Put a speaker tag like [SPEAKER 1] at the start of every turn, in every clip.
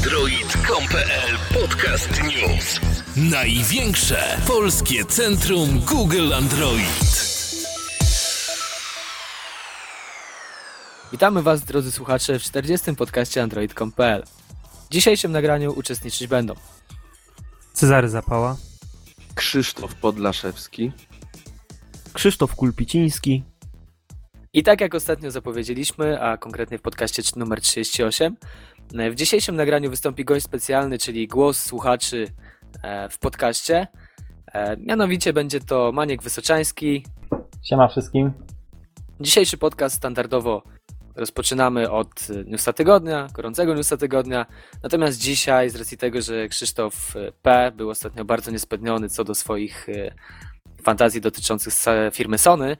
[SPEAKER 1] Android.com.pl Podcast News. Największe polskie centrum Google Android.
[SPEAKER 2] Witamy Was, drodzy słuchacze, w 40. podcaście Android.com.pl. W dzisiejszym nagraniu uczestniczyć będą
[SPEAKER 3] Cezary Zapała,
[SPEAKER 4] Krzysztof Podlaszewski.
[SPEAKER 3] Krzysztof Kulpiciński,
[SPEAKER 2] I tak jak ostatnio zapowiedzieliśmy, a konkretnie w podcaście numer 38, w dzisiejszym nagraniu wystąpi gość specjalny, czyli głos słuchaczy e, w podcaście. E, Mianowicie będzie to Maniek Wysoczański.
[SPEAKER 5] Siema wszystkim.
[SPEAKER 2] Dzisiejszy podcast standardowo rozpoczynamy od newsa tygodnia, gorącego newsa tygodnia. Natomiast dzisiaj, z racji tego, że Krzysztof e, P. był ostatnio bardzo niespełniony co do swoich e, fantazji dotyczących firmy Sony,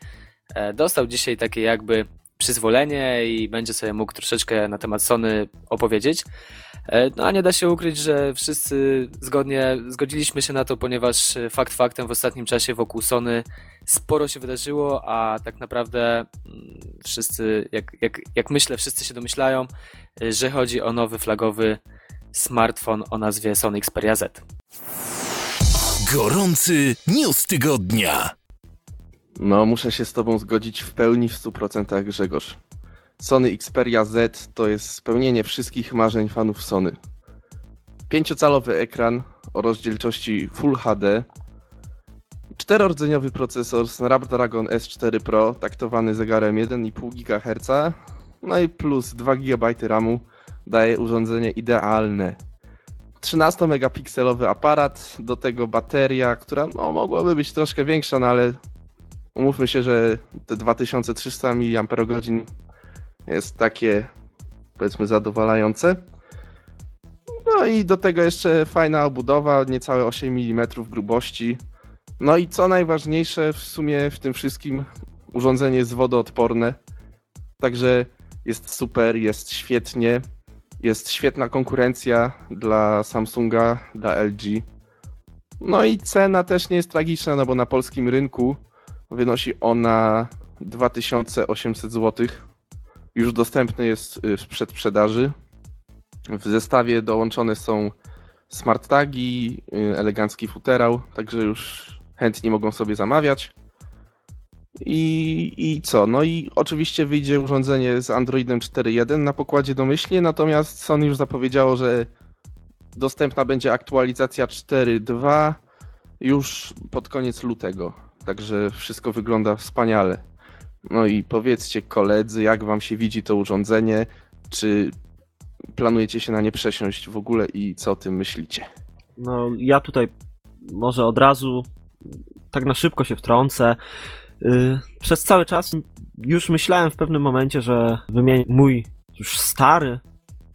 [SPEAKER 2] e, dostał dzisiaj takie jakby przyzwolenie i będzie sobie mógł troszeczkę na temat Sony opowiedzieć. E, No a nie da się ukryć, że wszyscy zgodnie zgodziliśmy się na to, ponieważ e, fakt faktem w ostatnim czasie wokół Sony sporo się wydarzyło, a tak naprawdę mm, wszyscy, jak, jak, jak myślę, wszyscy się domyślają, y, że chodzi o nowy flagowy smartfon o nazwie Sony Xperia Z.
[SPEAKER 1] Gorący news tygodnia.
[SPEAKER 4] No, muszę się z Tobą zgodzić w pełni w 100% Grzegorz. Sony Xperia Z to jest spełnienie wszystkich marzeń fanów Sony. Pięciocalowy ekran o rozdzielczości Full HD, czterordzeniowy procesor Snapdragon S4 Pro taktowany zegarem 1,5 GHz, no i plus 2 GB RAMu daje urządzenie idealne. 13-megapikselowy aparat, do tego bateria, która no, mogłaby być troszkę większa, no ale umówmy się, że te 2300 mAh jest takie powiedzmy zadowalające. No i do tego jeszcze fajna obudowa, niecałe 8 mm grubości. No i co najważniejsze w sumie w tym wszystkim urządzenie jest wodoodporne. Także jest super, jest świetnie. Jest świetna konkurencja dla Samsunga, dla LG. No i cena też nie jest tragiczna, no bo na polskim rynku wynosi ona 2800 zł. Już dostępny jest y, w przedsprzedaży. W zestawie dołączone są smart tagi, y, elegancki futerał, także już chętni mogą sobie zamawiać. I, I co? No i oczywiście wyjdzie urządzenie z Androidem 4.1 na pokładzie domyślnie, natomiast Sony już zapowiedziało, że dostępna będzie aktualizacja 4.2 już pod koniec lutego. Także wszystko wygląda wspaniale. No i powiedzcie koledzy, jak wam się widzi to urządzenie, czy planujecie się na nie przesiąść w ogóle i co o tym myślicie?
[SPEAKER 3] No, ja tutaj może od razu tak na szybko się wtrącę. Yy, Przez cały czas już myślałem w pewnym momencie, że wymienię mój już stary,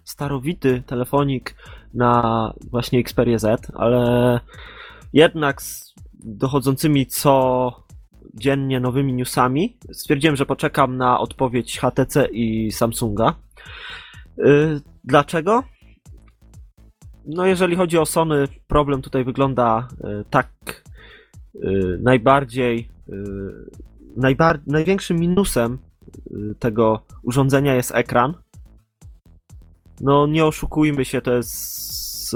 [SPEAKER 3] starowity telefonik na właśnie Xperia Z, ale jednak dochodzącymi co dziennie nowymi newsami stwierdziłem, że poczekam na odpowiedź HTC i Samsunga. Yy, Dlaczego? No, jeżeli chodzi o Sony, problem tutaj wygląda y, tak y, najbardziej. y, Najbar- największym minusem y, tego urządzenia jest ekran. No, nie oszukujmy się, to jest.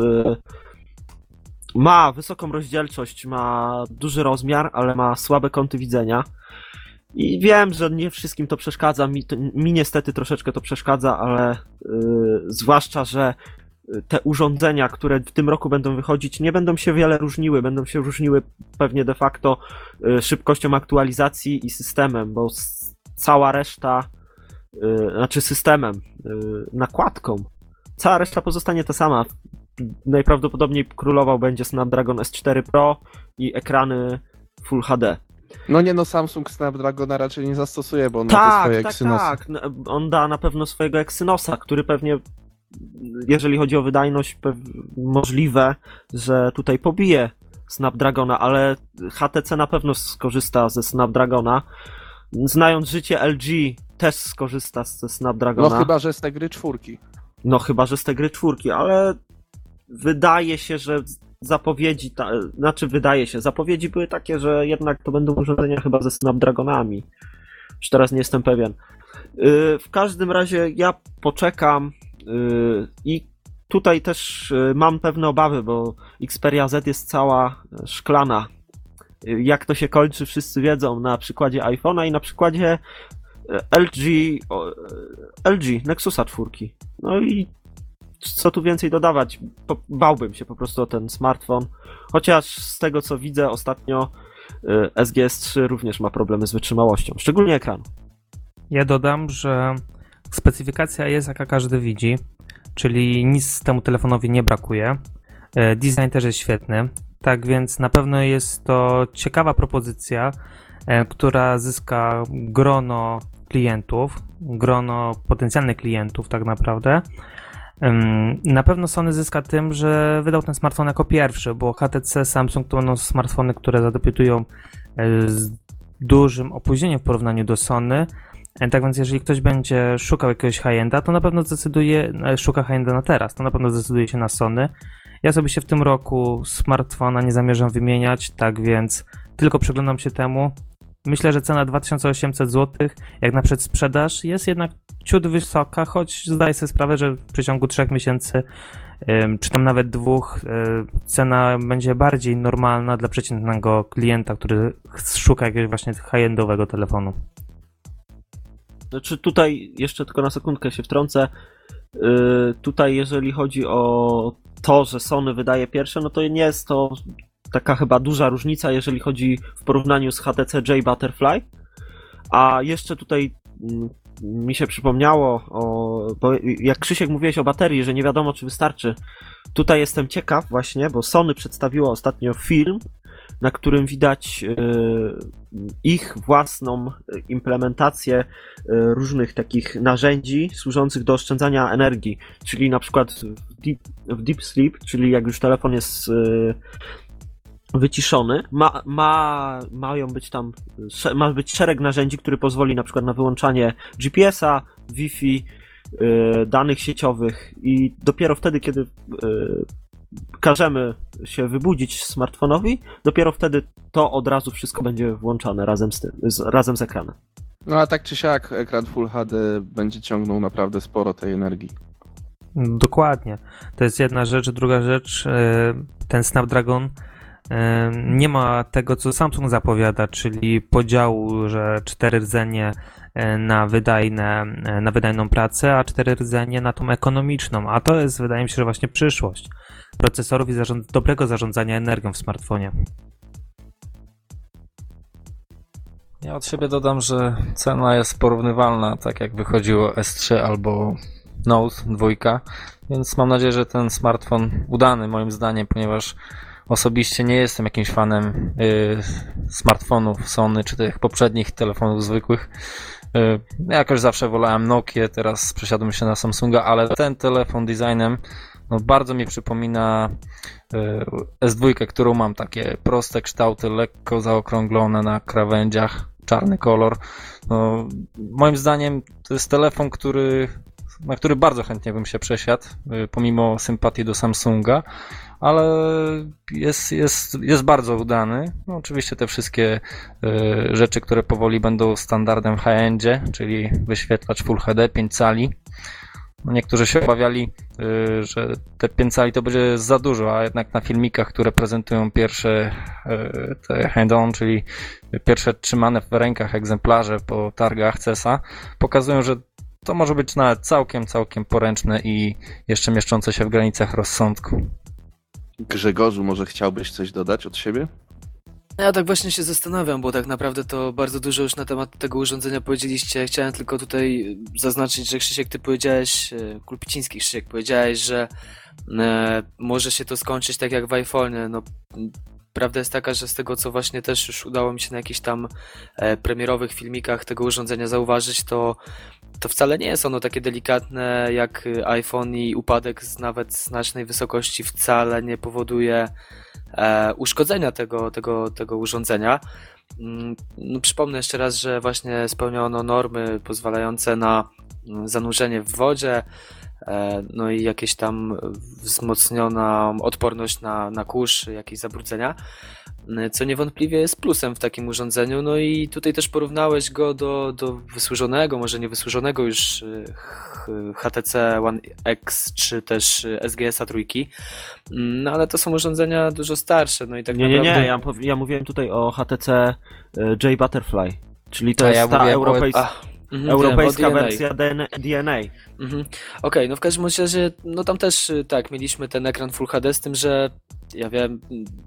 [SPEAKER 3] Ma wysoką rozdzielczość, ma duży rozmiar, ale ma słabe kąty widzenia. I wiem, że nie wszystkim to przeszkadza, mi, to, mi niestety troszeczkę to przeszkadza, ale y, zwłaszcza, że y, te urządzenia, które w tym roku będą wychodzić, nie będą się wiele różniły. Będą się różniły pewnie de facto y, szybkością aktualizacji i systemem, bo cała reszta, y, znaczy systemem, nakładką, cała reszta pozostanie ta sama. Najprawdopodobniej królował będzie Snapdragon S4 Pro i ekrany Full HD.
[SPEAKER 4] No nie no, Samsung Snapdragona raczej nie zastosuje, bo on ma te
[SPEAKER 3] Tak,
[SPEAKER 4] swoje
[SPEAKER 3] tak,
[SPEAKER 4] Exynosy.
[SPEAKER 3] tak. No, On da na pewno swojego Exynosa, który pewnie, jeżeli chodzi o wydajność, możliwe, że tutaj pobije Snapdragona, ale HTC na pewno skorzysta ze Snapdragona. Znając życie LG, też skorzysta ze Snapdragona.
[SPEAKER 4] No chyba, że z tej gry czwórki.
[SPEAKER 3] No chyba, że z tej gry czwórki, ale wydaje się, że zapowiedzi, ta, znaczy wydaje się, zapowiedzi były takie, że jednak to będą urządzenia chyba ze Snapdragonami. Już teraz nie jestem pewien. Yy, w każdym razie ja poczekam yy, i tutaj też y, mam pewne obawy, bo Xperia Z jest cała szklana. Y, Jak to się kończy, wszyscy wiedzą na przykładzie iPhone'a i na przykładzie e, LG, LG Nexusa 4. No i co tu więcej dodawać? Po, bałbym się po prostu o ten smartfon. Chociaż z tego co widzę ostatnio y, SGS3 również ma problemy z wytrzymałością, szczególnie ekranu.
[SPEAKER 5] Ja dodam, że specyfikacja jest jaka każdy widzi, czyli nic temu telefonowi nie brakuje. E, Design też jest świetny, tak więc na pewno jest to ciekawa propozycja, e, która zyska grono klientów, grono potencjalnych klientów tak naprawdę. Na pewno Sony zyska tym, że wydał ten smartfon jako pierwszy, bo HTC, Samsung to będą smartfony, które zadebiutują e, z dużym opóźnieniem w porównaniu do Sony. E, Tak więc jeżeli ktoś będzie szukał jakiegoś high-enda, to na pewno zdecyduje, e, szuka high-enda na teraz, to na pewno zdecyduje się na Sony. Ja sobie się w tym roku smartfona nie zamierzam wymieniać, tak więc tylko przyglądam się temu. Myślę, że cena 2800 zł, jak na przedsprzedaż, jest jednak ciut wysoka, choć zdaję sobie sprawę, że w przeciągu 3 miesięcy, czy tam nawet dwóch, y, cena będzie bardziej normalna dla przeciętnego klienta, który szuka jakiegoś właśnie high-endowego telefonu.
[SPEAKER 3] Znaczy tutaj jeszcze tylko na sekundkę się wtrącę. Yy, tutaj jeżeli chodzi o to, że Sony wydaje pierwsze, no to nie jest to taka chyba duża różnica, jeżeli chodzi w porównaniu z HTC J Butterfly. A jeszcze tutaj mm, mi się przypomniało, o, bo jak Krzysiek mówiłeś o baterii, że nie wiadomo czy wystarczy. Tutaj jestem ciekaw właśnie, bo Sony przedstawiło ostatnio film, na którym widać yy, ich własną implementację y, różnych takich narzędzi służących do oszczędzania energii, czyli na przykład w deep, w deep sleep, czyli jak już telefon jest y, wyciszony, ma, ma, mają być tam, ma być szereg narzędzi, który pozwoli na przykład na wyłączanie GPS-a, Wi-Fi, y, danych sieciowych i dopiero wtedy, kiedy y, każemy się wybudzić smartfonowi, dopiero wtedy to od razu wszystko będzie włączane razem z tym, z, razem z ekranem.
[SPEAKER 4] No a tak czy siak ekran Full HD będzie ciągnął naprawdę sporo tej energii.
[SPEAKER 5] Dokładnie. To jest jedna rzecz. Druga rzecz, e, ten Snapdragon nie ma tego, co Samsung zapowiada, czyli podziału, że cztery rdzenie e, na, wydajne, e, na wydajną pracę, a cztery rdzenie na tą ekonomiczną. A to jest, wydaje mi się, że właśnie przyszłość procesorów i zarząd- dobrego zarządzania energią w smartfonie.
[SPEAKER 6] Ja od siebie dodam, że cena jest porównywalna, tak jak wychodziło S3 albo Note 2, więc mam nadzieję, że ten smartfon udany moim zdaniem, ponieważ osobiście nie jestem jakimś fanem y, smartfonów Sony czy tych poprzednich telefonów zwykłych. Y, jakoś zawsze wolałem Nokia, teraz przesiadłem się na Samsunga, ale ten telefon designem no, bardzo mi przypomina y, S2, którą mam takie proste kształty, lekko zaokrąglone na krawędziach, czarny kolor. No, moim zdaniem to jest telefon, który, na który bardzo chętnie bym się przesiadł, pomimo sympatii do Samsunga, ale jest, jest, jest bardzo udany. No, oczywiście te wszystkie y, rzeczy, które powoli będą standardem w high-endzie, czyli wyświetlacz Full HD 5 cali. No niektórzy się obawiali, y, że te 5 cali to będzie za dużo, a jednak na filmikach, które prezentują pierwsze y, te hand-on, czyli pierwsze trzymane w rękach egzemplarze po targach CESA, pokazują, że to może być nawet całkiem, całkiem poręczne i jeszcze mieszczące się w granicach rozsądku.
[SPEAKER 4] Grzegorzu, może chciałbyś coś dodać od siebie?
[SPEAKER 2] Ja tak właśnie się zastanawiam, bo tak naprawdę to bardzo dużo już na temat tego urządzenia powiedzieliście. Chciałem tylko tutaj zaznaczyć, że Krzysiek, ty powiedziałeś, e, Kulpiciński Krzysiek, powiedziałeś, że e, może się to skończyć tak jak w iPhone'ie. No, prawda jest taka, że z tego, co właśnie też już udało mi się na jakichś tam e, premierowych filmikach tego urządzenia zauważyć, to to wcale nie jest ono takie delikatne jak y, iPhone i upadek z nawet znacznej wysokości wcale nie powoduje e, uszkodzenia tego, tego, tego urządzenia. Mm, No, przypomnę jeszcze raz, że właśnie spełniono normy pozwalające na mm, zanurzenie w wodzie, no i jakieś tam wzmocniona odporność na, na kurz, jakieś zabrudzenia, e, co niewątpliwie jest plusem w takim urządzeniu. No i tutaj też porównałeś go do, do wysłużonego, może nie wysłużonego już HTC One X czy też SGS-a trójki, mm, no ale to są urządzenia dużo starsze, no i tak
[SPEAKER 3] nie,
[SPEAKER 2] naprawdę...
[SPEAKER 3] Nie, nie, ja, ja mówiłem tutaj o HTC J Butterfly, czyli to
[SPEAKER 6] A
[SPEAKER 3] jest
[SPEAKER 6] ja
[SPEAKER 3] ta
[SPEAKER 6] mówię
[SPEAKER 3] europejska...
[SPEAKER 2] Mhm,
[SPEAKER 3] Europejska
[SPEAKER 2] wiem,
[SPEAKER 3] wersja DNA. DNA.
[SPEAKER 2] Mhm. Okej, no w każdym razie, no tam też y, tak, mieliśmy ten ekran Full HD z tym, że ja wiem,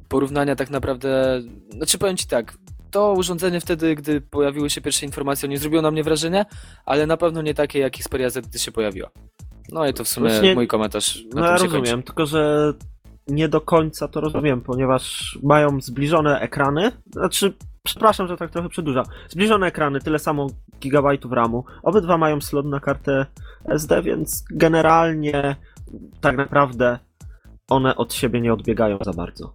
[SPEAKER 2] porównania tak naprawdę, znaczy powiem Ci tak, to urządzenie wtedy, gdy pojawiły się pierwsze informacje, nie zrobiło na mnie wrażenia, ale na pewno nie takie jak Xperia Z, gdy się pojawiła. No i to w sumie
[SPEAKER 3] Właśnie-
[SPEAKER 2] mój komentarz na
[SPEAKER 3] No ja rozumiem,
[SPEAKER 2] kończy.
[SPEAKER 3] tylko że nie do końca to rozumiem, ponieważ mają zbliżone ekrany, znaczy, przepraszam, że tak trochę przedłużam, zbliżone ekrany, tyle samo gigabajtów RAMu, obydwa mają slot na kartę SD, więc generalnie tak naprawdę one od siebie nie odbiegają za bardzo,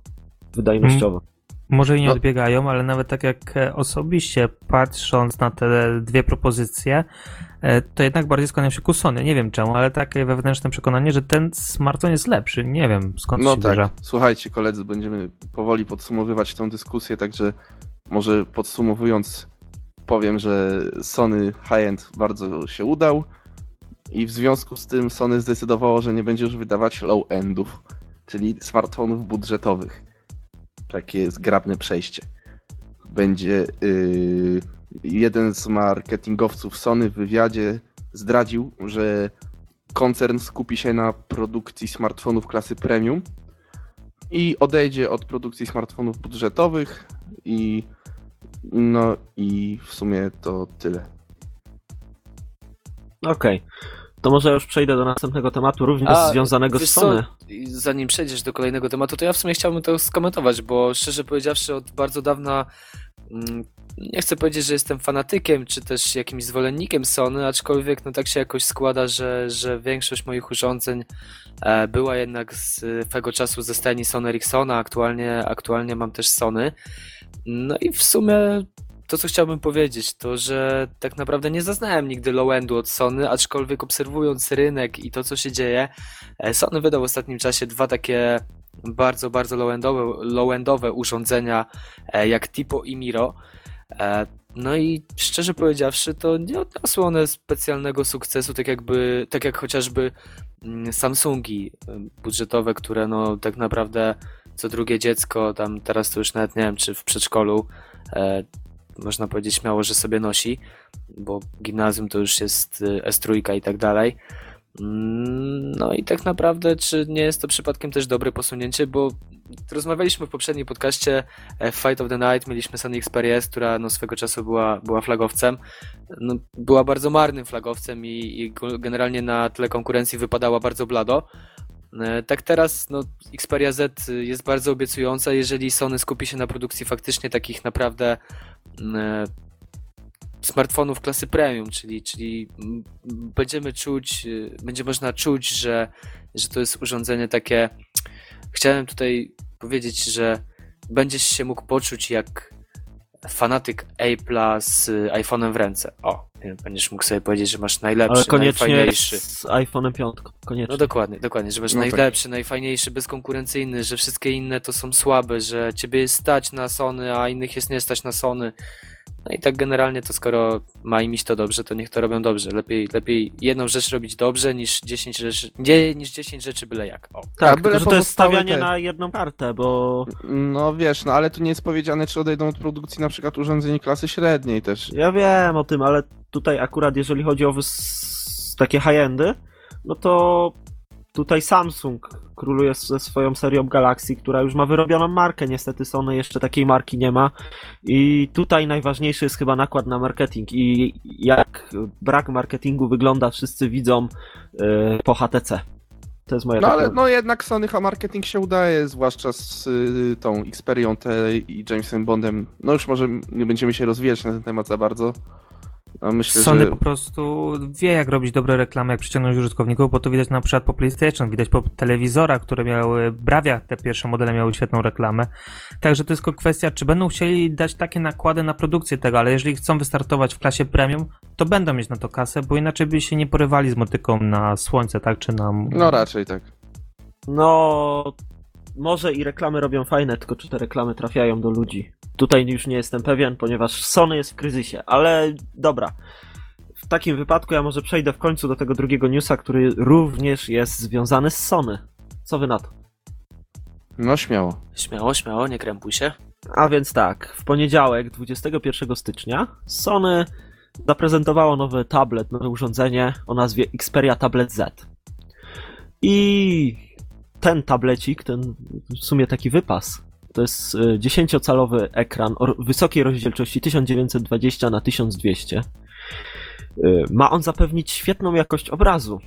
[SPEAKER 3] wydajnościowo.
[SPEAKER 5] Może i nie
[SPEAKER 4] No.
[SPEAKER 5] odbiegają, ale nawet tak jak e, osobiście patrząc na te dwie propozycje, e, to jednak bardziej skłaniam się ku Sony. Nie wiem czemu, ale takie wewnętrzne przekonanie, że ten smartfon jest lepszy. Nie wiem skąd
[SPEAKER 4] No
[SPEAKER 5] się
[SPEAKER 4] tak,
[SPEAKER 5] bierze.
[SPEAKER 4] słuchajcie koledzy, będziemy powoli podsumowywać tę dyskusję, także może podsumowując powiem, że Sony high-end bardzo się udał i w związku z tym Sony zdecydowało, że nie będzie już wydawać low-endów, czyli smartfonów budżetowych. Takie zgrabne przejście. Będzie yy, jeden z marketingowców Sony w wywiadzie zdradził, że koncern skupi się na produkcji smartfonów klasy premium i odejdzie od produkcji smartfonów budżetowych i no i w sumie to tyle.
[SPEAKER 3] Okej, to może już przejdę do następnego tematu, również
[SPEAKER 2] A,
[SPEAKER 3] związanego z Sony.
[SPEAKER 2] Zanim przejdziesz do kolejnego tematu, to ja w sumie chciałbym to skomentować, bo szczerze powiedziawszy, od bardzo dawna mm, nie chcę powiedzieć, że jestem fanatykiem, czy też jakimś zwolennikiem Sony, aczkolwiek no tak się jakoś składa, że, że większość moich urządzeń e, była jednak z tego czasu ze stajni Sony Ericssona, aktualnie, aktualnie mam też Sony. No i w sumie to, co chciałbym powiedzieć, to że tak naprawdę nie zaznałem nigdy low-endu od Sony, aczkolwiek obserwując rynek i to, co się dzieje, e, Sony wydał w ostatnim czasie dwa takie bardzo, bardzo low-endowe, low-endowe urządzenia, e, jak Tipo i Miro. E, No i szczerze powiedziawszy, to nie odniosły one specjalnego sukcesu, tak jakby, tak jak chociażby mm, Samsungi budżetowe, które no tak naprawdę co drugie dziecko, tam teraz to już nawet nie wiem, czy w przedszkolu e, można powiedzieć śmiało, że sobie nosi, bo gimnazjum to już jest y, S3 i tak dalej. Mm, No i tak naprawdę, czy nie jest to przypadkiem też dobre posunięcie, bo rozmawialiśmy w poprzednim podcaście e, Fight of the Night, mieliśmy Sony Xperia S, która no swego czasu była, była flagowcem. No, była bardzo marnym flagowcem i, i generalnie na tle konkurencji wypadała bardzo blado. E, Tak teraz no, Xperia Z jest bardzo obiecująca, jeżeli Sony skupi się na produkcji faktycznie takich naprawdę mm, e, smartfonów klasy premium, czyli, czyli będziemy czuć, y, będzie można czuć, że, że to jest urządzenie takie. Chciałem tutaj powiedzieć, że będziesz się mógł poczuć jak fanatyk Apple'a z iPhone'em w ręce. O, będziesz mógł sobie powiedzieć, że masz najlepszy,
[SPEAKER 3] Ale koniecznie
[SPEAKER 2] najfajniejszy.
[SPEAKER 3] z iPhone'em 5. Koniecznie.
[SPEAKER 2] No dokładnie, dokładnie, że masz
[SPEAKER 4] No tak.
[SPEAKER 2] najlepszy, najfajniejszy, bezkonkurencyjny, że wszystkie inne to są słabe, że ciebie jest stać na Sony, a innych jest nie stać na Sony. No i tak generalnie to skoro ma im iść to dobrze, to niech to robią dobrze. Lepiej, lepiej jedną rzecz robić dobrze niż 10 rzeczy, nie, niż 10 rzeczy byle jak. O.
[SPEAKER 3] tak,
[SPEAKER 4] byle
[SPEAKER 3] że to jest stawianie
[SPEAKER 4] te-
[SPEAKER 3] na jedną kartę, bo
[SPEAKER 4] No wiesz, no ale tu nie jest powiedziane, czy odejdą od produkcji na przykład urządzeń klasy średniej też.
[SPEAKER 3] ja wiem o tym, ale tutaj akurat jeżeli chodzi o wys... takie high-endy, no to tutaj Samsung króluje ze swoją serią Galaxy, która już ma wyrobioną markę. Niestety Sony jeszcze takiej marki nie ma. I tutaj najważniejszy jest chyba nakład na marketing. I jak brak marketingu wygląda, wszyscy widzą yy, po HTC. To jest moja
[SPEAKER 4] No ale no jednak Sony marketing się udaje, zwłaszcza z y, tą Xperią T i Jamesem Bondem. No już może nie będziemy się rozwijać na ten temat za bardzo, No myślę,
[SPEAKER 5] Sony
[SPEAKER 4] że
[SPEAKER 5] po prostu wie, jak robić dobre reklamy, jak przyciągnąć użytkowników, bo to widać na przykład po PlayStation, widać po telewizorach, które miały, Bravia, te pierwsze modele miały świetną reklamę. Także to jest tylko kwestia, czy będą chcieli dać takie nakłady na produkcję tego, ale jeżeli chcą wystartować w klasie premium, to będą mieć na to kasę, bo inaczej by się nie porywali z motyką na słońce, tak, czy na...
[SPEAKER 4] no raczej tak.
[SPEAKER 3] No, może i reklamy robią fajne, tylko czy te reklamy trafiają do ludzi? Tutaj już nie jestem pewien, ponieważ Sony jest w kryzysie, ale dobra. W takim wypadku ja może przejdę w końcu do tego drugiego newsa, który również jest związany z Sony. Co wy na to?
[SPEAKER 4] No śmiało.
[SPEAKER 2] Śmiało, śmiało, nie krępuj się.
[SPEAKER 3] A więc tak, w poniedziałek 21 stycznia Sony zaprezentowało nowy tablet, nowe urządzenie o nazwie Xperia Tablet Z. I ten tablecik, ten w sumie taki wypas, to jest y, 10-calowy ekran o wysokiej rozdzielczości 1920 na 1200. Y, Ma on zapewnić świetną jakość obrazu,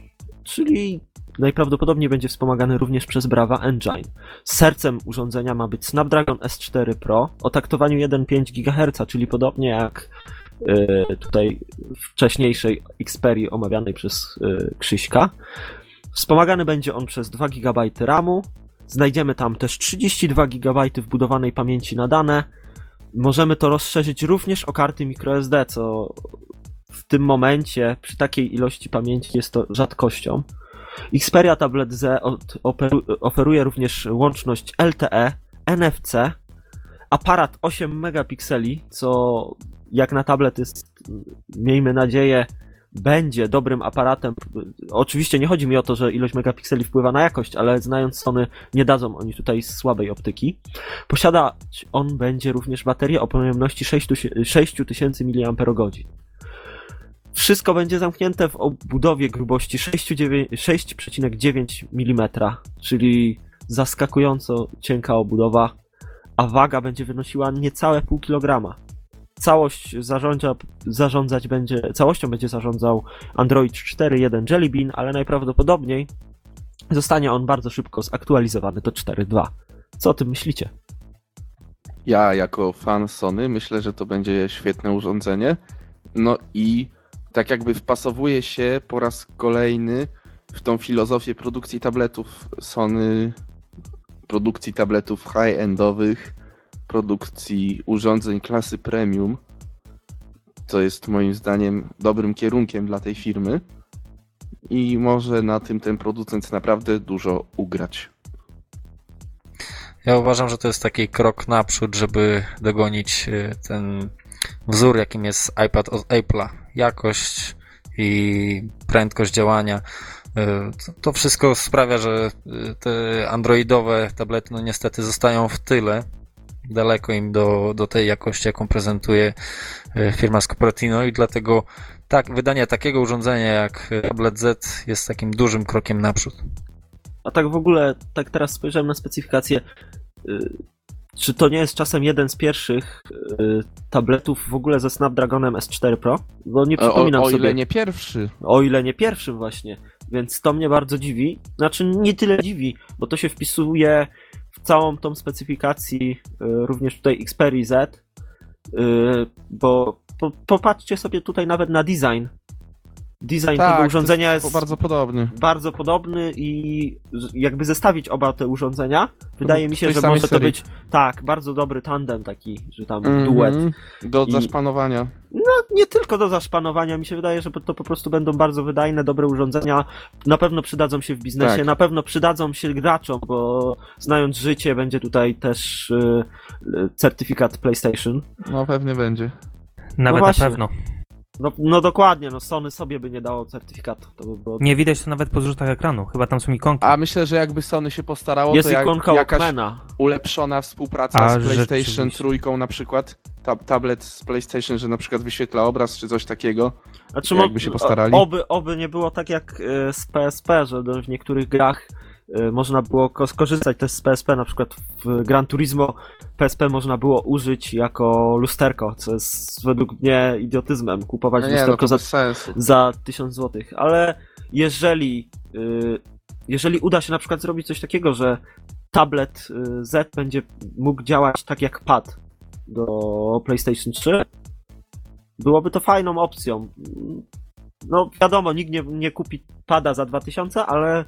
[SPEAKER 3] czyli najprawdopodobniej będzie wspomagany również przez Brava Engine. Sercem urządzenia ma być Snapdragon S4 Pro o taktowaniu 1,5 GHz, czyli podobnie jak y, tutaj wcześniejszej Xperii omawianej przez Krzyśka. Wspomagany będzie on przez 2 GB RAMu. Znajdziemy tam też 32 GB wbudowanej pamięci na dane. Możemy to rozszerzyć również o karty microSD, co w tym momencie przy takiej ilości pamięci jest to rzadkością. Xperia Tablet Z oferuje również łączność LTE, NFC, aparat 8 megapikseli, co jak na tablet jest, miejmy nadzieję, będzie dobrym aparatem. Oczywiście nie chodzi mi o to, że ilość megapikseli wpływa na jakość, ale znając Sony, nie dadzą oni tutaj słabej optyki. Posiadać on będzie również baterię o pojemności 6000 mAh. Wszystko będzie zamknięte w obudowie grubości 6,9 6,9 mm, czyli zaskakująco cienka obudowa, a waga będzie wynosiła niecałe pół kilograma. Całość zarządza, zarządzać będzie, całością będzie zarządzał Android 4.1 Jelly Bean, ale najprawdopodobniej zostanie on bardzo szybko zaktualizowany do 4.2. Co o tym myślicie?
[SPEAKER 4] Ja jako fan Sony myślę, że to będzie świetne urządzenie. No i tak jakby wpasowuje się po raz kolejny w tą filozofię produkcji tabletów Sony, produkcji tabletów high-endowych, produkcji urządzeń klasy premium. Co jest moim zdaniem dobrym kierunkiem dla tej firmy. I może na tym ten producent naprawdę dużo ugrać.
[SPEAKER 6] Ja uważam, że to jest taki krok naprzód, żeby dogonić y, ten wzór, jakim jest iPad od Apple'a. Jakość i prędkość działania. Y, to- wszystko sprawia, że y, te androidowe tablety no niestety zostają w tyle. Daleko im do, do tej jakości, jaką prezentuje y, firma z Cupertino i dlatego tak, wydanie takiego urządzenia jak Tablet Z jest takim dużym krokiem naprzód.
[SPEAKER 3] A tak w ogóle, tak teraz spojrzałem na specyfikację. y, Czy to nie jest czasem jeden z pierwszych y, tabletów w ogóle ze Snapdragonem S4 Pro? Bo nie
[SPEAKER 4] O,
[SPEAKER 3] przypominam
[SPEAKER 4] o ile
[SPEAKER 3] sobie.
[SPEAKER 4] nie pierwszy.
[SPEAKER 3] O ile nie pierwszym właśnie. Więc to mnie bardzo dziwi. Znaczy nie tyle dziwi, bo to się wpisuje całą tą specyfikacji y, również tutaj Xperia Z. y, Bo po, popatrzcie sobie tutaj nawet na design. Design
[SPEAKER 4] Tak,
[SPEAKER 3] tego urządzenia
[SPEAKER 4] to
[SPEAKER 3] jest,
[SPEAKER 4] jest bardzo podobny.
[SPEAKER 3] bardzo podobny i jakby zestawić oba te urządzenia, wydaje mi
[SPEAKER 4] w
[SPEAKER 3] się, że może to
[SPEAKER 4] serii.
[SPEAKER 3] być tak, bardzo dobry tandem taki, że tam duet.
[SPEAKER 4] Mhm. Do
[SPEAKER 3] I-
[SPEAKER 4] zaszpanowania.
[SPEAKER 3] No, nie tylko do zaszpanowania, mi się wydaje, że to po prostu będą bardzo wydajne, dobre urządzenia. Na pewno przydadzą się w biznesie,
[SPEAKER 4] Tak.
[SPEAKER 3] na pewno przydadzą się graczom, bo znając życie, będzie tutaj też y, y, certyfikat PlayStation.
[SPEAKER 4] No pewnie będzie.
[SPEAKER 5] Nawet
[SPEAKER 3] właśnie.
[SPEAKER 5] na pewno.
[SPEAKER 3] No, no dokładnie, no Sony sobie by nie dało certyfikatu. To by było...
[SPEAKER 5] Nie widać to nawet po zrzutach ekranu, chyba tam są ikonki.
[SPEAKER 4] A myślę, że jakby Sony się postarało,
[SPEAKER 3] Jest
[SPEAKER 4] to jak,
[SPEAKER 3] ikonka
[SPEAKER 4] jakaś
[SPEAKER 3] Walkmana.
[SPEAKER 4] ulepszona współpraca
[SPEAKER 5] A,
[SPEAKER 4] z PlayStation
[SPEAKER 5] rzeczywiście.
[SPEAKER 4] trójką na przykład. Tab tablet z PlayStation, że na przykład wyświetla obraz czy coś takiego.
[SPEAKER 3] Znaczy,
[SPEAKER 4] Jakby się postarali.
[SPEAKER 3] Oby, oby nie było tak jak y, z PSP, że w niektórych grach można było ko- skorzystać też z PSP, na przykład w Gran Turismo PSP można było użyć jako lusterko, co jest według mnie idiotyzmem, kupować
[SPEAKER 4] No nie, no
[SPEAKER 3] lusterko za, za 1000 zł. Ale jeżeli, y, jeżeli uda się na przykład zrobić coś takiego, że tablet y, Z będzie mógł działać tak jak pad do PlayStation 3, byłoby to fajną opcją. No wiadomo, nikt nie, nie kupi pada za 2000, ale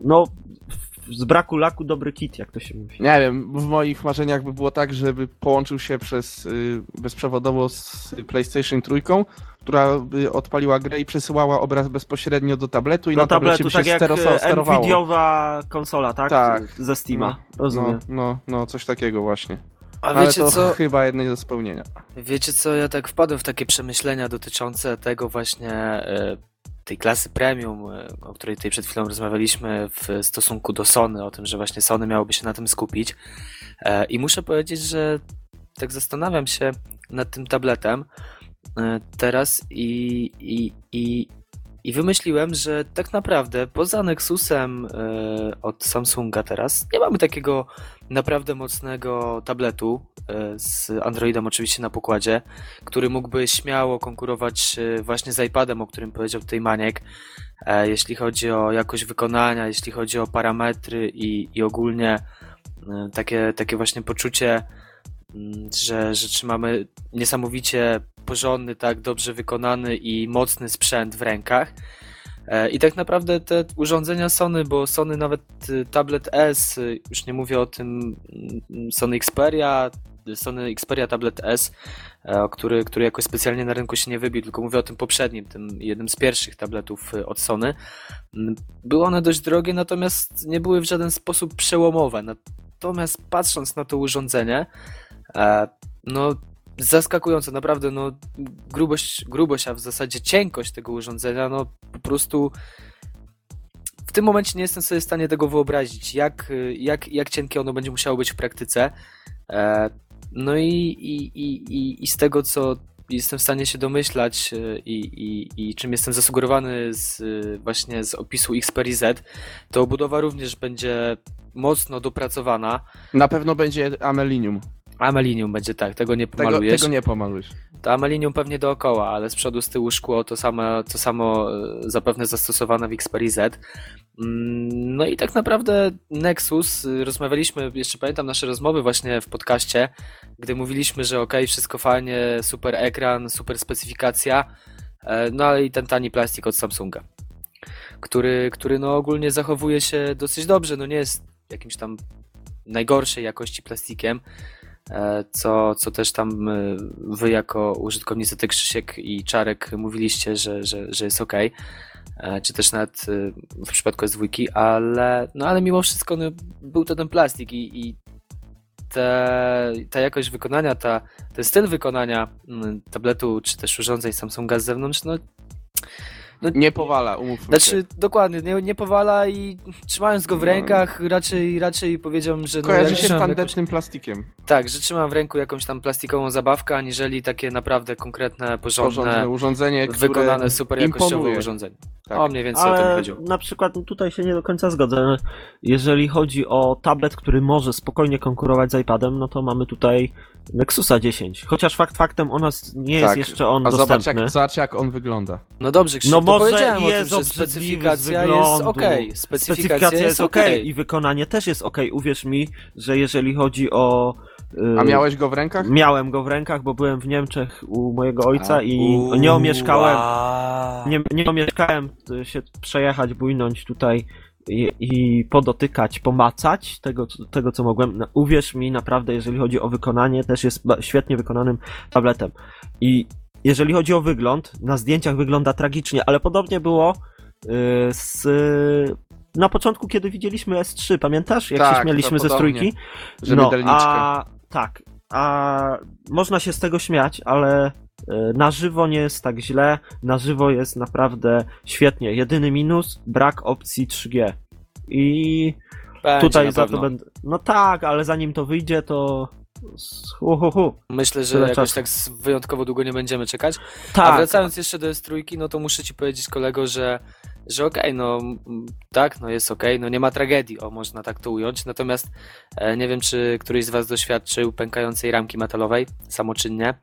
[SPEAKER 3] no w- z braku laku dobry kit, jak to się mówi.
[SPEAKER 4] Nie wiem, w moich marzeniach by było tak, żeby połączył się przez y, bezprzewodowo z PlayStation trójką, która by odpaliła grę i przesyłała obraz bezpośrednio do tabletu i
[SPEAKER 3] Do
[SPEAKER 4] na tablecie
[SPEAKER 3] tabletu,
[SPEAKER 4] by się
[SPEAKER 3] tak jak
[SPEAKER 4] stero-
[SPEAKER 3] e,
[SPEAKER 4] sterowało.
[SPEAKER 3] Nvidia konsola, tak?
[SPEAKER 4] Tak.
[SPEAKER 3] Ze Steama,
[SPEAKER 4] No,
[SPEAKER 3] rozumiem.
[SPEAKER 4] no, no, coś takiego właśnie.
[SPEAKER 2] A
[SPEAKER 4] Ale
[SPEAKER 2] wiecie
[SPEAKER 4] to
[SPEAKER 2] co?
[SPEAKER 4] chyba jedno do spełnienia.
[SPEAKER 2] Wiecie co, ja tak wpadłem w takie przemyślenia dotyczące tego właśnie e, tej klasy premium, e, o której tutaj przed chwilą rozmawialiśmy w stosunku do Sony, o tym, że właśnie Sony miałoby się na tym skupić. E, I muszę powiedzieć, że tak zastanawiam się nad tym tabletem e, teraz i, i, i, i wymyśliłem, że tak naprawdę poza Nexusem od Samsunga teraz nie mamy takiego naprawdę mocnego tabletu e, z Androidem oczywiście na pokładzie, który mógłby śmiało konkurować e, właśnie z iPadem, o którym powiedział tutaj Maniek, e, jeśli chodzi o jakość wykonania, jeśli chodzi o parametry i, i ogólnie takie, takie właśnie poczucie, mm, że, że trzymamy niesamowicie porządny, tak dobrze wykonany i mocny sprzęt w rękach. E, I tak naprawdę te urządzenia Sony, bo Sony nawet y, Tablet S, y, już nie mówię o tym mm, Sony Xperia, Sony Xperia Tablet S, e, który, który jakoś specjalnie na rynku się nie wybił, tylko mówię o tym poprzednim, tym jednym z pierwszych tabletów y, od Sony. Mm, Były one dość drogie, natomiast nie były w żaden sposób przełomowe. Natomiast patrząc na to urządzenie, e, no zaskakujące, naprawdę, no grubość, grubość, a w zasadzie cienkość tego urządzenia, no po prostu w tym momencie nie jestem sobie w stanie tego wyobrazić, jak, jak, jak cienkie ono będzie musiało być w praktyce. E, No i, i, i, i, z tego, co jestem w stanie się domyślać e, i, i, i czym jestem zasugerowany z, e, właśnie z opisu Xperia Z, to obudowa również będzie mocno dopracowana.
[SPEAKER 4] Na pewno będzie amelinium.
[SPEAKER 2] Amelinium będzie tak, tego nie
[SPEAKER 4] Tego,
[SPEAKER 2] pomalujesz.
[SPEAKER 4] tego nie pomalujesz.
[SPEAKER 2] To amelinium pewnie dookoła, ale z przodu, z tyłu szkło to samo, to samo e, zapewne zastosowane w Xperia Z. Mm, No i tak naprawdę Nexus, y, rozmawialiśmy, jeszcze pamiętam nasze rozmowy właśnie w podcaście, gdy mówiliśmy, że ok, wszystko fajnie, super ekran, super specyfikacja, e, no ale i ten tani plastik od Samsunga, który, który no ogólnie zachowuje się dosyć dobrze, no nie jest jakimś tam najgorszej jakości plastikiem, co, co też tam e, wy jako użytkownicy ty Krzysiek i Czarek mówiliście, że, że, że jest ok, czy też nawet e, w przypadku S2, ale, no ale mimo wszystko no, był to ten plastik i, i te, ta jakość wykonania, ta, ten styl wykonania mm, tabletu czy też urządzeń Samsunga z zewnątrz, no
[SPEAKER 4] Nie powala, umówmy
[SPEAKER 2] znaczy
[SPEAKER 4] się.
[SPEAKER 2] dokładnie, nie, nie powala i trzymając go w
[SPEAKER 4] No.
[SPEAKER 2] rękach raczej, raczej powiedziałbym, że no,
[SPEAKER 4] Kojarzy
[SPEAKER 2] ja
[SPEAKER 4] się z
[SPEAKER 2] jakąś-
[SPEAKER 4] tandetnym plastikiem.
[SPEAKER 2] tak, że trzymam w ręku jakąś tam plastikową zabawkę, aniżeli takie naprawdę konkretne, porządne,
[SPEAKER 4] Porządne urządzenie,
[SPEAKER 2] wykonane super jakościowe
[SPEAKER 4] imponuje.
[SPEAKER 2] urządzenie.
[SPEAKER 4] Tak.
[SPEAKER 2] O, mniej więcej o to mi
[SPEAKER 3] Ale
[SPEAKER 2] chodziło.
[SPEAKER 3] na przykład tutaj się nie do końca zgodzę. Jeżeli chodzi o tablet, który może spokojnie konkurować z iPadem, no to mamy tutaj Nexusa 10. Chociaż fakt faktem u nas nie jest
[SPEAKER 4] Tak,
[SPEAKER 3] jeszcze on
[SPEAKER 4] A zobacz
[SPEAKER 3] dostępny.
[SPEAKER 4] jak, zobacz jak on wygląda.
[SPEAKER 2] No dobrze, Krzysztof,
[SPEAKER 3] No może
[SPEAKER 2] powiedziałem o tym,
[SPEAKER 3] jest
[SPEAKER 2] że specyfikacja jest ok. Specyfikacja,
[SPEAKER 3] Specyfikacja jest ok
[SPEAKER 2] okej.
[SPEAKER 3] i wykonanie też jest ok. Uwierz mi, że jeżeli chodzi o. y,
[SPEAKER 4] A miałeś go w rękach?
[SPEAKER 3] Miałem go w rękach, bo byłem w Niemczech u mojego ojca
[SPEAKER 2] A,
[SPEAKER 3] i nie omieszkałem.
[SPEAKER 2] wow.
[SPEAKER 3] Nie, nie omieszkałem y, się przejechać, bójnąć tutaj i, i podotykać, pomacać tego, co- tego, co mogłem. Uwierz mi, naprawdę, jeżeli chodzi o wykonanie, też jest świetnie wykonanym tabletem. I jeżeli chodzi o wygląd, na zdjęciach wygląda tragicznie, ale podobnie było y, z. Na początku, kiedy widzieliśmy S3, pamiętasz? Jak
[SPEAKER 4] Tak,
[SPEAKER 3] się śmialiśmy ze
[SPEAKER 4] podobnie.
[SPEAKER 3] trójki?
[SPEAKER 4] Że
[SPEAKER 3] no, a tak, a można się z tego śmiać, ale na żywo nie jest tak źle, na żywo jest naprawdę świetnie. Jedyny minus, brak opcji 3G. I
[SPEAKER 2] Będzie
[SPEAKER 3] tutaj za to będę... No tak, ale zanim to wyjdzie, to... Hu, hu, hu.
[SPEAKER 2] Myślę, że
[SPEAKER 3] Tyle
[SPEAKER 2] jakoś
[SPEAKER 3] czasu.
[SPEAKER 2] tak wyjątkowo długo nie będziemy czekać. A
[SPEAKER 3] Tak,
[SPEAKER 2] wracając jeszcze do S3, no to muszę ci powiedzieć, kolego, że, że okej, no mm, tak, no jest okej, no nie ma tragedii, o można tak to ująć. Natomiast e, nie wiem, czy któryś z Was doświadczył pękającej ramki metalowej samoczynnie.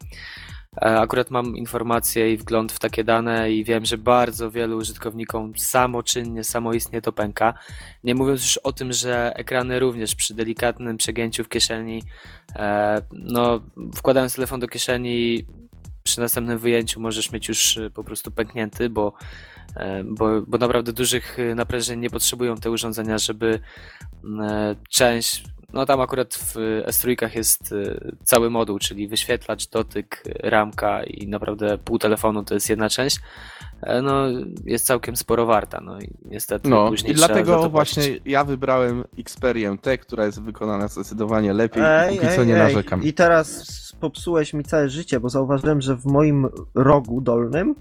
[SPEAKER 2] E, Akurat mam informacje i wgląd w takie dane i wiem, że bardzo wielu użytkownikom samoczynnie, samoistnie to pęka. Nie mówiąc już o tym, że ekrany również przy delikatnym przegięciu w kieszeni, e, no wkładając telefon do kieszeni, przy następnym wyjęciu możesz mieć już e, po prostu pęknięty, bo, bo, bo naprawdę dużych naprężeń nie potrzebują te urządzenia, żeby część no tam akurat w S3 jest y, cały moduł, czyli wyświetlacz, dotyk, ramka i naprawdę pół telefonu to jest jedna część. E, No jest całkiem sporo warta, no i niestety
[SPEAKER 4] No
[SPEAKER 2] później
[SPEAKER 4] i dlatego
[SPEAKER 2] to
[SPEAKER 4] właśnie
[SPEAKER 2] płacić.
[SPEAKER 4] ja wybrałem Xperię T, która jest wykonana zdecydowanie lepiej
[SPEAKER 3] Ej,
[SPEAKER 4] i póki co
[SPEAKER 3] ej,
[SPEAKER 4] nie
[SPEAKER 3] ej.
[SPEAKER 4] narzekam.
[SPEAKER 3] I teraz popsułeś mi całe życie, bo zauważyłem, że w moim rogu dolnym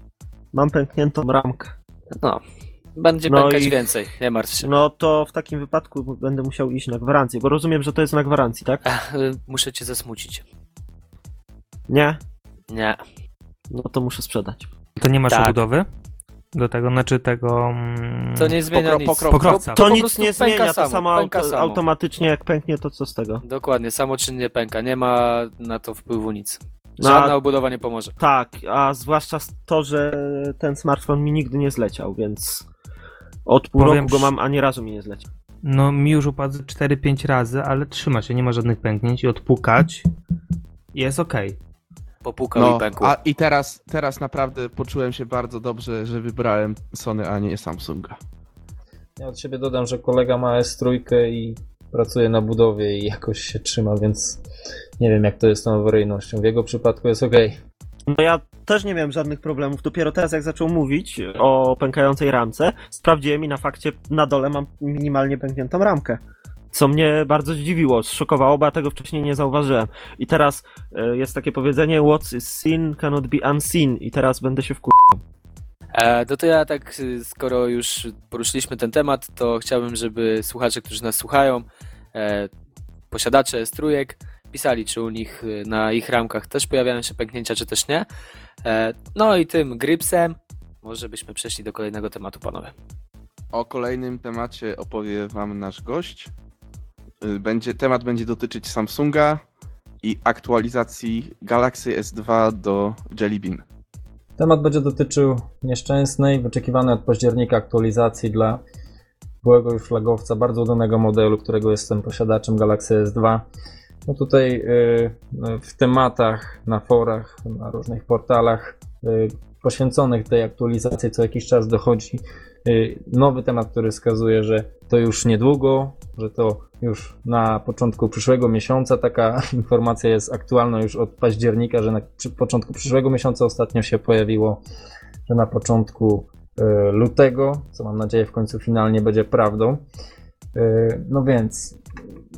[SPEAKER 3] mam pękniętą ramkę.
[SPEAKER 2] No, będzie
[SPEAKER 3] No
[SPEAKER 2] pękać
[SPEAKER 3] i-
[SPEAKER 2] więcej, nie martw się.
[SPEAKER 3] No to w takim wypadku będę musiał iść na gwarancję, bo rozumiem, że to jest na gwarancji, tak?
[SPEAKER 2] Ech, y, Muszę cię zasmucić.
[SPEAKER 3] Nie?
[SPEAKER 2] Nie.
[SPEAKER 3] No to muszę sprzedać.
[SPEAKER 5] To nie masz
[SPEAKER 2] Tak.
[SPEAKER 5] obudowy? Do tego, znaczy tego... mm,
[SPEAKER 2] To nie zmienia
[SPEAKER 4] Pokro-
[SPEAKER 2] nic.
[SPEAKER 4] pokrowca.
[SPEAKER 5] Pokrowca.
[SPEAKER 3] To
[SPEAKER 2] po
[SPEAKER 3] nic nie zmienia, to
[SPEAKER 2] samo,
[SPEAKER 3] samo
[SPEAKER 2] pęka
[SPEAKER 3] auto,
[SPEAKER 2] samo.
[SPEAKER 3] automatycznie jak pęknie, to co z tego?
[SPEAKER 2] Dokładnie, samoczynnie pęka. Nie ma na to wpływu nic.
[SPEAKER 3] No,
[SPEAKER 2] Żadna
[SPEAKER 3] a-
[SPEAKER 2] obudowa nie pomoże.
[SPEAKER 3] Tak, a zwłaszcza to, że ten smartfon mi nigdy nie zleciał, więc od pół
[SPEAKER 5] Powiem
[SPEAKER 3] roku go mam, ani razu mi nie zleciał.
[SPEAKER 5] No mi już upadł 4-5 razy, ale trzyma się, nie ma żadnych pęknięć i odpukać jest okej.
[SPEAKER 2] Popukał
[SPEAKER 4] No,
[SPEAKER 2] i pękło.
[SPEAKER 4] a i teraz, teraz naprawdę poczułem się bardzo dobrze, że wybrałem Sony, a nie Samsunga.
[SPEAKER 7] Ja od siebie dodam, że kolega ma S3 i pracuje na budowie i jakoś się trzyma, więc nie wiem jak to jest z tą awaryjnością. W jego przypadku jest ok.
[SPEAKER 3] No ja też nie miałem żadnych problemów. Dopiero teraz, jak zaczął mówić o pękającej ramce, sprawdziłem i na fakcie na dole mam minimalnie pękniętą ramkę. Co mnie bardzo zdziwiło, zszokowało, bo ja tego wcześniej nie zauważyłem. I teraz e, jest takie powiedzenie: What is seen cannot be unseen. I teraz będę się wkur...
[SPEAKER 2] E, no to ja tak, y, skoro już poruszyliśmy ten temat, to chciałbym, żeby słuchacze, którzy nas słuchają, e, posiadacze S3, pisali, czy u nich y, na ich ramkach też pojawiają się pęknięcia, czy też nie. E, no i tym grypsem może byśmy przeszli do kolejnego tematu, panowie.
[SPEAKER 4] O kolejnym temacie opowie wam nasz gość. Y, Będzie, temat będzie dotyczyć Samsunga i aktualizacji Galaxy S2 do Jelly Bean.
[SPEAKER 7] Temat będzie dotyczył nieszczęsnej, wyczekiwanej od października aktualizacji dla byłego już flagowca, bardzo udanego modelu, którego jestem posiadaczem Galaxy S2. No tutaj y, w tematach, na forach, na różnych portalach y, poświęconych tej aktualizacji co jakiś czas dochodzi y, nowy temat, który wskazuje, że to już niedługo, że to już na początku przyszłego miesiąca. Taka informacja jest aktualna już od października, że na początku przyszłego miesiąca ostatnio się pojawiło, że na początku lutego, co mam nadzieję w końcu finalnie będzie prawdą. Y, No więc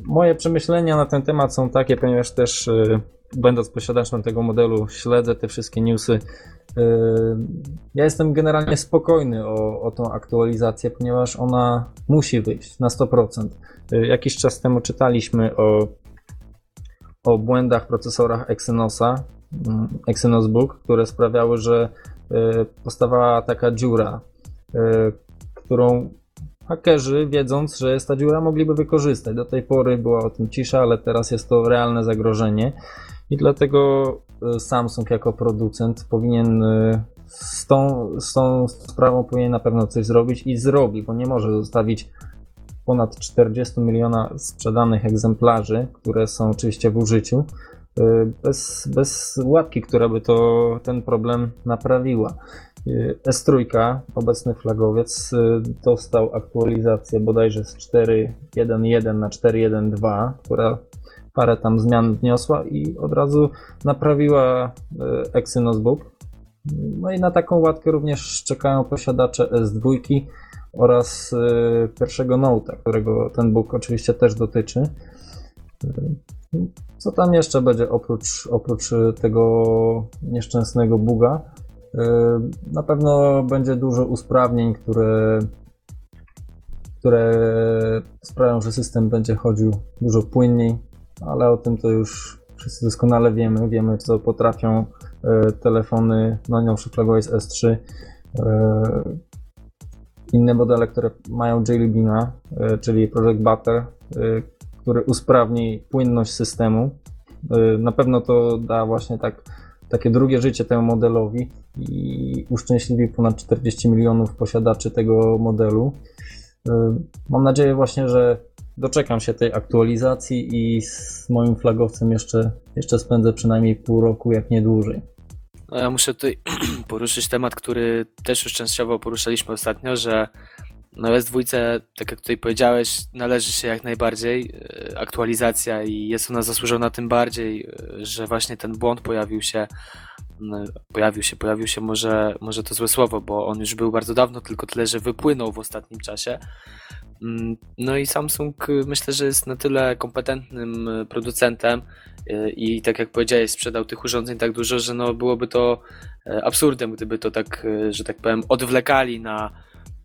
[SPEAKER 7] moje przemyślenia na ten temat są takie, ponieważ też y, będąc posiadaczem tego modelu śledzę te wszystkie newsy. Y, Ja jestem generalnie spokojny o, o tą aktualizację, ponieważ ona musi wyjść na 100%. Y, Jakiś czas temu czytaliśmy o, o błędach w procesorach Exynosa, mm, Exynos Book, które sprawiały, że powstawała taka dziura, którą hakerzy, wiedząc, że jest ta dziura, mogliby wykorzystać. Do tej pory była o tym cisza, ale teraz jest to realne zagrożenie i dlatego y, Samsung jako producent powinien y, z tą, z tą sprawą powinien na pewno coś zrobić i zrobi, bo nie może zostawić ponad 40 miliona sprzedanych egzemplarzy, które są oczywiście w użyciu, y, bez, bez łatki, która by to, ten problem naprawiła. Y, S3, obecny flagowiec, y, dostał aktualizację bodajże z 4.1.1 na 4.1.2, która parę tam zmian wniosła i od razu naprawiła y, Exynos Book. No i na taką łatkę również czekają posiadacze S2 oraz y, pierwszego Note'a, którego ten book oczywiście też dotyczy. Co tam jeszcze będzie oprócz, oprócz tego nieszczęsnego buga? Y, Na pewno będzie dużo usprawnień, które, które sprawią, że system będzie chodził dużo płynniej, ale o tym to już wszyscy doskonale wiemy. Wiemy, co potrafią y, telefony najnowszy flagowiec S3. y, Inne modele, które mają Jelly czyli Project Butter, y, który usprawni płynność systemu. Na pewno to da właśnie tak
[SPEAKER 6] takie drugie życie temu modelowi i uszczęśliwi ponad 40 milionów posiadaczy tego modelu. Y, mam nadzieję właśnie, że doczekam się tej aktualizacji i z moim flagowcem jeszcze, jeszcze spędzę przynajmniej pół roku, jak nie dłużej.
[SPEAKER 2] No ja muszę tutaj poruszyć temat, który też już częściowo poruszaliśmy ostatnio, że no S2, tak jak tutaj powiedziałeś, należy się jak najbardziej e, aktualizacja i jest ona zasłużona tym bardziej, e, że właśnie ten błąd pojawił się, pojawił się, pojawił się może, może to złe słowo, bo on już był bardzo dawno, tylko tyle, że wypłynął w ostatnim czasie. Mm, no i Samsung y, myślę, że jest na tyle kompetentnym producentem i tak jak powiedziałeś, sprzedał tych urządzeń tak dużo, że no byłoby to e, absurdem, gdyby to tak, że tak powiem, odwlekali na,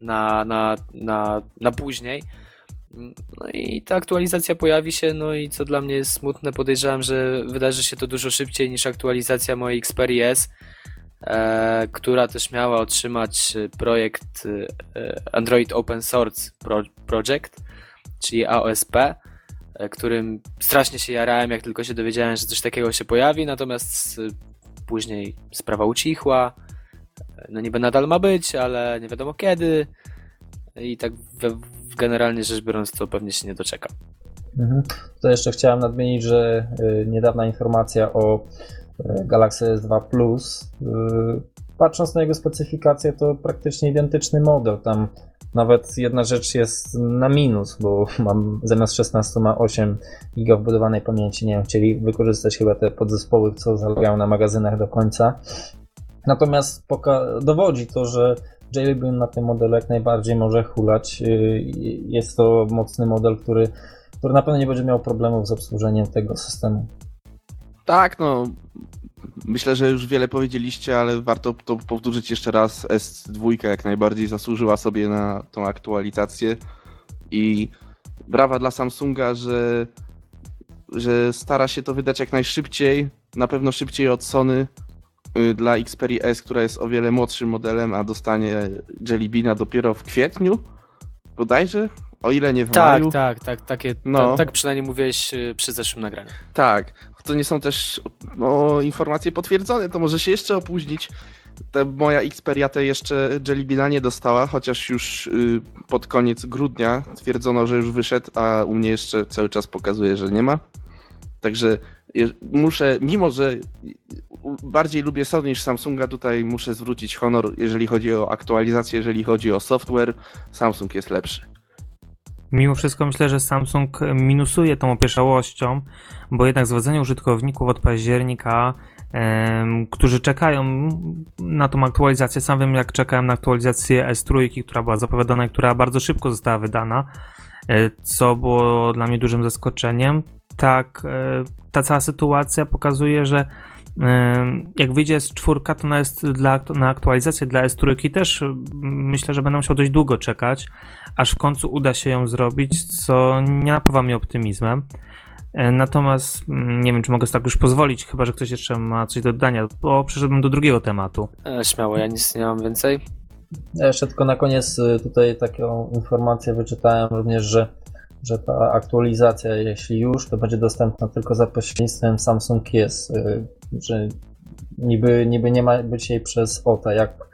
[SPEAKER 2] na, na, na, na później. No i ta aktualizacja pojawi się, no i co dla mnie jest smutne, podejrzewam, że wydarzy się to dużo szybciej niż aktualizacja mojej Xperia S. E, która też miała otrzymać e, projekt e, Android Open Source Project, czyli AOSP, którym strasznie się jarałem, jak tylko się dowiedziałem, że coś takiego się pojawi, natomiast później sprawa ucichła. No niby nadal ma być, ale nie wiadomo kiedy. I tak generalnie rzecz biorąc, to pewnie się nie doczeka.
[SPEAKER 6] Mhm. To jeszcze chciałem nadmienić, że niedawna informacja o Galaxy S2 Plus. Y, patrząc na jego specyfikację, to praktycznie identyczny model. Tam nawet jedna rzecz jest na minus, bo mam zamiast 16 ma 8 GB wbudowanej pamięci. Nie wiem, chcieli wykorzystać chyba te podzespoły, co zalegają na magazynach do końca. Natomiast dowodzi to, że Jailbreak na tym modelu jak najbardziej może hulać. Y, jest to mocny model, który, który na pewno nie będzie miał problemów z obsłużeniem tego systemu.
[SPEAKER 4] Tak, no. Myślę, że już wiele powiedzieliście, ale warto to powtórzyć jeszcze raz. S2 jak najbardziej zasłużyła sobie na tą aktualizację i brawa dla Samsunga, że, że stara się to wydać jak najszybciej, na pewno szybciej od Sony dla Xperia S, która jest o wiele młodszym modelem, a dostanie Jelly dopiero w kwietniu, bodajże, o ile nie w
[SPEAKER 2] tak,
[SPEAKER 4] maju.
[SPEAKER 2] Tak, tak, takie, no. tak przynajmniej mówiłeś y, przy zeszłym nagraniu.
[SPEAKER 4] Tak, to nie są też no, informacje potwierdzone, to może się jeszcze opóźnić. Ta moja Xperia te jeszcze Jellybina nie dostała, chociaż już y, pod koniec grudnia twierdzono, że już wyszedł, a u mnie jeszcze cały czas pokazuje, że nie ma. Także muszę, mimo że bardziej lubię Sony niż Samsunga, tutaj muszę zwrócić honor, jeżeli chodzi o aktualizację, jeżeli chodzi o software, Samsung jest lepszy.
[SPEAKER 5] Mimo wszystko myślę, że Samsung minusuje tą opieszałością, bo jednak zwodzenie użytkowników od października, którzy czekają na tą aktualizację, sam wiem jak czekałem na aktualizację S3, która była zapowiadana która bardzo szybko została wydana, e, co było dla mnie dużym zaskoczeniem. Tak, e, ta cała sytuacja pokazuje, że jak wyjdzie S4, to jest dla, na aktualizację dla S3 też myślę, że będę musiał dość długo czekać, aż w końcu uda się ją zrobić, co nie napawa mnie optymizmem. E, natomiast nie wiem, czy mogę sobie tak już pozwolić, chyba że ktoś jeszcze ma coś do dodania, bo przeszedłem do drugiego tematu.
[SPEAKER 2] E, śmiało, ja nic nie mam więcej.
[SPEAKER 6] Ja jeszcze tylko na koniec y, tutaj taką informację wyczytałem również, że, że ta aktualizacja, jeśli już, to będzie dostępna tylko za pośrednictwem Samsung y, że niby, niby nie ma być jej przez OTA. Jak,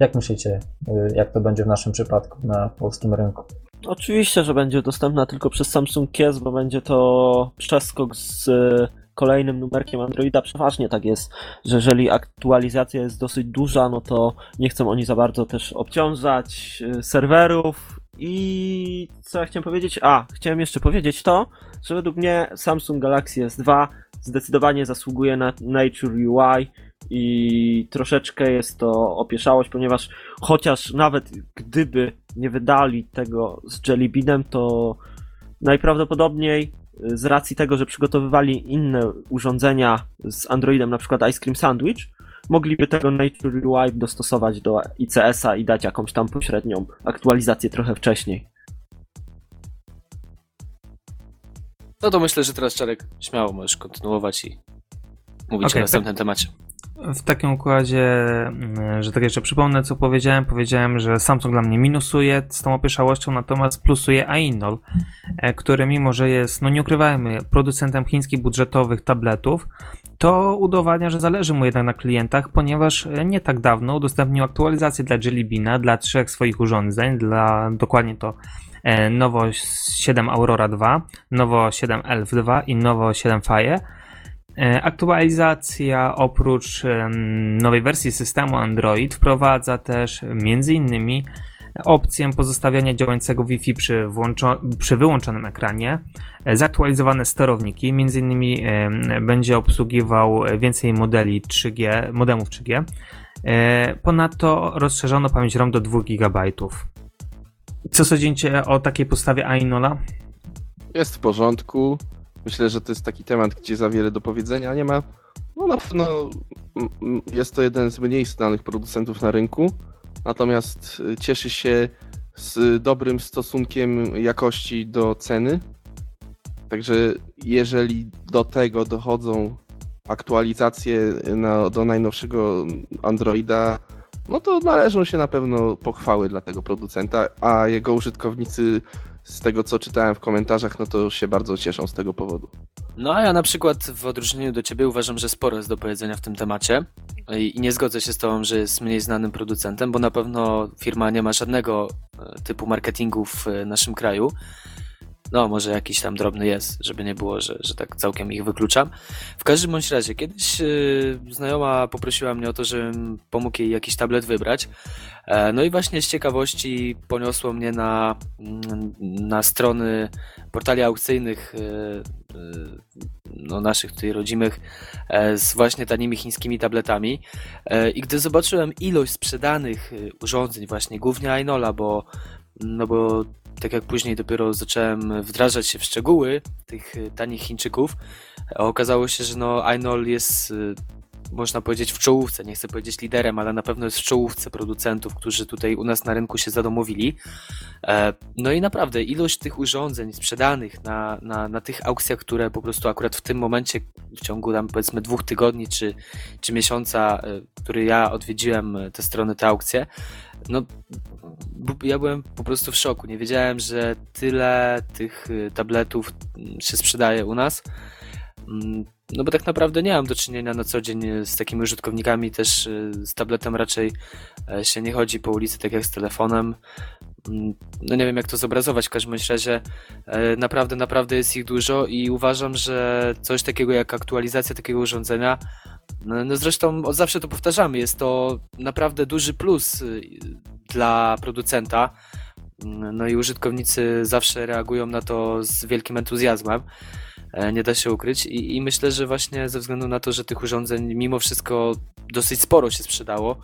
[SPEAKER 6] jak myślicie, y, jak to będzie w naszym przypadku na polskim rynku?
[SPEAKER 3] Oczywiście, że będzie dostępna tylko przez Samsung Kies, bo będzie to przeskok z y, kolejnym numerkiem Androida. Przeważnie tak jest, że jeżeli aktualizacja jest dosyć duża, no to nie chcą oni za bardzo też obciążać y, serwerów. I co ja chciałem powiedzieć? A, chciałem jeszcze powiedzieć to, że według mnie Samsung Galaxy S2 zdecydowanie zasługuje na Nature UI i troszeczkę jest to opieszałość, ponieważ chociaż nawet gdyby nie wydali tego z Jelly Beanem, to najprawdopodobniej y, z racji tego, że przygotowywali inne urządzenia z Androidem, na przykład Ice Cream Sandwich, mogliby tego Nature UI dostosować do ICS-a i dać jakąś tam pośrednią aktualizację trochę wcześniej.
[SPEAKER 2] No to myślę, że teraz Czarek śmiało możesz kontynuować i mówić okay, o następnym temacie.
[SPEAKER 5] W takim układzie, mm, że tak jeszcze przypomnę, co powiedziałem. Powiedziałem, że Samsung dla mnie minusuje z tą opieszałością, natomiast plusuje Ainol, e, który mimo, że jest, no nie ukrywajmy, producentem chińskich budżetowych tabletów, to udowadnia, że zależy mu jednak na klientach, ponieważ e, nie tak dawno udostępnił aktualizację dla Jelly Beana, dla trzech swoich urządzeń, dla dokładnie to e, Nowo 7 Aurora 2, Nowo 7 Elf 2 i Nowo 7 Fire. E, Aktualizacja oprócz nowej wersji systemu Android wprowadza też innymi opcję pozostawiania działającego Wi-Fi przy, przy wyłączonym ekranie, e, zaktualizowane sterowniki, em, będzie obsługiwał więcej modeli 3G, modemów 3G. E, Ponadto rozszerzono pamięć ROM do 2 GB. Co sądzicie o takiej postawie Ainola?
[SPEAKER 4] Jest w porządku. Myślę, że to jest taki temat, gdzie za wiele do powiedzenia nie ma. No na pewno jest to jeden z mniej znanych producentów na rynku, natomiast y, cieszy się z dobrym stosunkiem jakości do ceny. Także jeżeli do tego dochodzą aktualizacje na, do najnowszego Androida, no to należą się na pewno pochwały dla tego producenta, a jego użytkownicy z tego co czytałem w komentarzach, no to się bardzo cieszą z tego powodu.
[SPEAKER 2] No a ja na przykład w odróżnieniu do ciebie uważam, że sporo jest do powiedzenia w tym temacie i nie zgodzę się z tobą, że jest mniej znanym producentem, bo na pewno firma nie ma żadnego e, typu marketingu w e, naszym kraju. No, może jakiś tam drobny jest, żeby nie było, że, że tak całkiem ich wykluczam. W każdym bądź razie, kiedyś e, znajoma poprosiła mnie o to, żebym pomógł jej jakiś tablet wybrać. E, No i właśnie z ciekawości poniosło mnie na, mm, na strony portali aukcyjnych e, no, naszych tutaj rodzimych e, z właśnie tanimi chińskimi tabletami E, i gdy zobaczyłem ilość sprzedanych e, urządzeń właśnie, głównie Ainola, bo no bo tak jak później dopiero zacząłem wdrażać się w szczegóły tych e, tanich Chińczyków, okazało się, że no Ainol jest e, można powiedzieć w czołówce, nie chcę powiedzieć liderem, ale na pewno jest w czołówce producentów, którzy tutaj u nas na rynku się zadomowili. E, No i naprawdę ilość tych urządzeń sprzedanych na, na, na tych aukcjach, które po prostu akurat w tym momencie, w ciągu tam powiedzmy dwóch tygodni czy, czy miesiąca, e, który ja odwiedziłem e, te strony, te aukcje, no ja byłem po prostu w szoku. Nie wiedziałem, że tyle tych e, tabletów mm, się sprzedaje u nas. Mm, No bo tak naprawdę nie mam do czynienia na co dzień e, z takimi użytkownikami, też e, z tabletem raczej e, się nie chodzi po ulicy tak jak z telefonem. Mm, No nie wiem jak to zobrazować, w każdym razie e, naprawdę, naprawdę jest ich dużo i uważam, że coś takiego jak aktualizacja takiego urządzenia, no, no zresztą od zawsze to powtarzamy, jest to naprawdę duży plus y, dla producenta. Mm, No i użytkownicy zawsze reagują na to z wielkim entuzjazmem. E, Nie da się ukryć I, i myślę, że właśnie ze względu na to, że tych urządzeń mimo wszystko dosyć sporo się sprzedało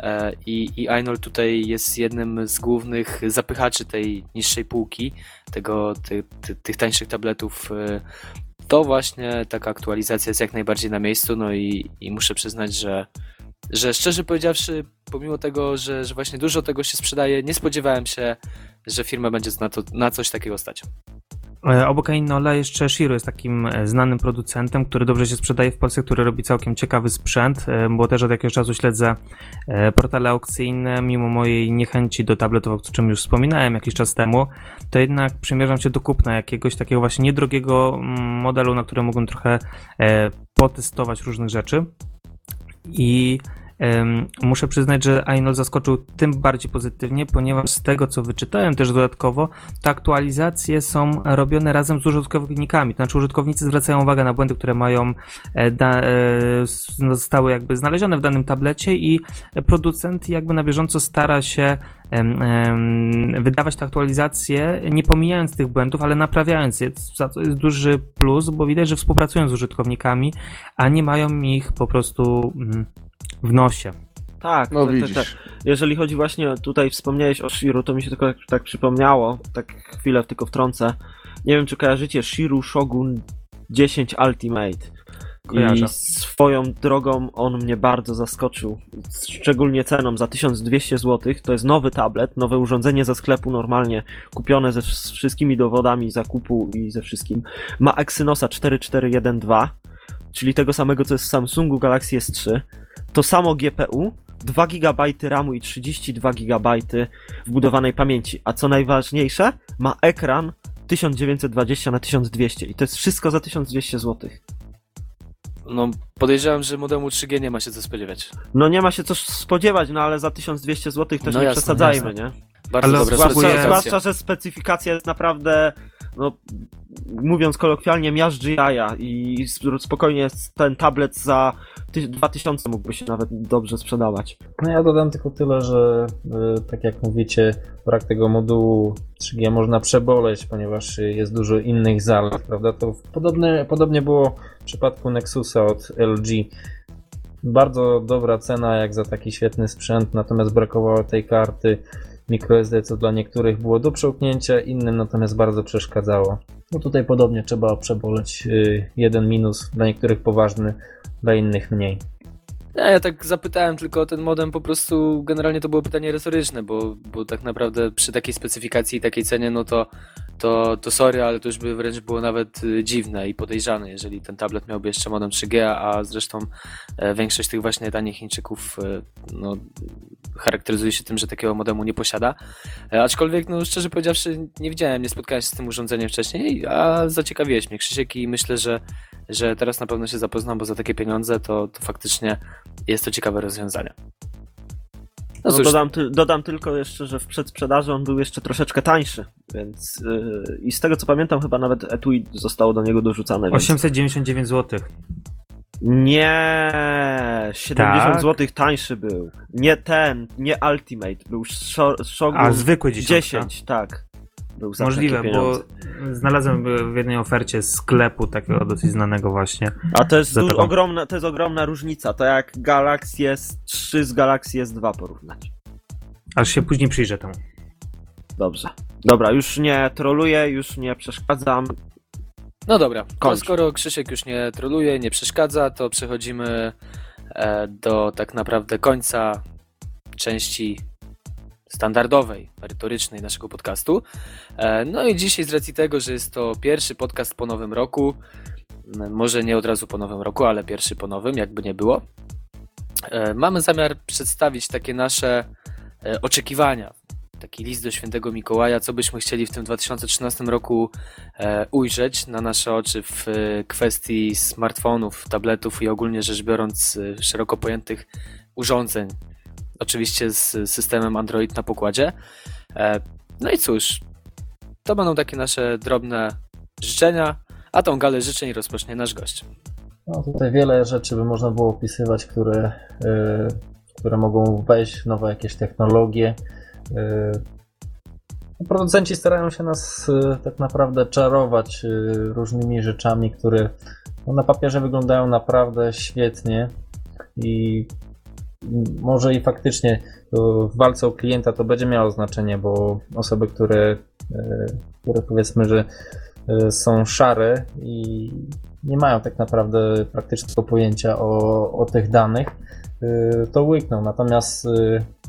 [SPEAKER 2] e, i, i Ainol tutaj jest jednym z głównych zapychaczy tej niższej półki, tego, ty, ty, tych tańszych tabletów, e, to właśnie taka aktualizacja jest jak najbardziej na miejscu, no i, i muszę przyznać, że, że szczerze powiedziawszy, pomimo tego, że, że właśnie dużo tego się sprzedaje, nie spodziewałem się, że firma będzie na, to, na coś takiego stać.
[SPEAKER 5] E, Obok Ainola jeszcze Shiro jest takim e, znanym producentem, który dobrze się sprzedaje w Polsce, który robi całkiem ciekawy sprzęt, e, bo też od jakiegoś czasu śledzę portale aukcyjne, mimo mojej niechęci do tabletów, o czym już wspominałem jakiś czas temu, to jednak przymierzam się do kupna jakiegoś takiego właśnie niedrogiego mm, modelu, na którym mogłem trochę potestować różnych rzeczy. I muszę przyznać, że Ainol zaskoczył tym bardziej pozytywnie, ponieważ z tego co wyczytałem też dodatkowo, te aktualizacje są robione razem z użytkownikami. To znaczy użytkownicy zwracają uwagę na błędy, które mają e, e, s- zostały jakby znalezione w danym tablecie i producent jakby na bieżąco stara się wydawać te aktualizacje, nie pomijając tych błędów, ale naprawiając je. Za jest duży plus, bo widać, że współpracują z użytkownikami, a nie mają ich po prostu mm, w nosie.
[SPEAKER 3] Tak,
[SPEAKER 4] No
[SPEAKER 3] tak, tak,
[SPEAKER 4] widzisz.
[SPEAKER 3] tak. Jeżeli chodzi właśnie, tutaj wspomniałeś o Shiru, to mi się tylko tak, tak przypomniało, tak chwilę tylko wtrącę. Nie wiem, czy kojarzycie Shiru Shogun 10 Ultimate.
[SPEAKER 5] Kojarzę.
[SPEAKER 3] I swoją drogą on mnie bardzo zaskoczył. Szczególnie ceną za 1200 zł. To jest nowy tablet, nowe urządzenie ze sklepu normalnie, kupione ze wsz- wszystkimi dowodami zakupu i ze wszystkim. Ma Exynosa 4412. czyli tego samego co jest w Samsungu Galaxy S3, to samo GPU, 2 GB RAMu i 32 GB wbudowanej pamięci, a co najważniejsze, ma ekran 1920 na 1200 i to jest wszystko za 1200 zł.
[SPEAKER 2] No, podejrzewam, że modemu 3G nie ma się co spodziewać.
[SPEAKER 3] No nie ma się co spodziewać, no ale za 1200 zł też
[SPEAKER 2] No
[SPEAKER 3] nie
[SPEAKER 2] jasne,
[SPEAKER 3] przesadzajmy,
[SPEAKER 2] jasne.
[SPEAKER 3] nie?
[SPEAKER 2] Bardzo
[SPEAKER 5] Ale
[SPEAKER 2] dobra
[SPEAKER 5] zwłaszcza-
[SPEAKER 3] zwłaszcza, że specyfikacja jest naprawdę, no, mówiąc kolokwialnie, miażdży jaja i sp- spokojnie ten tablet za ty- 2000 mógłby się nawet dobrze sprzedawać.
[SPEAKER 6] No ja dodam tylko tyle, że y, tak jak mówicie, brak tego modułu 3G można przeboleć, ponieważ jest dużo innych zalet, prawda? To podobne, podobnie było w przypadku Nexusa od LG. Bardzo dobra cena jak za taki świetny sprzęt, natomiast brakowało tej karty microSD, co dla niektórych było do przełknięcia, innym natomiast bardzo przeszkadzało. No tutaj podobnie trzeba przeboleć y, jeden minus, dla niektórych poważny, dla innych mniej.
[SPEAKER 2] Nie, ja tak zapytałem tylko o ten modem, po prostu generalnie to było pytanie retoryczne, bo, bo tak naprawdę przy takiej specyfikacji i takiej cenie, no to, to, to sorry, ale to już by wręcz było nawet y, dziwne i podejrzane, jeżeli ten tablet miałby jeszcze modem 3G, a zresztą e, większość tych właśnie tanich Chińczyków e, no, charakteryzuje się tym, że takiego modemu nie posiada. E, Aczkolwiek, no szczerze powiedziawszy, nie widziałem, nie spotkałem się z tym urządzeniem wcześniej, a zaciekawiłeś mnie, Krzysiek, i myślę, że, że teraz na pewno się zapoznam, bo za takie pieniądze to, to faktycznie jest to ciekawe rozwiązanie. No
[SPEAKER 3] No
[SPEAKER 2] cóż,
[SPEAKER 3] dodam, ty, dodam tylko jeszcze, że w przedsprzedaży on był jeszcze troszeczkę tańszy, więc yy, i z tego co pamiętam chyba nawet etui zostało do niego dorzucane. Więc...
[SPEAKER 5] 899 zł.
[SPEAKER 3] Nie, 70
[SPEAKER 5] Tak?
[SPEAKER 3] zł tańszy był. Nie ten, nie Ultimate, był Sho- Shogun
[SPEAKER 5] A zwykły 10.
[SPEAKER 3] 10, tak. Był za
[SPEAKER 5] Możliwe,
[SPEAKER 3] takie
[SPEAKER 5] bo znalazłem w jednej ofercie sklepu takiego dosyć znanego właśnie.
[SPEAKER 3] A to jest ogromna, to jest ogromna różnica. To jak Galaxy S3 z Galaxy S2 porównać.
[SPEAKER 5] Aż się później przyjrzę temu.
[SPEAKER 3] Dobrze. Dobra, już nie troluję, już nie przeszkadzam.
[SPEAKER 2] no dobra, to skoro Krzysiek już nie troluje, nie przeszkadza, to przechodzimy e, do tak naprawdę końca części standardowej, merytorycznej naszego podcastu. E, No i dzisiaj z racji tego, że jest to pierwszy podcast po nowym roku, może nie od razu po nowym roku, ale pierwszy po nowym, jakby nie było, e, mamy zamiar przedstawić takie nasze e, oczekiwania. Taki list do świętego Mikołaja, co byśmy chcieli w tym 2013 roku ujrzeć na nasze oczy w kwestii smartfonów, tabletów i ogólnie rzecz biorąc szeroko pojętych urządzeń. Oczywiście z systemem Android na pokładzie. E, No i cóż, to będą takie nasze drobne życzenia, a tą galę życzeń rozpocznie nasz gość.
[SPEAKER 6] No tutaj wiele rzeczy by można było opisywać, które, y, które mogą wejść nowe jakieś technologie. Y, producenci starają się nas y, tak naprawdę czarować różnymi rzeczami, które no, na papierze wyglądają naprawdę świetnie i może i faktycznie to w walce o klienta to będzie miało znaczenie, bo osoby, które, y, które powiedzmy, że y, są szare i nie mają tak naprawdę praktycznego pojęcia o, o tych danych, to łykną. Natomiast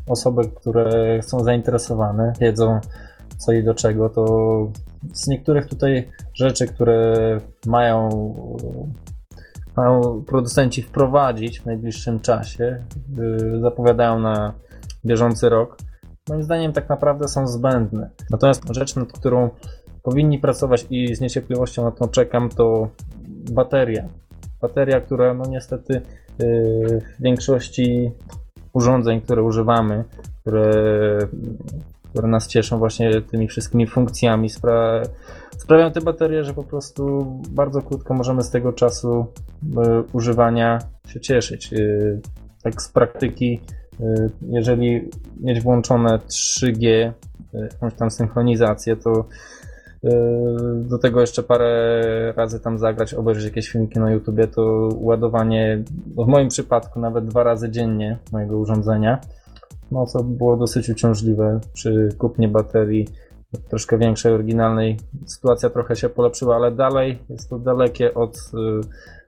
[SPEAKER 6] osoby, które są zainteresowane, wiedzą co i do czego, to z niektórych tutaj rzeczy, które mają, mają producenci wprowadzić w najbliższym czasie, y, zapowiadają na bieżący rok, moim zdaniem tak naprawdę są zbędne. Natomiast rzecz, nad którą powinni pracować i z niecierpliwością na to czekam, to bateria. Bateria, która no niestety yy, w większości urządzeń, które używamy, które, które nas cieszą właśnie tymi wszystkimi funkcjami, spra sprawiają te baterie, że po prostu bardzo krótko możemy z tego czasu yy, używania się cieszyć. Yy, tak z praktyki, yy, jeżeli mieć włączone 3G, yy, jakąś tam synchronizację, to do tego jeszcze parę razy tam zagrać, obejrzeć jakieś filmiki na YouTubie, to ładowanie no w moim przypadku nawet dwa razy dziennie mojego urządzenia, no co było dosyć uciążliwe przy kupnie baterii troszkę większej, oryginalnej. Sytuacja trochę się polepszyła, ale dalej jest to dalekie od, yy,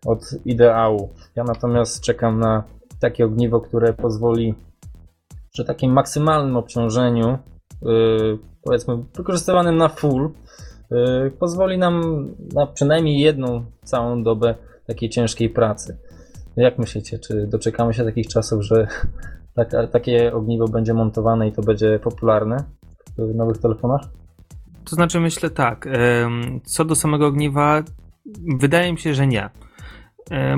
[SPEAKER 6] od ideału. Ja natomiast czekam na takie ogniwo, które pozwoli przy takim maksymalnym obciążeniu yy, powiedzmy wykorzystywanym na full, yy, pozwoli nam na przynajmniej jedną całą dobę takiej ciężkiej pracy. Jak myślicie, czy doczekamy się takich czasów, że taka, takie ogniwo będzie montowane i to będzie popularne w nowych telefonach?
[SPEAKER 5] To znaczy, myślę tak. Co do samego ogniwa, wydaje mi się, że nie.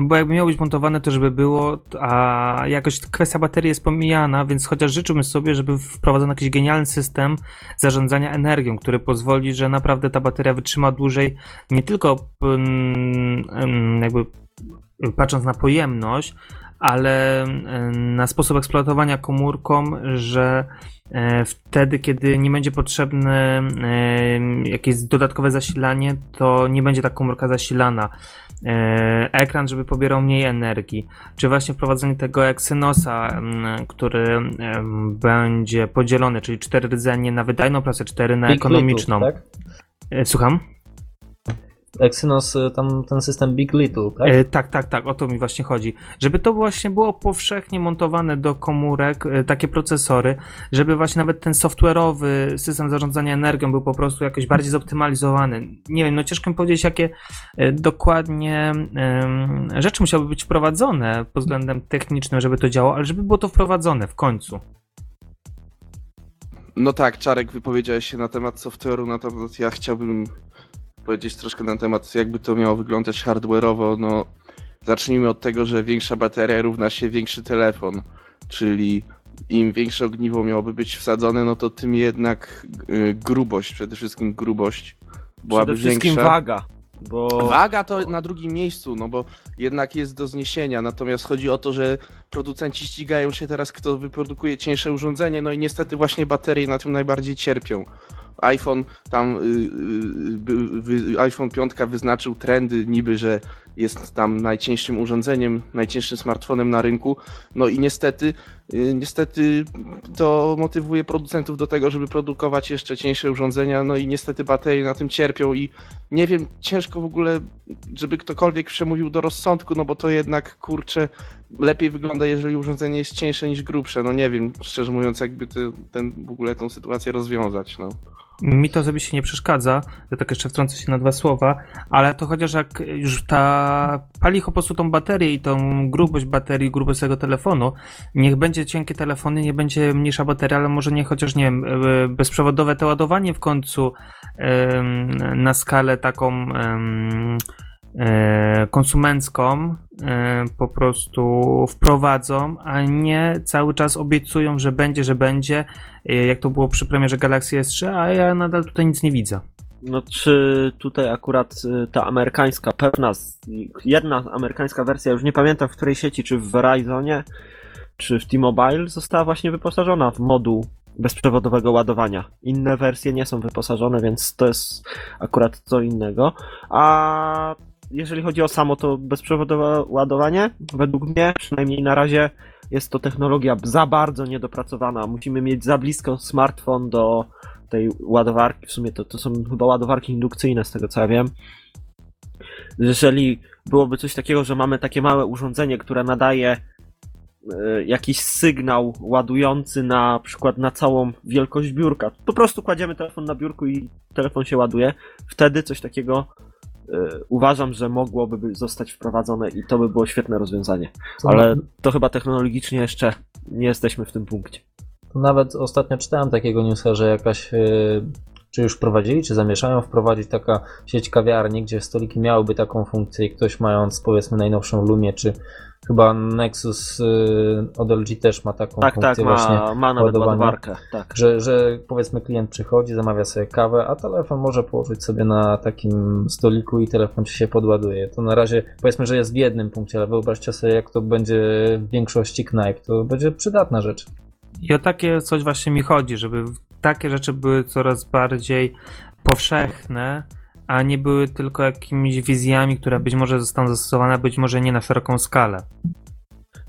[SPEAKER 5] Bo jakby miało być montowane, to żeby było, a jakoś kwestia baterii jest pomijana, więc chociaż życzyłbym sobie, żeby wprowadzono jakiś genialny system zarządzania energią, który pozwoli, że naprawdę ta bateria wytrzyma dłużej, nie tylko mm, em, jakby patrząc na pojemność, ale em, na sposób eksploatowania komórką, że e, wtedy, kiedy nie będzie potrzebne em, jakieś dodatkowe zasilanie, to nie będzie ta komórka zasilana. E, Ekran, żeby pobierał mniej energii. Czy właśnie wprowadzenie tego Exynosa, który będzie podzielony, czyli cztery rdzenie na wydajną pracę, cztery na ekonomiczną.
[SPEAKER 6] Tak?
[SPEAKER 5] E, Słucham?
[SPEAKER 6] Exynos, y, tam ten system Big Little, tak?
[SPEAKER 5] E, tak, tak, tak, o to mi właśnie chodzi. Żeby to właśnie było powszechnie montowane do komórek, e, takie procesory, żeby właśnie nawet ten software'owy system zarządzania energią był po prostu jakoś bardziej zoptymalizowany. Nie wiem, no ciężko mi powiedzieć, jakie e, dokładnie rzeczy musiałyby być wprowadzone pod względem technicznym, żeby to działało, ale żeby było to wprowadzone w końcu.
[SPEAKER 4] No tak, Czarek, wypowiedziałeś się na temat software'u, natomiast ja chciałbym powiedzieć troszkę na temat, jakby to miało wyglądać hardware'owo. No, zacznijmy od tego, że większa bateria równa się większy telefon, czyli im większe ogniwo miałoby być wsadzone, no to tym jednak y, grubość, przede wszystkim grubość byłaby
[SPEAKER 3] Przede wszystkim
[SPEAKER 4] większa.
[SPEAKER 3] waga. Bo
[SPEAKER 4] Waga to na drugim miejscu, no bo jednak jest do zniesienia. Natomiast chodzi o to, że producenci ścigają się teraz, kto wyprodukuje cieńsze urządzenie, no i niestety właśnie baterie na tym najbardziej cierpią. iPhone tam, y, y, iPhone 5 wyznaczył trendy niby, że jest tam najcieńszym urządzeniem, najcięższym smartfonem na rynku. No i niestety, y, niestety to motywuje producentów do tego, żeby produkować jeszcze cieńsze urządzenia, no i niestety baterie na tym cierpią i nie wiem, ciężko w ogóle, żeby ktokolwiek przemówił do rozsądku, no bo to jednak, kurczę, lepiej wygląda, jeżeli urządzenie jest cieńsze niż grubsze. No nie wiem, szczerze mówiąc, jakby te, ten, w ogóle tą sytuację rozwiązać, no.
[SPEAKER 5] Mi to osobiście nie przeszkadza, ja tak jeszcze wtrącę się na dwa słowa, ale to chociaż jak już ta pali po prostu tą baterię i tą grubość baterii, grubość tego telefonu, niech będzie cienkie telefony, nie będzie mniejsza bateria, ale może nie chociaż, nie wiem, e, bezprzewodowe to ładowanie w końcu na skalę taką konsumencką e, po prostu wprowadzą, a nie cały czas obiecują, że będzie, że będzie, e, jak to było przy premierze Galaxy S3, a ja nadal tutaj nic nie widzę.
[SPEAKER 3] no czy tutaj akurat ta amerykańska, pewna, jedna amerykańska wersja, już nie pamiętam w której sieci, czy w Verizonie, czy w T-Mobile, została właśnie wyposażona w moduł bezprzewodowego ładowania. Inne wersje nie są wyposażone, więc to jest akurat co innego. A jeżeli chodzi o samo to bezprzewodowe ładowanie, według mnie, przynajmniej na razie, jest to technologia za bardzo niedopracowana. Musimy mieć za blisko smartfon do tej ładowarki. W sumie to, to są chyba ładowarki indukcyjne, z tego co ja wiem. Jeżeli byłoby coś takiego, że mamy takie małe urządzenie, które nadaje e, jakiś sygnał ładujący na przykład na całą wielkość biurka. Po prostu kładziemy telefon na biurku i telefon się ładuje. Wtedy coś takiego uważam, że mogłoby by zostać wprowadzone i to by było świetne rozwiązanie. Ale to chyba technologicznie jeszcze nie jesteśmy w tym punkcie.
[SPEAKER 6] Nawet ostatnio czytałem takiego newsa, że jakaś, e, czy już wprowadzili, czy zamierzają wprowadzić taka sieć kawiarni, gdzie stoliki miałyby taką funkcję i ktoś mając powiedzmy najnowszą Lumię, czy chyba Nexus e, od LG też ma taką
[SPEAKER 3] Tak,
[SPEAKER 6] funkcję
[SPEAKER 3] tak,
[SPEAKER 6] właśnie,
[SPEAKER 3] ma, ma nawet
[SPEAKER 6] ładowania.
[SPEAKER 3] ładowarkę. Tak.
[SPEAKER 6] że, że powiedzmy klient przychodzi, zamawia sobie kawę, a telefon może położyć sobie na takim stoliku i telefon ci się podładuje. To na razie powiedzmy, że jest w jednym punkcie, ale wyobraźcie sobie jak to będzie w większości knajp, to będzie przydatna rzecz.
[SPEAKER 5] I o takie coś właśnie mi chodzi, żeby takie rzeczy były coraz bardziej powszechne, a nie były tylko jakimiś wizjami, które być może zostaną zastosowane, być może nie na szeroką skalę.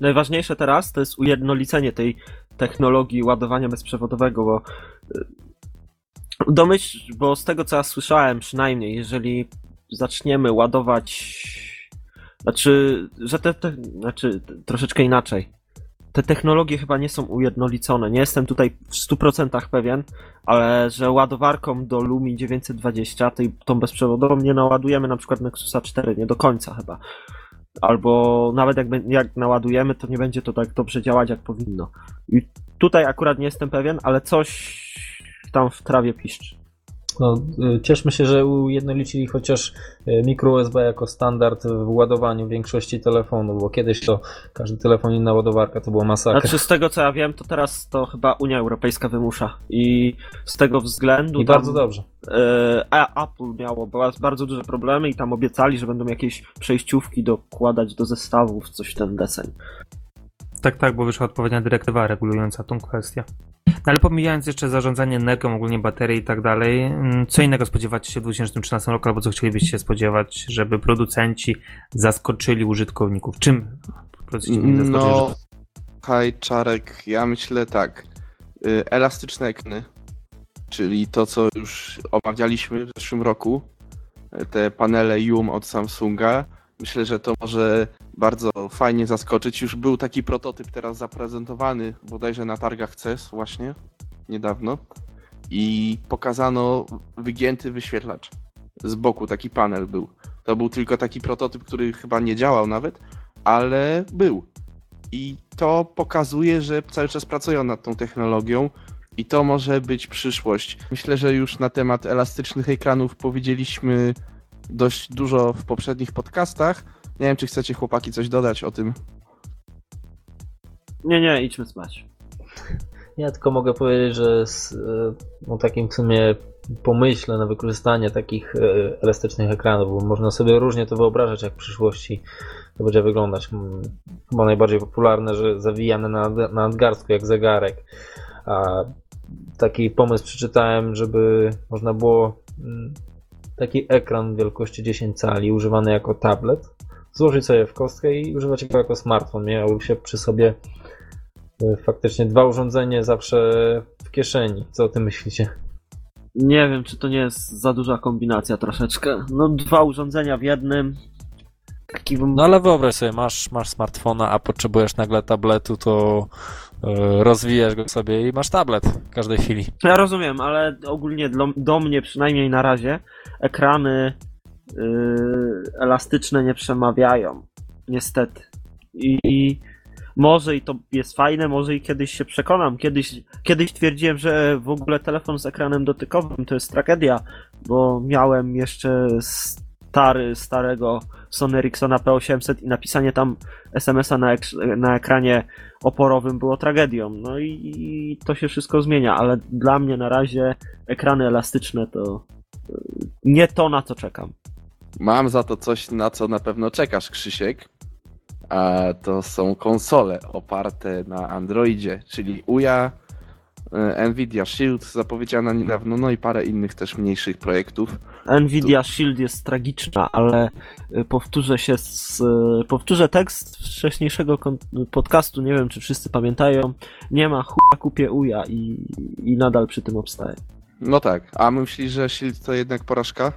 [SPEAKER 3] Najważniejsze teraz to jest ujednolicenie tej technologii ładowania bezprzewodowego, bo y, domyśl, bo z tego co ja słyszałem przynajmniej, jeżeli zaczniemy ładować znaczy, że te, te znaczy troszeczkę inaczej. Te technologie chyba nie są ujednolicone. Nie jestem tutaj w 100% pewien, ale że ładowarką do Lumi 920, tej, tą bezprzewodową, nie naładujemy na przykład Nexusa 4, nie do końca chyba. Albo nawet jak, jak naładujemy, to nie będzie to tak dobrze działać, jak powinno. I tutaj akurat nie jestem pewien, ale coś tam w trawie piszczy.
[SPEAKER 6] No, y, cieszmy się, że ujednolicili chociaż y, mikro USB jako standard w ładowaniu większości telefonów, bo kiedyś to każdy telefon inna ładowarka to była masakra.
[SPEAKER 3] Znaczy, z tego co ja wiem, to teraz to chyba Unia Europejska wymusza. I z tego względu.
[SPEAKER 6] I
[SPEAKER 3] tam,
[SPEAKER 6] bardzo dobrze.
[SPEAKER 3] E, a Apple miało ba- bardzo duże problemy i tam obiecali, że będą jakieś przejściówki dokładać do zestawów, coś w ten deseń.
[SPEAKER 5] Tak, tak, bo wyszła odpowiednia dyrektywa regulująca tą kwestię. No ale pomijając jeszcze zarządzanie energią, ogólnie baterii i tak dalej, mm, co innego spodziewacie się w 2013 roku, albo co chcielibyście się spodziewać, żeby producenci zaskoczyli użytkowników? Czym producenci zaskoczyć
[SPEAKER 4] No? Haj, Czarek, ja myślę tak. Y, Elastyczne ekny, czyli to, co już omawialiśmy w zeszłym roku, y, te panele Yum od Samsunga. Myślę, że to może bardzo fajnie zaskoczyć. Już był taki prototyp teraz zaprezentowany, bodajże na targach CES właśnie, niedawno. I pokazano wygięty wyświetlacz. Z boku taki panel był. To był tylko taki prototyp, który chyba nie działał nawet, ale był. I to pokazuje, że cały czas pracują nad tą technologią i to może być przyszłość. Myślę, że już na temat elastycznych ekranów powiedzieliśmy dość dużo w poprzednich podcastach. Nie wiem, czy chcecie chłopaki coś dodać o tym.
[SPEAKER 3] Nie, nie, idźmy spać.
[SPEAKER 6] Ja tylko mogę powiedzieć, że z e, no, takim w sumie pomyśle na wykorzystanie takich e, elastycznych ekranów, bo można sobie różnie to wyobrażać, jak w przyszłości to będzie wyglądać. Chyba najbardziej popularne, że zawijane na, na nadgarstku jak zegarek. A taki pomysł przeczytałem, żeby można było taki ekran wielkości 10 cali używany jako tablet, złożyć sobie w kostkę i używać go jako smartfon. Miał się przy sobie y, faktycznie dwa urządzenia zawsze w kieszeni. Co o tym myślicie?
[SPEAKER 3] Nie wiem, czy to nie jest za duża kombinacja troszeczkę. No, dwa urządzenia w jednym. Taki bym...
[SPEAKER 6] No ale wyobraź sobie, masz, masz smartfona, a potrzebujesz nagle tabletu, to y, rozwijasz go sobie i masz tablet w każdej chwili.
[SPEAKER 3] Ja rozumiem, ale ogólnie do, do mnie przynajmniej na razie ekrany yy, elastyczne nie przemawiają. Niestety. I, I może i to jest fajne, może i kiedyś się przekonam. Kiedyś, kiedyś twierdziłem, że w ogóle telefon z ekranem dotykowym to jest tragedia, bo miałem jeszcze stary, starego Sony Ericssona P800 i napisanie tam SMS-a na, ek na ekranie oporowym było tragedią. No i, i to się wszystko zmienia, ale dla mnie na razie ekrany elastyczne to y, nie to, na co czekam.
[SPEAKER 4] Mam za to coś, na co na pewno czekasz, Krzysiek. A to są konsole oparte na Androidzie, czyli UJA, y, Nvidia Shield zapowiedziana niedawno, no i parę innych też mniejszych projektów.
[SPEAKER 3] Nvidia Shield jest tragiczna, ale y, powtórzę się z, y, powtórzę tekst wcześniejszego podcastu, nie wiem czy wszyscy pamiętają. Nie ma chuja kupię uja i, i nadal przy tym obstaję.
[SPEAKER 4] No tak, a myślisz, że Shield to jednak porażka?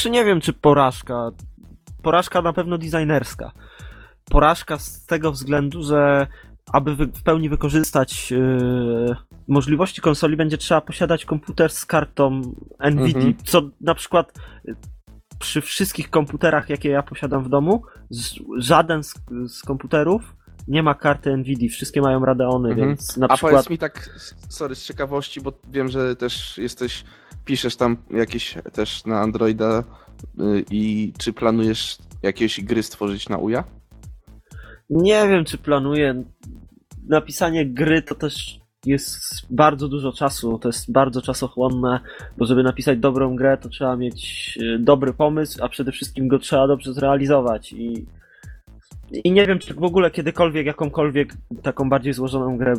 [SPEAKER 3] Czy nie wiem, czy porażka. Porażka na pewno designerska. Porażka z tego względu, że aby w pełni wykorzystać yy, możliwości konsoli, będzie trzeba posiadać komputer z kartą NVIDIA,
[SPEAKER 4] Mhm.
[SPEAKER 3] co na przykład y, przy wszystkich komputerach, jakie ja posiadam w domu, z, żaden z, z komputerów nie ma karty NVIDIA, wszystkie mają Radeony,
[SPEAKER 4] Mhm.
[SPEAKER 3] więc na
[SPEAKER 4] A
[SPEAKER 3] przykład...
[SPEAKER 4] powiedz mi tak, sorry, z ciekawości, bo wiem, że też jesteś, piszesz tam jakieś też na Androida y, i czy planujesz jakieś gry stworzyć na UJA?
[SPEAKER 3] Nie wiem, czy planuję. Napisanie gry to też jest bardzo dużo czasu, to jest bardzo czasochłonne, bo żeby napisać dobrą grę, to trzeba mieć e, dobry pomysł, a przede wszystkim go trzeba dobrze zrealizować i i nie wiem, czy w ogóle kiedykolwiek jakąkolwiek taką bardziej złożoną grę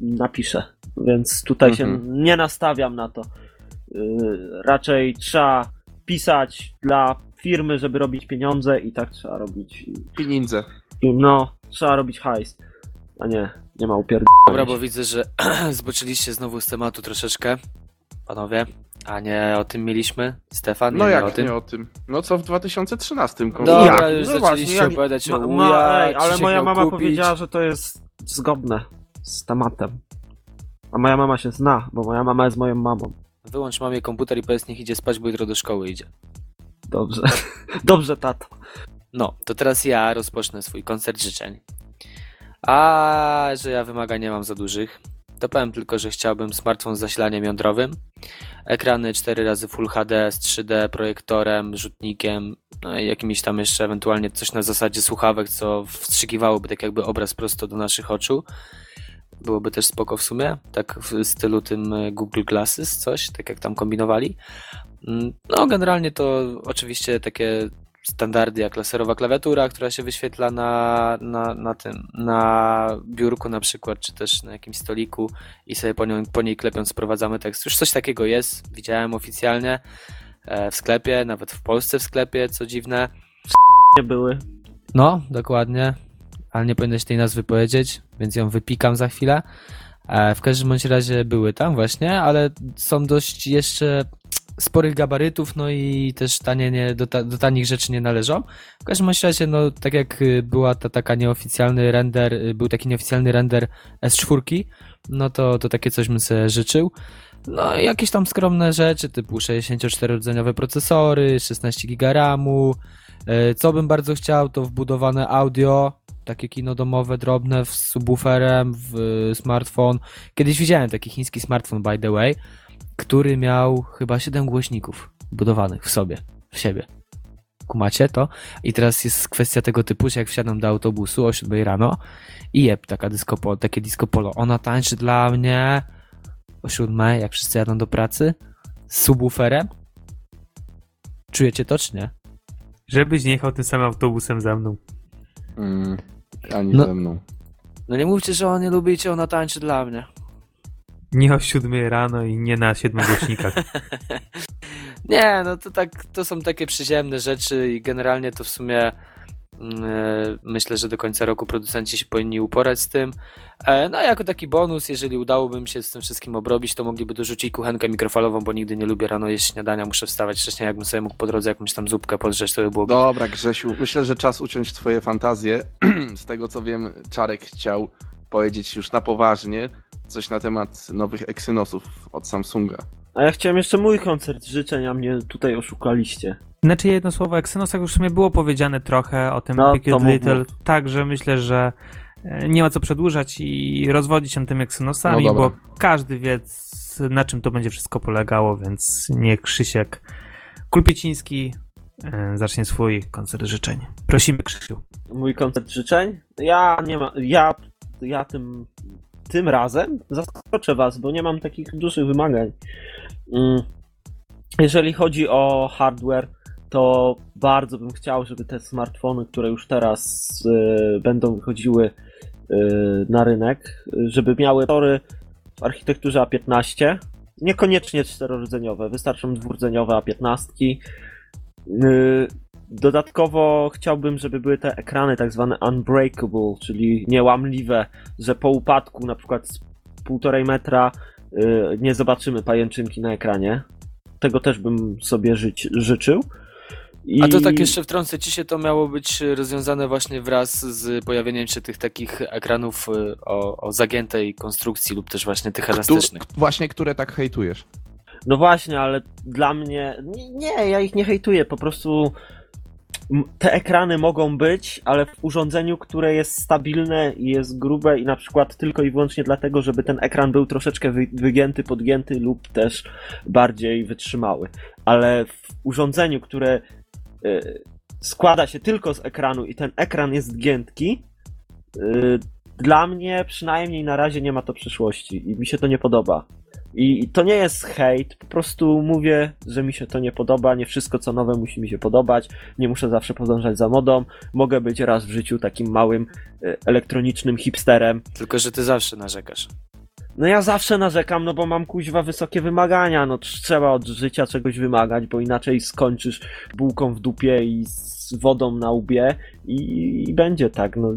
[SPEAKER 3] napiszę, więc tutaj się
[SPEAKER 4] Mhm.
[SPEAKER 3] nie nastawiam na to. Yy, Raczej trzeba pisać dla firmy, żeby robić pieniądze i tak trzeba robić.
[SPEAKER 4] Pieniądze.
[SPEAKER 3] No, trzeba robić hajs. A nie, nie ma upierd...
[SPEAKER 2] Dobra, bo widzę, że zboczyliście znowu z tematu troszeczkę, panowie. A nie o tym mieliśmy? Stefan, nie,
[SPEAKER 4] No
[SPEAKER 2] nie o
[SPEAKER 4] jak
[SPEAKER 2] tym?
[SPEAKER 4] nie o tym? No co w 2013
[SPEAKER 2] Dobra,
[SPEAKER 4] konsola?
[SPEAKER 3] Jak?
[SPEAKER 2] już
[SPEAKER 3] No
[SPEAKER 2] zaczęliście
[SPEAKER 3] właśnie,
[SPEAKER 2] opowiadać o
[SPEAKER 3] Ma,
[SPEAKER 2] UJA,
[SPEAKER 3] ej, ale moja mama
[SPEAKER 2] kupić.
[SPEAKER 3] powiedziała, że to jest zgodne z tematem. A moja mama się zna, bo moja mama jest moją mamą.
[SPEAKER 2] Wyłącz mamie komputer i powiedz niech idzie spać, bo jutro do szkoły idzie.
[SPEAKER 3] Dobrze. Dobrze, tato.
[SPEAKER 2] No, to teraz ja rozpocznę swój koncert życzeń. A że ja wymagań nie mam za dużych, to powiem tylko, że chciałbym smartfon z zasilaniem jądrowym, ekrany 4 razy Full HD z 3D projektorem, rzutnikiem, no i jakimiś tam jeszcze ewentualnie coś na zasadzie słuchawek, co wstrzykiwałoby tak jakby obraz prosto do naszych oczu. Byłoby też spoko w sumie, tak w stylu tym e, Google Glasses, coś, tak jak tam kombinowali. Mm, No, generalnie to oczywiście takie standardy jak laserowa klawiatura, która się wyświetla na, na, na tym, na biurku na przykład, czy też na jakimś stoliku i sobie po, nią, po niej klepiąc sprowadzamy tekst. Już coś takiego jest, widziałem oficjalnie e, w sklepie, nawet w Polsce w sklepie, co dziwne.
[SPEAKER 3] Nie były.
[SPEAKER 2] No, dokładnie, ale nie powinieneś tej nazwy powiedzieć, więc ją wypikam za chwilę. E, W każdym bądź razie były tam właśnie, ale są dość jeszcze sporych gabarytów, no i też tanie nie, do, ta, do tanich rzeczy nie należą. W każdym razie, no tak jak y, była ta taka nieoficjalny render, y, był taki nieoficjalny render S4, no to, to takie coś bym sobie życzył. No jakieś tam skromne rzeczy, typu 64-rdzeniowe procesory, 16 GB RAMu. Y, Co bym bardzo chciał, to wbudowane audio, takie kino domowe, drobne, z subwooferem, w smartfon. Kiedyś widziałem taki chiński smartfon, by the way, który miał chyba 7 głośników budowanych w sobie, w siebie. Kumacie to? I teraz jest kwestia tego typu, że jak wsiadam do autobusu o 7 rano i jeb, taka disco polo, takie disco polo, ona tańczy dla mnie o 7, jak wszyscy jadą do pracy, z subwooferem. Czujecie to, czy nie?
[SPEAKER 5] Żebyś nie jechał tym samym autobusem za mną.
[SPEAKER 4] Mm, ani
[SPEAKER 2] No.
[SPEAKER 4] ze mną.
[SPEAKER 2] No nie mówcie, że on nie lubicie, ona tańczy dla mnie.
[SPEAKER 5] Nie o 7 rano i nie na 7 głośnikach.
[SPEAKER 2] Nie, no to tak, to są takie przyziemne rzeczy i generalnie to w sumie myślę, że do końca roku producenci się powinni uporać z tym. E, No a jako taki bonus, jeżeli udałoby mi się z tym wszystkim obrobić, to mogliby dorzucić kuchenkę mikrofalową, bo nigdy nie lubię rano jeść śniadania, muszę wstawać wcześniej, jakbym sobie mógł po drodze jakąś tam zupkę podrzeć, to by było
[SPEAKER 4] Dobra, Grzesiu, myślę, że czas uciąć twoje fantazje. Z tego co wiem, Czarek chciał powiedzieć już na poważnie coś na temat nowych Exynosów od Samsunga.
[SPEAKER 3] A ja chciałem jeszcze mój koncert życzeń, a mnie tutaj oszukaliście.
[SPEAKER 5] Znaczy jedno słowo Exynosach już w sumie było powiedziane trochę o tym
[SPEAKER 3] No, mów,
[SPEAKER 5] Little,
[SPEAKER 3] mów.
[SPEAKER 5] także myślę, że e, nie ma co przedłużać i rozwodzić się tym Exynosami,
[SPEAKER 4] No
[SPEAKER 5] bo każdy wie na czym to będzie wszystko polegało, więc niech Krzysiek Kulpieciński e, zacznie swój koncert życzeń. Prosimy Krzysiu.
[SPEAKER 3] Mój koncert życzeń? Ja nie ma, ja, ja tym, tym razem zaskoczę was, bo nie mam takich dużych wymagań. Mm. Jeżeli chodzi o hardware, to bardzo bym chciał, żeby te smartfony, które już teraz y, będą wychodziły y, na rynek, żeby miały tory w architekturze A15. Niekoniecznie czterordzeniowe, wystarczą dwurdzeniowe A15. Y, Dodatkowo chciałbym, żeby były te ekrany tak zwane unbreakable, czyli niełamliwe, że po upadku na przykład z półtorej metra y, nie zobaczymy pajęczynki na ekranie. Tego też bym sobie żyć, życzył. I...
[SPEAKER 2] A to tak jeszcze wtrącę ci się, to miało być rozwiązane właśnie wraz z pojawieniem się tych takich ekranów y, o, o zagiętej konstrukcji lub też właśnie tych elastycznych.
[SPEAKER 4] Właśnie, które tak hejtujesz.
[SPEAKER 3] No właśnie, ale dla mnie. Nie, nie, ja ich nie hejtuję, po prostu. Te ekrany mogą być, ale w urządzeniu, które jest stabilne i jest grube i na przykład tylko i wyłącznie dlatego, żeby ten ekran był troszeczkę wy, wygięty, podgięty lub też bardziej wytrzymały. Ale w urządzeniu, które y, składa się tylko z ekranu i ten ekran jest giętki, y, dla mnie przynajmniej na razie nie ma to przyszłości i mi się to nie podoba. I to nie jest hejt, po prostu mówię, że mi się to nie podoba. Nie wszystko co nowe musi mi się podobać. Nie muszę zawsze podążać za modą. Mogę być raz w życiu takim małym e, elektronicznym hipsterem.
[SPEAKER 2] Tylko, że ty zawsze narzekasz.
[SPEAKER 3] No ja zawsze narzekam, no bo mam kuźwa wysokie wymagania. No trzeba od życia czegoś wymagać, bo inaczej skończysz bułką w dupie i z wodą na łbie i, i będzie tak. No.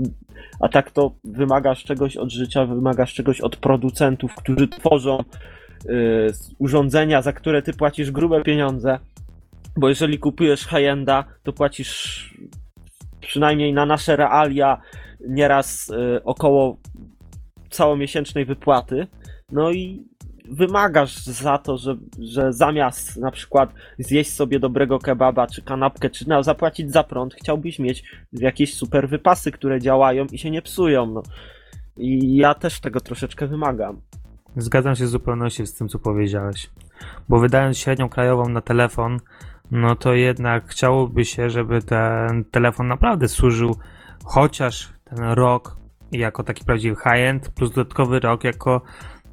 [SPEAKER 3] A tak to wymagasz czegoś od życia, wymagasz czegoś od producentów, którzy tworzą urządzenia, za które ty płacisz grube pieniądze. Bo jeżeli kupujesz high-enda, to płacisz przynajmniej na nasze realia nieraz y, około całomiesięcznej wypłaty. No i wymagasz za to, że, że zamiast na przykład zjeść sobie dobrego kebaba czy kanapkę, czy no, zapłacić za prąd, chciałbyś mieć jakieś super wypasy, które działają i się nie psują. No. I ja też tego troszeczkę wymagam.
[SPEAKER 5] Zgadzam się w zupełności z tym, co powiedziałeś. Bo wydając średnią krajową na telefon, no to jednak chciałoby się, żeby ten telefon naprawdę służył chociaż ten rok jako taki prawdziwy high-end, plus dodatkowy rok jako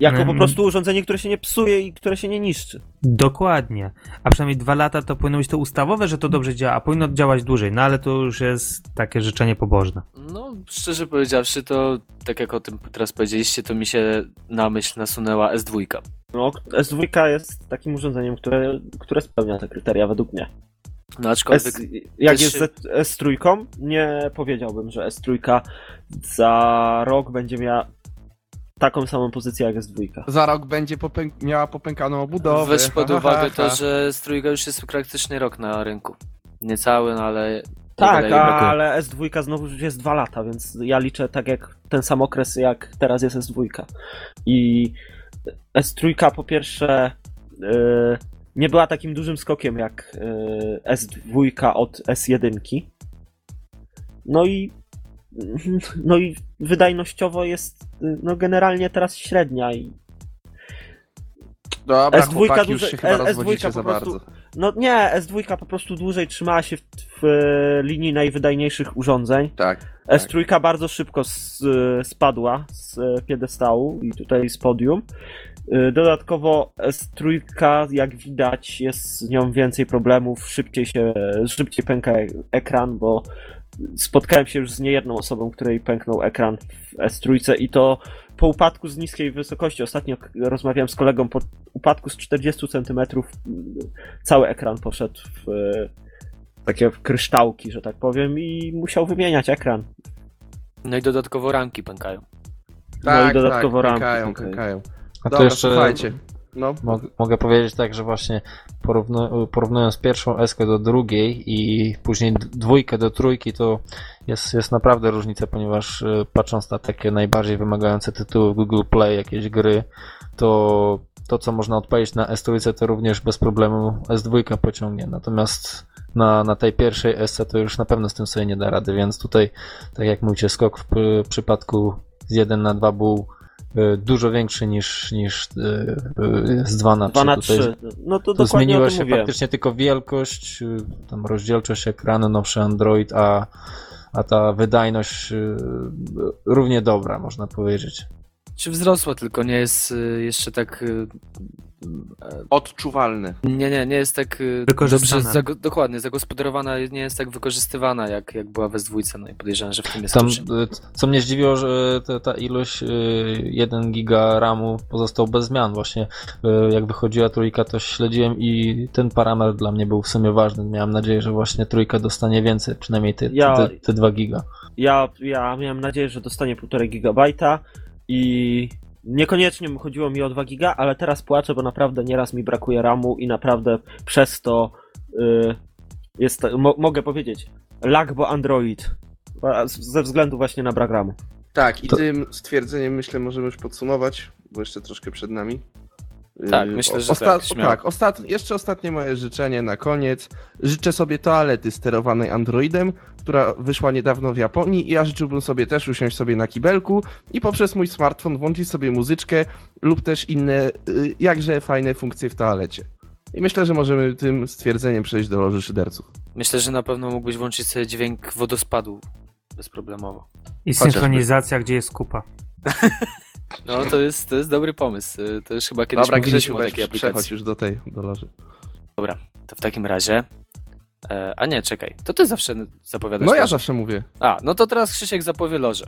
[SPEAKER 3] Jako po
[SPEAKER 5] Mm.
[SPEAKER 3] prostu urządzenie, które się nie psuje i które się nie niszczy.
[SPEAKER 5] Dokładnie. A przynajmniej dwa lata to powinno być to ustawowe, że to dobrze działa, a powinno działać dłużej. No ale to już jest takie życzenie pobożne.
[SPEAKER 2] No, szczerze powiedziawszy, to tak jak o tym teraz powiedzieliście, to mi się na myśl nasunęła S2.
[SPEAKER 3] No, S2 jest takim urządzeniem, które, które spełnia te kryteria według mnie.
[SPEAKER 2] No aczkolwiek
[SPEAKER 3] S, jak jest
[SPEAKER 2] się-
[SPEAKER 3] z S3, nie powiedziałbym, że S3 za rok będzie miała taką samą pozycję jak S2.
[SPEAKER 4] Za rok będzie popęk miała popękaną obudowę.
[SPEAKER 2] weź pod
[SPEAKER 4] ha,
[SPEAKER 2] uwagę
[SPEAKER 4] ha,
[SPEAKER 2] to,
[SPEAKER 4] ha.
[SPEAKER 2] że S3 już jest praktycznie rok na rynku. Niecały, no ale...
[SPEAKER 3] Tak,
[SPEAKER 2] brakuje.
[SPEAKER 3] ale S2 znowu już jest dwa lata, więc ja liczę tak jak ten sam okres, jak teraz jest S2. I S3 po pierwsze yy, nie była takim dużym skokiem jak yy, S2 od S1. No i no i wydajnościowo jest no generalnie teraz średnia i
[SPEAKER 4] Dobra,
[SPEAKER 3] S2
[SPEAKER 4] chłopaki, już
[SPEAKER 3] duże-
[SPEAKER 4] się chyba
[SPEAKER 3] S2
[SPEAKER 4] rozwodzicie
[SPEAKER 3] po
[SPEAKER 4] za
[SPEAKER 3] prostu-
[SPEAKER 4] bardzo.
[SPEAKER 3] no nie, S2 po prostu dłużej trzymała się w, w e, linii najwydajniejszych urządzeń.
[SPEAKER 4] Tak.
[SPEAKER 3] S3 bardzo szybko s, e, spadła z e, piedestału i tutaj z podium. Dodatkowo S3, jak widać, jest z nią więcej problemów, szybciej się, szybciej pęka ekran, bo spotkałem się już z niejedną osobą, której pęknął ekran w S3 i to po upadku z niskiej wysokości. Ostatnio rozmawiałem z kolegą po upadku z 40 cm cały ekran poszedł w e, takie kryształki, że tak powiem i musiał wymieniać ekran.
[SPEAKER 2] No i dodatkowo ramki pękają.
[SPEAKER 4] Tak,
[SPEAKER 3] no i dodatkowo
[SPEAKER 4] tak,
[SPEAKER 3] ramy.
[SPEAKER 4] pękają,
[SPEAKER 3] okej.
[SPEAKER 4] pękają.
[SPEAKER 6] A to
[SPEAKER 4] Dobra,
[SPEAKER 6] jeszcze
[SPEAKER 4] słuchajcie. No,
[SPEAKER 6] Mogę, mogę powiedzieć tak, że właśnie porównu, porównując pierwszą eskę do drugiej i później dwójkę do trójki, to jest, jest naprawdę różnica, ponieważ e, patrząc na takie najbardziej wymagające tytuły Google Play, jakieś gry, to to, co można odpalić na S3, to również bez problemu S2 pociągnie. Natomiast na, na tej pierwszej S to już na pewno z tym sobie nie da rady, więc tutaj, tak jak mówicie, skok w p- przypadku z 1 na 2 był dużo większy niż, niż e, e, z 2 na 3.
[SPEAKER 3] 2 na
[SPEAKER 6] Tutaj
[SPEAKER 3] 3. No to
[SPEAKER 6] to
[SPEAKER 3] dokładnie
[SPEAKER 6] zmieniła się
[SPEAKER 3] mówię.
[SPEAKER 6] faktycznie tylko wielkość, tam rozdzielczość ekranu, nowszy Android, a, a ta wydajność równie dobra, można powiedzieć.
[SPEAKER 2] Czy wzrosła, tylko nie jest jeszcze tak... y,
[SPEAKER 4] odczuwalne.
[SPEAKER 2] Nie, nie, nie jest tak y,
[SPEAKER 5] Wykorzystana.
[SPEAKER 2] dobrze, zago- dokładnie, zagospodarowana, nie jest tak wykorzystywana, jak, jak była we dwójce, no i podejrzewam, że w tym jest
[SPEAKER 6] Tam, y, co mnie zdziwiło, że ta, ta ilość y, 1 giga RAMu pozostał bez zmian. Właśnie y, jak wychodziła trójka, to śledziłem i ten parametr dla mnie był w sumie ważny. Miałem nadzieję, że właśnie trójka dostanie więcej, przynajmniej te,
[SPEAKER 3] Ja-
[SPEAKER 6] te, te 2 giga.
[SPEAKER 3] Ja, ja miałem nadzieję, że dostanie 1,5 gigabajta i niekoniecznie chodziło mi o 2 giga, ale teraz płaczę, bo naprawdę nieraz mi brakuje RAMu i naprawdę przez to y, jest, mo, mogę powiedzieć, lag, bo Android. Ze względu właśnie na brak RAMu.
[SPEAKER 4] Tak, i
[SPEAKER 6] To-
[SPEAKER 4] tym stwierdzeniem myślę możemy już podsumować, bo jeszcze troszkę przed nami.
[SPEAKER 2] Tak,
[SPEAKER 4] Yy,
[SPEAKER 2] myślę, że
[SPEAKER 4] osta-
[SPEAKER 2] tak, śmiało.
[SPEAKER 4] tak ostat- jeszcze ostatnie moje życzenie na koniec. Życzę sobie toalety sterowanej Androidem, która wyszła niedawno w Japonii i ja życzyłbym sobie też usiąść sobie na kibelku i poprzez mój smartfon włączyć sobie muzyczkę lub też inne y, jakże fajne funkcje w toalecie. I myślę, że możemy tym stwierdzeniem przejść do loży szyderców.
[SPEAKER 2] Myślę, że na pewno mógłbyś włączyć sobie dźwięk wodospadu bezproblemowo.
[SPEAKER 5] I synchronizacja, gdzie jest kupa.
[SPEAKER 2] No to jest, to jest dobry pomysł. To już chyba kiedyś
[SPEAKER 4] Dobra,
[SPEAKER 2] mówiliśmy o takiej
[SPEAKER 4] przechodź
[SPEAKER 2] aplikacji.
[SPEAKER 4] już do tej, do loży.
[SPEAKER 2] Dobra, to w takim razie... E, a nie, czekaj, to ty zawsze zapowiadasz
[SPEAKER 4] No ja zawsze mówię.
[SPEAKER 2] A, no to teraz Krzysiek zapowie lożę.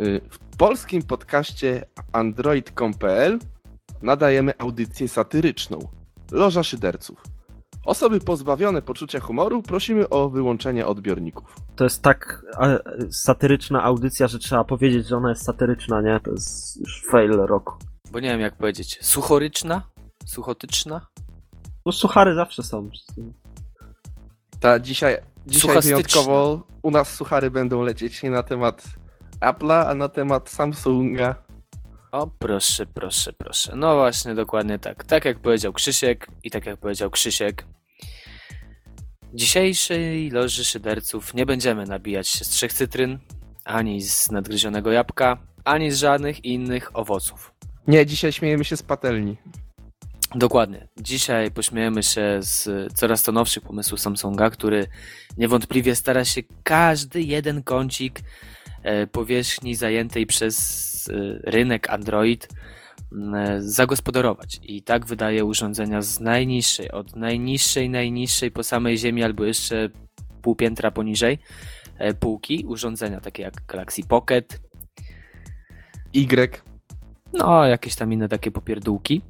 [SPEAKER 4] Y, W polskim podcaście android.com.pl nadajemy audycję satyryczną Loża Szyderców. Osoby pozbawione poczucia humoru prosimy o wyłączenie odbiorników.
[SPEAKER 3] To jest tak satyryczna audycja, że trzeba powiedzieć, że ona jest satyryczna, nie? To jest już fail roku.
[SPEAKER 2] Bo nie wiem jak powiedzieć. Suchoryczna? Suchotyczna?
[SPEAKER 3] No suchary zawsze są.
[SPEAKER 4] Ta dzisiaj, dzisiaj wyjątkowo u nas suchary będą lecieć nie na temat Apple'a, a na temat Samsunga.
[SPEAKER 2] O, proszę, proszę, proszę. No właśnie, dokładnie tak. Tak jak powiedział Krzysiek i tak jak powiedział Krzysiek. Dzisiejszej loży szyderców nie będziemy nabijać się z trzech cytryn, ani z nadgryzionego jabłka, ani z żadnych innych owoców.
[SPEAKER 4] Nie, dzisiaj śmiejemy się z patelni.
[SPEAKER 2] Dokładnie. Dzisiaj pośmiejemy się z coraz to nowszych pomysłów Samsunga, który niewątpliwie stara się każdy jeden kącik e, powierzchni zajętej przez e, rynek Android m, e, zagospodarować. I tak wydaje urządzenia z najniższej, od najniższej, najniższej po samej ziemi, albo jeszcze pół piętra poniżej e, półki urządzenia, takie jak Galaxy Pocket,
[SPEAKER 4] Y.
[SPEAKER 2] no, jakieś tam inne takie popierdółki.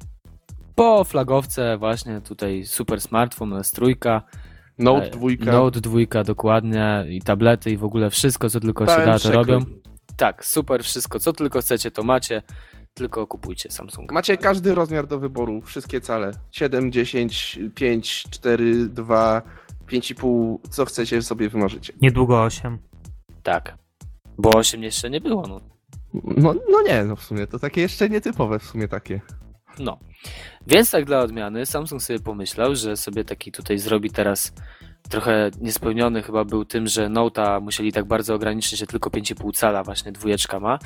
[SPEAKER 2] Po flagowce właśnie tutaj super smartfon S3,
[SPEAKER 4] Note
[SPEAKER 2] e,
[SPEAKER 4] 2.
[SPEAKER 2] Note 2 dokładnie i tablety i w ogóle wszystko co tylko się da to robią. Tak, super wszystko co tylko chcecie to macie, tylko kupujcie Samsunga.
[SPEAKER 4] Macie każdy rozmiar do wyboru, wszystkie cale. 7, 10, 5, 4, 2, 5,5, co chcecie sobie wymarzycie.
[SPEAKER 5] Niedługo 8.
[SPEAKER 2] Tak. Bo 8 jeszcze nie było, no.
[SPEAKER 4] No, no nie, no w sumie to takie jeszcze nietypowe w sumie takie.
[SPEAKER 2] No. Więc tak dla odmiany Samsung sobie pomyślał, że sobie taki tutaj zrobi teraz trochę niespełniony chyba był tym, że Note'a musieli tak bardzo ograniczyć, że tylko 5,5 cala właśnie dwójeczka ma.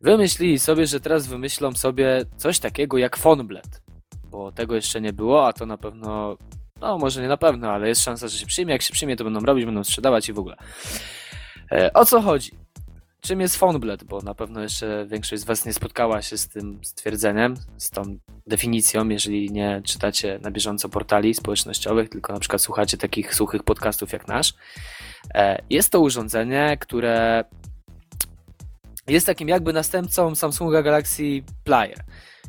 [SPEAKER 2] Wymyślili sobie, że teraz wymyślą sobie coś takiego jak PhoneBlend, bo tego jeszcze nie było, a to na pewno, no może nie na pewno, ale jest szansa, że się przyjmie. Jak się przyjmie, to będą robić, będą sprzedawać i w ogóle. E, o co chodzi? Czym jest PhoneBlend? Bo na pewno jeszcze większość z Was nie spotkała się z tym stwierdzeniem, z tą definicją, jeżeli nie czytacie na bieżąco portali społecznościowych, tylko na przykład słuchacie takich suchych podcastów jak nasz. E, Jest to urządzenie, które jest takim jakby następcą Samsunga Galaxy Player.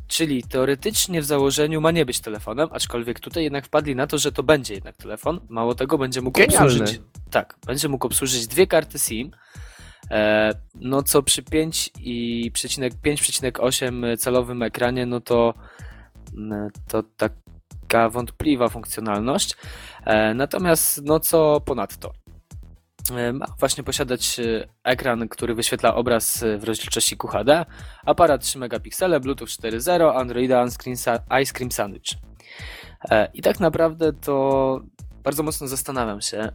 [SPEAKER 2] Czyli teoretycznie w założeniu ma nie być telefonem, aczkolwiek tutaj jednak wpadli na to, że to będzie jednak telefon. Mało tego, będzie mógł
[SPEAKER 4] Genialne.
[SPEAKER 2] obsłużyć. Tak, będzie mógł obsłużyć dwie karty SIM. E, no co przy 5 i przecinek 5,8 calowym ekranie, no to, mm, to taka wątpliwa funkcjonalność. E, Natomiast no co ponadto? E, Ma właśnie posiadać ekran, który wyświetla obraz w rozdzielczości QHD, aparat 3 megapiksele, Bluetooth 4.0, Androida Ice Cream Sandwich. I tak naprawdę to bardzo mocno zastanawiam się,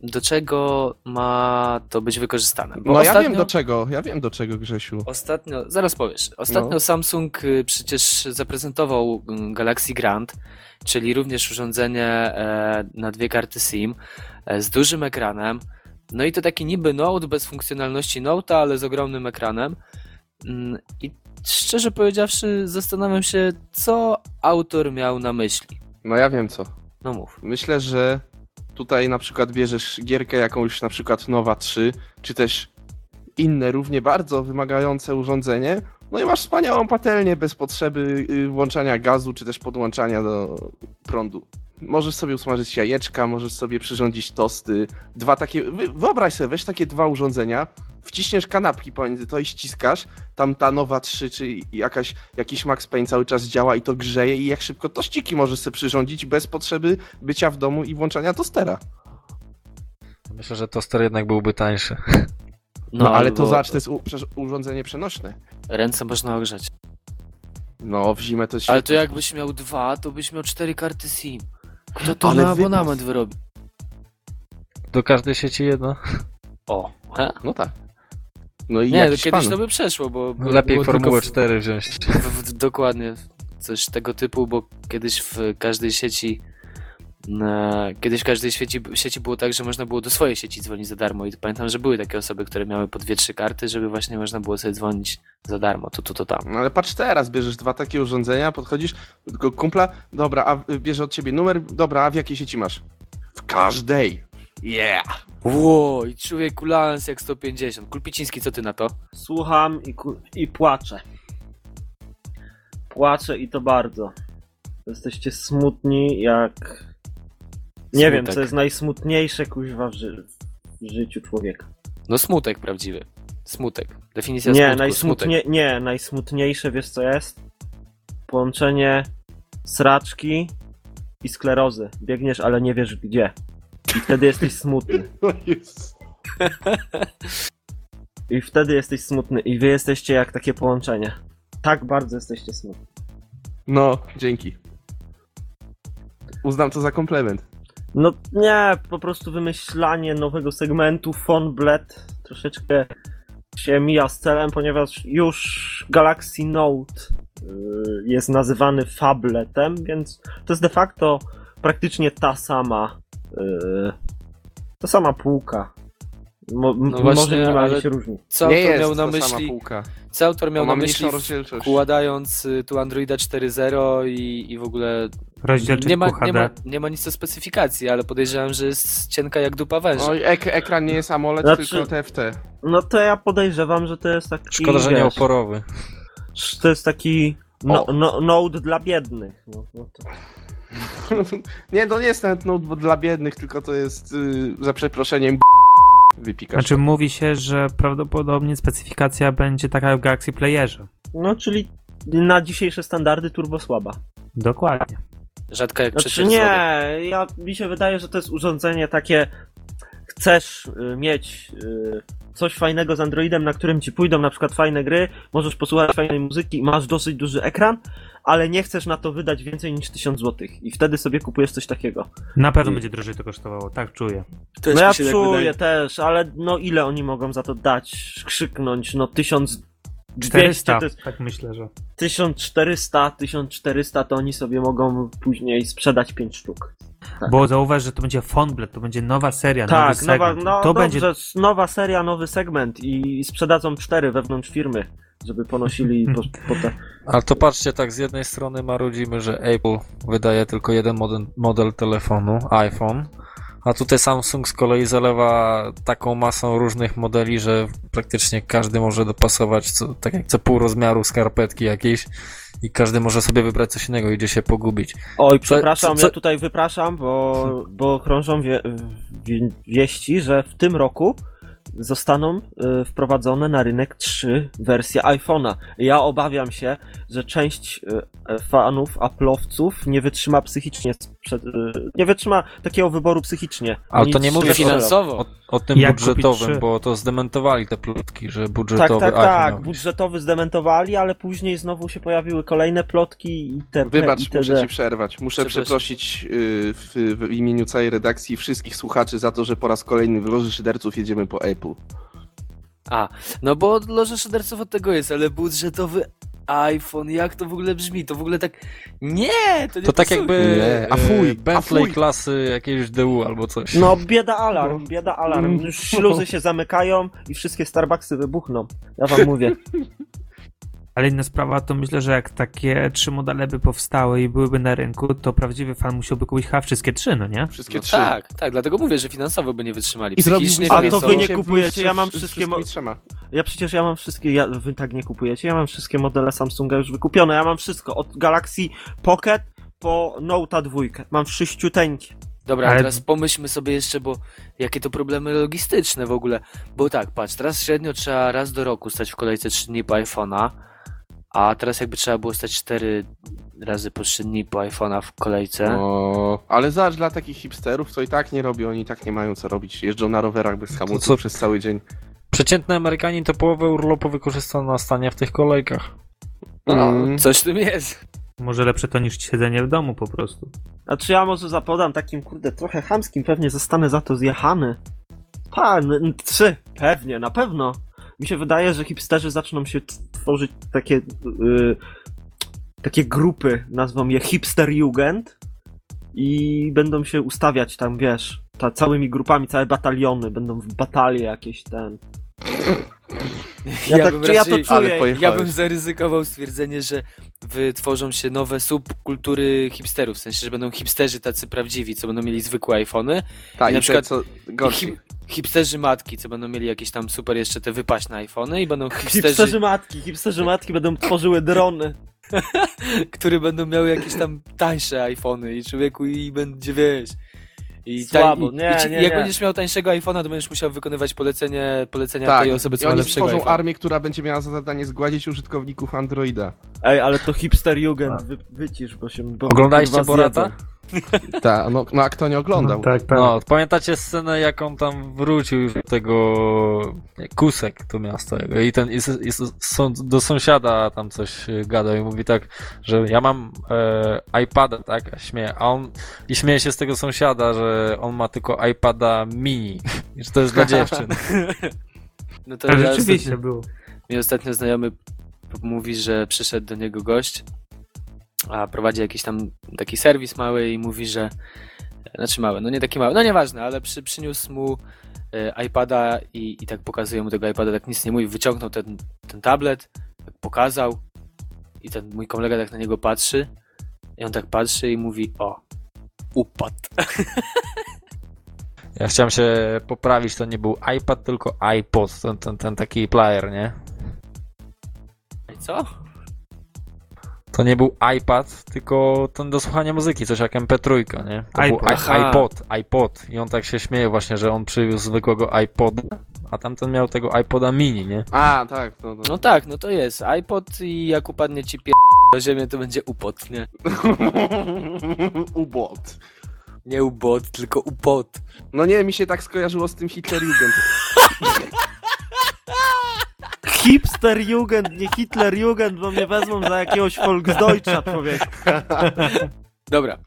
[SPEAKER 2] do czego ma to być wykorzystane. Bo
[SPEAKER 4] No ja
[SPEAKER 2] ostatnio-
[SPEAKER 4] wiem do czego, ja wiem do czego Grzesiu.
[SPEAKER 2] Ostatnio, zaraz powiesz. Ostatnio
[SPEAKER 4] No.
[SPEAKER 2] Samsung y, przecież zaprezentował y, Galaxy Grand, czyli również urządzenie e, na dwie karty SIM e, z dużym ekranem. No i to taki niby Note bez funkcjonalności Note'a, ale z ogromnym ekranem. Mm, I szczerze powiedziawszy, zastanawiam się, co autor miał na myśli.
[SPEAKER 4] No ja wiem co.
[SPEAKER 2] No mów.
[SPEAKER 4] Myślę, że tutaj na przykład bierzesz gierkę jakąś na przykład Nowa 3, czy też inne równie bardzo wymagające urządzenie, no i masz wspaniałą patelnię bez potrzeby y, włączania gazu, czy też podłączania do prądu. Możesz sobie usmażyć jajeczka, możesz sobie przyrządzić tosty. Dwa takie, wy- wyobraź sobie, weź takie dwa urządzenia, wciśniesz kanapki pomiędzy to i ściskasz, tam ta Nowa 3 czy jakaś, jakiś Max Payne cały czas działa i to grzeje i jak szybko tościki możesz sobie przyrządzić bez potrzeby bycia w domu i włączania tostera.
[SPEAKER 6] Myślę, że toster jednak byłby tańszy.
[SPEAKER 4] No, ale
[SPEAKER 2] albo
[SPEAKER 4] to zobacz, to jest urządzenie przenośne.
[SPEAKER 2] Ręce można ogrzać.
[SPEAKER 4] No, w zimę to jest
[SPEAKER 2] Ale to jakbyś miał dwa, to byś miał cztery karty SIM. Kto to
[SPEAKER 4] Ale
[SPEAKER 2] na
[SPEAKER 4] wypas-
[SPEAKER 2] abonament wyrobi?
[SPEAKER 6] Do każdej sieci jedno.
[SPEAKER 2] O, he?
[SPEAKER 4] No tak. No i
[SPEAKER 2] Nie, kiedyś
[SPEAKER 4] pan.
[SPEAKER 2] to by przeszło, bo. bo
[SPEAKER 6] Lepiej Formułę
[SPEAKER 2] tylko
[SPEAKER 6] 4 wziąć.
[SPEAKER 2] W, w, w, dokładnie. Coś tego typu, bo kiedyś w każdej sieci. Na, kiedyś w każdej sieci, sieci było tak, że można było do swojej sieci dzwonić za darmo. I pamiętam, że były takie osoby, które miały po dwie, trzy karty, żeby właśnie można było sobie dzwonić za darmo. To, to, to tam.
[SPEAKER 4] No ale patrz teraz, bierzesz dwa takie urządzenia, podchodzisz do kumpla, dobra, a bierze od ciebie numer, dobra, a w jakiej sieci masz? W każdej. Yeah!
[SPEAKER 2] Ło, i człowiek lans jak 150. Kulpiciński, co ty na to?
[SPEAKER 3] Słucham i, ku- i płaczę. Płaczę i to bardzo. Jesteście smutni jak... Nie wiem,
[SPEAKER 2] Smutek.
[SPEAKER 3] co jest najsmutniejsze kuźwa w, ży- w życiu człowieka.
[SPEAKER 2] No smutek prawdziwy. Smutek. Definicja
[SPEAKER 3] Nie,
[SPEAKER 2] smutku.
[SPEAKER 3] najsmutnie, nie, najsmutniejsze wiesz co jest? Połączenie sraczki i sklerozy. Biegniesz, ale nie wiesz gdzie. I wtedy jesteś smutny.
[SPEAKER 4] No jest.
[SPEAKER 3] I wtedy jesteś smutny. I wy jesteście jak takie połączenie. tak bardzo jesteście smutni.
[SPEAKER 4] No, dzięki. Uznam to za komplement.
[SPEAKER 3] No nie, po prostu wymyślanie nowego segmentu Fonblet troszeczkę się mija z celem, ponieważ już Galaxy Note y, jest nazywany Fabletem, więc to jest de facto praktycznie ta sama y, ta sama półka. Mo,
[SPEAKER 2] No właśnie,
[SPEAKER 3] może minimalnie
[SPEAKER 2] ale-
[SPEAKER 3] się różni.
[SPEAKER 2] Co
[SPEAKER 4] nie
[SPEAKER 2] autor
[SPEAKER 4] jest
[SPEAKER 2] miał na myśli,
[SPEAKER 4] półka.
[SPEAKER 2] co autor miał na myśli wkładając y, tu Androida 4.0 i, i w ogóle
[SPEAKER 5] Rozdzielczość
[SPEAKER 2] nie ma, nie, ma, nie ma nic o specyfikacji, ale podejrzewam, że jest cienka jak dupa węża.
[SPEAKER 4] Oj, ek ekran nie jest AMOLED,
[SPEAKER 3] Znaczy-
[SPEAKER 4] tylko TFT.
[SPEAKER 3] No to ja podejrzewam, że to jest taki.
[SPEAKER 6] Szkoda, że nie oporowy.
[SPEAKER 3] To jest taki no, no, Note dla biednych. No, no to...
[SPEAKER 4] nie, to nie jest nawet notebook dla biednych, tylko to jest, y, za przeproszeniem, wypikasz.
[SPEAKER 5] Znaczy mówi się, że prawdopodobnie specyfikacja będzie taka jak w Galaxy Playerze.
[SPEAKER 3] No, czyli na dzisiejsze standardy turbo słaba.
[SPEAKER 5] Dokładnie.
[SPEAKER 2] Rzadka jak
[SPEAKER 3] Znaczy
[SPEAKER 2] przecież
[SPEAKER 3] nie, ja, mi się wydaje, że to jest urządzenie takie, chcesz y, mieć y, coś fajnego z Androidem, na którym ci pójdą na przykład fajne gry, możesz posłuchać fajnej muzyki, masz dosyć duży ekran, ale nie chcesz na to wydać więcej niż 1000 zł i wtedy sobie kupujesz coś takiego.
[SPEAKER 5] Na pewno
[SPEAKER 3] I-
[SPEAKER 5] będzie drożej to kosztowało, tak czuję.
[SPEAKER 2] Też
[SPEAKER 3] no ja
[SPEAKER 2] tak
[SPEAKER 3] czuję
[SPEAKER 2] wydaje.
[SPEAKER 3] też, ale no ile oni mogą za to dać, krzyknąć, no 1200
[SPEAKER 5] 400,
[SPEAKER 3] to jest
[SPEAKER 5] tak myślę, że.
[SPEAKER 3] 1400, 1400 to oni sobie mogą później sprzedać 5 sztuk. Tak.
[SPEAKER 5] Bo zauważ, że to będzie Fonblet, to będzie nowa seria, nowy
[SPEAKER 3] Tak, nowa,
[SPEAKER 5] segment.
[SPEAKER 3] no
[SPEAKER 5] to
[SPEAKER 3] dobrze,
[SPEAKER 5] będzie
[SPEAKER 3] nowa seria, nowy segment i sprzedadzą cztery wewnątrz firmy, żeby ponosili po, po te...
[SPEAKER 6] Ale to patrzcie, tak z jednej strony marudzimy, że Apple wydaje tylko jeden model, model telefonu, iPhone, a tutaj Samsung z kolei zalewa taką masą różnych modeli, że praktycznie każdy może dopasować, co, tak jak co pół rozmiaru skarpetki jakieś i każdy może sobie wybrać coś innego, idzie się pogubić.
[SPEAKER 3] Oj, przepraszam,
[SPEAKER 6] co-
[SPEAKER 3] ja tutaj wypraszam, bo, bo krążą wie, wie, wieści, że w tym roku zostaną y, wprowadzone na rynek trzy wersje iPhone'a. Ja obawiam się, że część y, fanów, Apple'owców nie wytrzyma psychicznie, sprzed, y, nie wytrzyma takiego wyboru psychicznie.
[SPEAKER 6] Ale to nie mówię
[SPEAKER 2] finansowo.
[SPEAKER 6] O, o tym
[SPEAKER 5] Jak
[SPEAKER 6] budżetowym, bo to zdementowali te plotki, że
[SPEAKER 3] Tak,
[SPEAKER 6] budżetowy
[SPEAKER 3] tak, tak.
[SPEAKER 6] być.
[SPEAKER 3] Budżetowy zdementowali, ale później znowu się pojawiły kolejne plotki i te
[SPEAKER 4] Wybacz,
[SPEAKER 3] i te,
[SPEAKER 4] muszę ci przerwać. Muszę przeprosić y, w, w imieniu całej redakcji wszystkich słuchaczy za to, że po raz kolejny w Loży Szyderców jedziemy po Apple.
[SPEAKER 2] A, no bo loże szyderców od tego jest, ale budżetowy iPhone, jak to w ogóle brzmi? To w ogóle tak... Nie! To, nie
[SPEAKER 6] To tak
[SPEAKER 2] pasuje.
[SPEAKER 6] jakby
[SPEAKER 4] Nie, a
[SPEAKER 6] e,
[SPEAKER 4] fuj, a
[SPEAKER 6] Bentley
[SPEAKER 4] fuj.
[SPEAKER 6] klasy jakiegoś DU albo coś.
[SPEAKER 3] No, bieda alarm, bieda alarm.
[SPEAKER 4] Mm.
[SPEAKER 3] Już śluzy się zamykają i wszystkie Starbucksy wybuchną. Ja wam mówię.
[SPEAKER 5] Ale inna sprawa to myślę, że jak takie trzy modele by powstały i byłyby na rynku, to prawdziwy fan musiałby kupić chyba wszystkie trzy, no nie?
[SPEAKER 4] Wszystkie
[SPEAKER 2] No
[SPEAKER 4] trzy.
[SPEAKER 2] tak, tak, dlatego mówię, że finansowo by nie wytrzymali.
[SPEAKER 4] I
[SPEAKER 2] Psychicznie
[SPEAKER 3] A to wy nie kupujecie, ja mam wszystkie mo-. Ja przecież ja mam wszystkie, ja, wy tak nie kupujecie, ja mam wszystkie modele Samsunga już wykupione. Ja mam wszystko, od Galaxy Pocket po Note 2. Mam wszyściuteńkie.
[SPEAKER 2] Dobra,
[SPEAKER 5] Ale-
[SPEAKER 2] a teraz pomyślmy sobie jeszcze, bo jakie to problemy logistyczne w ogóle. Bo tak, patrz, teraz średnio trzeba raz do roku stać w kolejce 3 dni po iPhone'a, a teraz jakby trzeba było stać 4 razy po 3 dni po iPhone'a w kolejce.
[SPEAKER 4] O, ale zobacz, dla takich hipsterów to i tak nie robią, oni i tak nie mają co robić. Jeżdżą na rowerach bez hamulców
[SPEAKER 6] co?
[SPEAKER 4] przez cały dzień.
[SPEAKER 6] Przeciętny Amerykanin to połowę urlopu wykorzysta na stanie w tych kolejkach.
[SPEAKER 2] No,
[SPEAKER 4] Mm.
[SPEAKER 2] coś w tym jest.
[SPEAKER 5] Może lepsze to niż siedzenie w domu po prostu.
[SPEAKER 3] A czy ja może zapodam takim, kurde, trochę chamskim, pewnie zostanę za to zjechany. Pan, trzy, pewnie, na pewno. Mi się wydaje, że hipsterzy zaczną się tworzyć takie, y, takie grupy, nazwą je hipsterjugend i będą się ustawiać tam, wiesz, ta, całymi grupami, całe bataliony, będą w batalie jakieś ten. Ja, tak,
[SPEAKER 2] bym
[SPEAKER 3] czy ja to
[SPEAKER 2] raczej-
[SPEAKER 3] czuję.
[SPEAKER 2] Ja bym zaryzykował stwierdzenie, że wytworzą się nowe subkultury hipsterów, w sensie, że będą hipsterzy tacy prawdziwi, co będą mieli zwykłe iPhony,
[SPEAKER 4] Tak,
[SPEAKER 2] I na
[SPEAKER 4] na
[SPEAKER 2] przykład-
[SPEAKER 4] co gorsi.
[SPEAKER 2] Hip, hipsterzy matki, co będą mieli jakieś tam super jeszcze te wypaśne iPhony i będą hipsterzy,
[SPEAKER 3] Hipsterzy matki, hipsterzy matki będą tworzyły drony.
[SPEAKER 2] które będą miały jakieś tam tańsze iPhony i człowieku i będzie, wiesz... I
[SPEAKER 3] Słabo,
[SPEAKER 2] i,
[SPEAKER 3] nie,
[SPEAKER 2] i ci,
[SPEAKER 3] nie,
[SPEAKER 2] jak
[SPEAKER 3] nie.
[SPEAKER 2] będziesz miał tańszego iPhone'a, to będziesz musiał wykonywać polecenie, polecenia
[SPEAKER 4] Tak,
[SPEAKER 2] tej osoby,
[SPEAKER 4] i
[SPEAKER 2] co ma
[SPEAKER 4] oni
[SPEAKER 2] lepszego
[SPEAKER 4] stworzą
[SPEAKER 2] iPhone'a.
[SPEAKER 4] armię, która będzie miała za zadanie zgładzić użytkowników Androida.
[SPEAKER 3] Ej, ale to hipsterjugend, wy, wycisz, bo się... Bo
[SPEAKER 6] Oglądaliście Borata?
[SPEAKER 4] Ta, no, no a kto nie oglądał?
[SPEAKER 5] No, tak, tak.
[SPEAKER 6] No, pamiętacie scenę, jak on tam wrócił już do tego Kusek, to miasto jego i ten i, i do sąsiada tam coś e, gadał i mówi tak, że ja mam e, iPada, tak, a śmieje, a on i śmieje się z tego sąsiada, że on ma tylko iPada mini i że to jest dla dziewczyn.
[SPEAKER 2] No to
[SPEAKER 5] Tak,
[SPEAKER 2] ja
[SPEAKER 5] rzeczywiście
[SPEAKER 2] ostatnio,
[SPEAKER 5] było.
[SPEAKER 2] mi ostatnio znajomy mówi, że przyszedł do niego gość, a prowadzi jakiś tam taki serwis mały i mówi, że znaczy mały, no nie taki mały, no nieważne, ale przy, przyniósł mu e, iPada i, i tak pokazuje mu tego iPada, tak nic nie mówi, wyciągnął ten, ten tablet, tak pokazał i ten mój kolega tak na niego patrzy i on tak patrzy i mówi, o, upadł.
[SPEAKER 6] Ja chciałem się poprawić, to nie był iPad, tylko iPod, ten, ten, ten taki player, nie?
[SPEAKER 2] I co?
[SPEAKER 6] To nie był iPad, tylko ten do słuchania muzyki, coś jak MP3, nie? To
[SPEAKER 5] iPod.
[SPEAKER 6] był i- iPod, iPod. I on tak się śmieje właśnie, że on przywiózł zwykłego iPoda, a tamten miał tego iPoda mini, nie?
[SPEAKER 4] A, tak, no, no.
[SPEAKER 2] No tak, no to jest iPod i jak upadnie ci pier... na ziemię, to będzie upot, nie?
[SPEAKER 4] Ubot.
[SPEAKER 2] Nie ubot, tylko upot.
[SPEAKER 4] No nie, mi się tak skojarzyło z tym Hitlerjugend.
[SPEAKER 3] Hipster Jugend, nie Hitler Jugend, bo mnie wezmą za jakiegoś Volksdeutscha człowiek.
[SPEAKER 2] Dobra.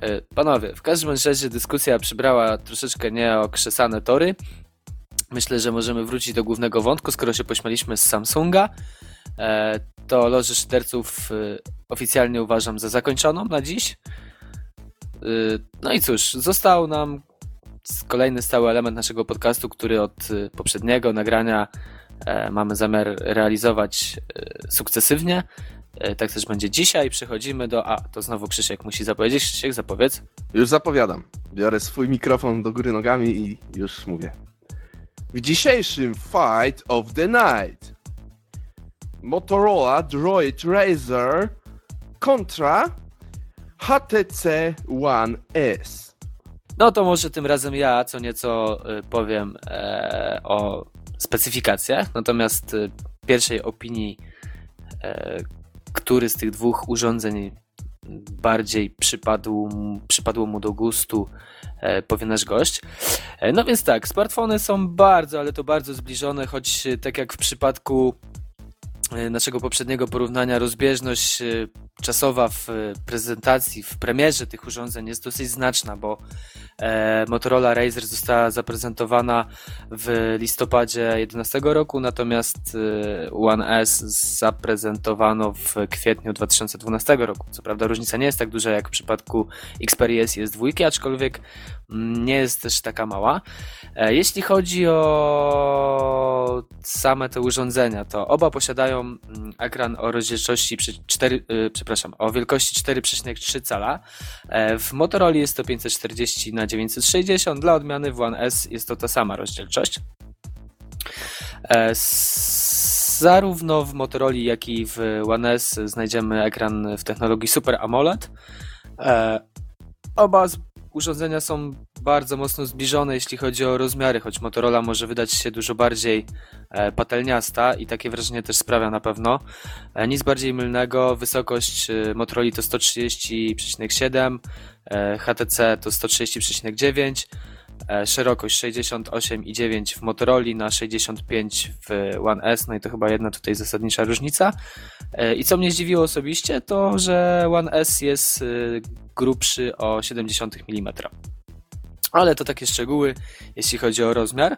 [SPEAKER 2] E, Panowie, w każdym razie dyskusja przybrała troszeczkę nieokrzesane tory. Myślę, że możemy wrócić do głównego wątku, skoro się pośmialiśmy z Samsunga. E, To loży szyderców e, oficjalnie uważam za zakończoną na dziś. No i cóż, został nam kolejny stały element naszego podcastu, który od poprzedniego nagrania mamy zamiar realizować e, sukcesywnie. E, Tak też będzie dzisiaj. Przechodzimy do. A, to znowu Krzysiek musi zapowiedzieć. Krzysiek, zapowiedz.
[SPEAKER 4] Już zapowiadam. Biorę swój mikrofon do góry nogami i już mówię. W dzisiejszym Fight of the Night Motorola Droid Razer kontra HTC One S.
[SPEAKER 2] No to może tym razem ja co nieco y, powiem e, o specyfikacjach. Natomiast y, pierwszej opinii, e, który z tych dwóch urządzeń bardziej przypadł, przypadło mu do gustu, e, powie nasz gość. E, no więc tak, smartfony są bardzo, ale to bardzo zbliżone, choć tak jak w przypadku naszego poprzedniego porównania, rozbieżność czasowa w e, prezentacji, w premierze tych urządzeń jest dosyć znaczna, bo e, Motorola Razer została zaprezentowana w listopadzie 2011 roku, natomiast e, One S zaprezentowano w kwietniu 2012 roku. Co prawda różnica nie jest tak duża jak w przypadku Xperia S i S2, aczkolwiek mm, nie jest też taka mała. Jeśli chodzi o same te urządzenia, to oba posiadają mm, ekran o rozdzielczości przy 4, y, przepraszam, o wielkości 4,3 cala. E, W Motorola jest to 540 na 960, dla odmiany w One S jest to ta sama rozdzielczość. E, Zarówno w Motorola, jak i w One S znajdziemy ekran w technologii Super AMOLED. E, Oba urządzenia są bardzo mocno zbliżone, jeśli chodzi o rozmiary, choć Motorola może wydać się dużo bardziej e, patelniasta i takie wrażenie też sprawia na pewno. E, Nic bardziej mylnego, wysokość e, Motorola to 130,7, e, HTC to 130,9, e, szerokość 68,9 w Motorola na 65 w One S, no i to chyba jedna tutaj zasadnicza różnica. E, I co mnie zdziwiło osobiście, to że One S jest y, grubszy o 70 mm. Ale to takie szczegóły, jeśli chodzi o rozmiar.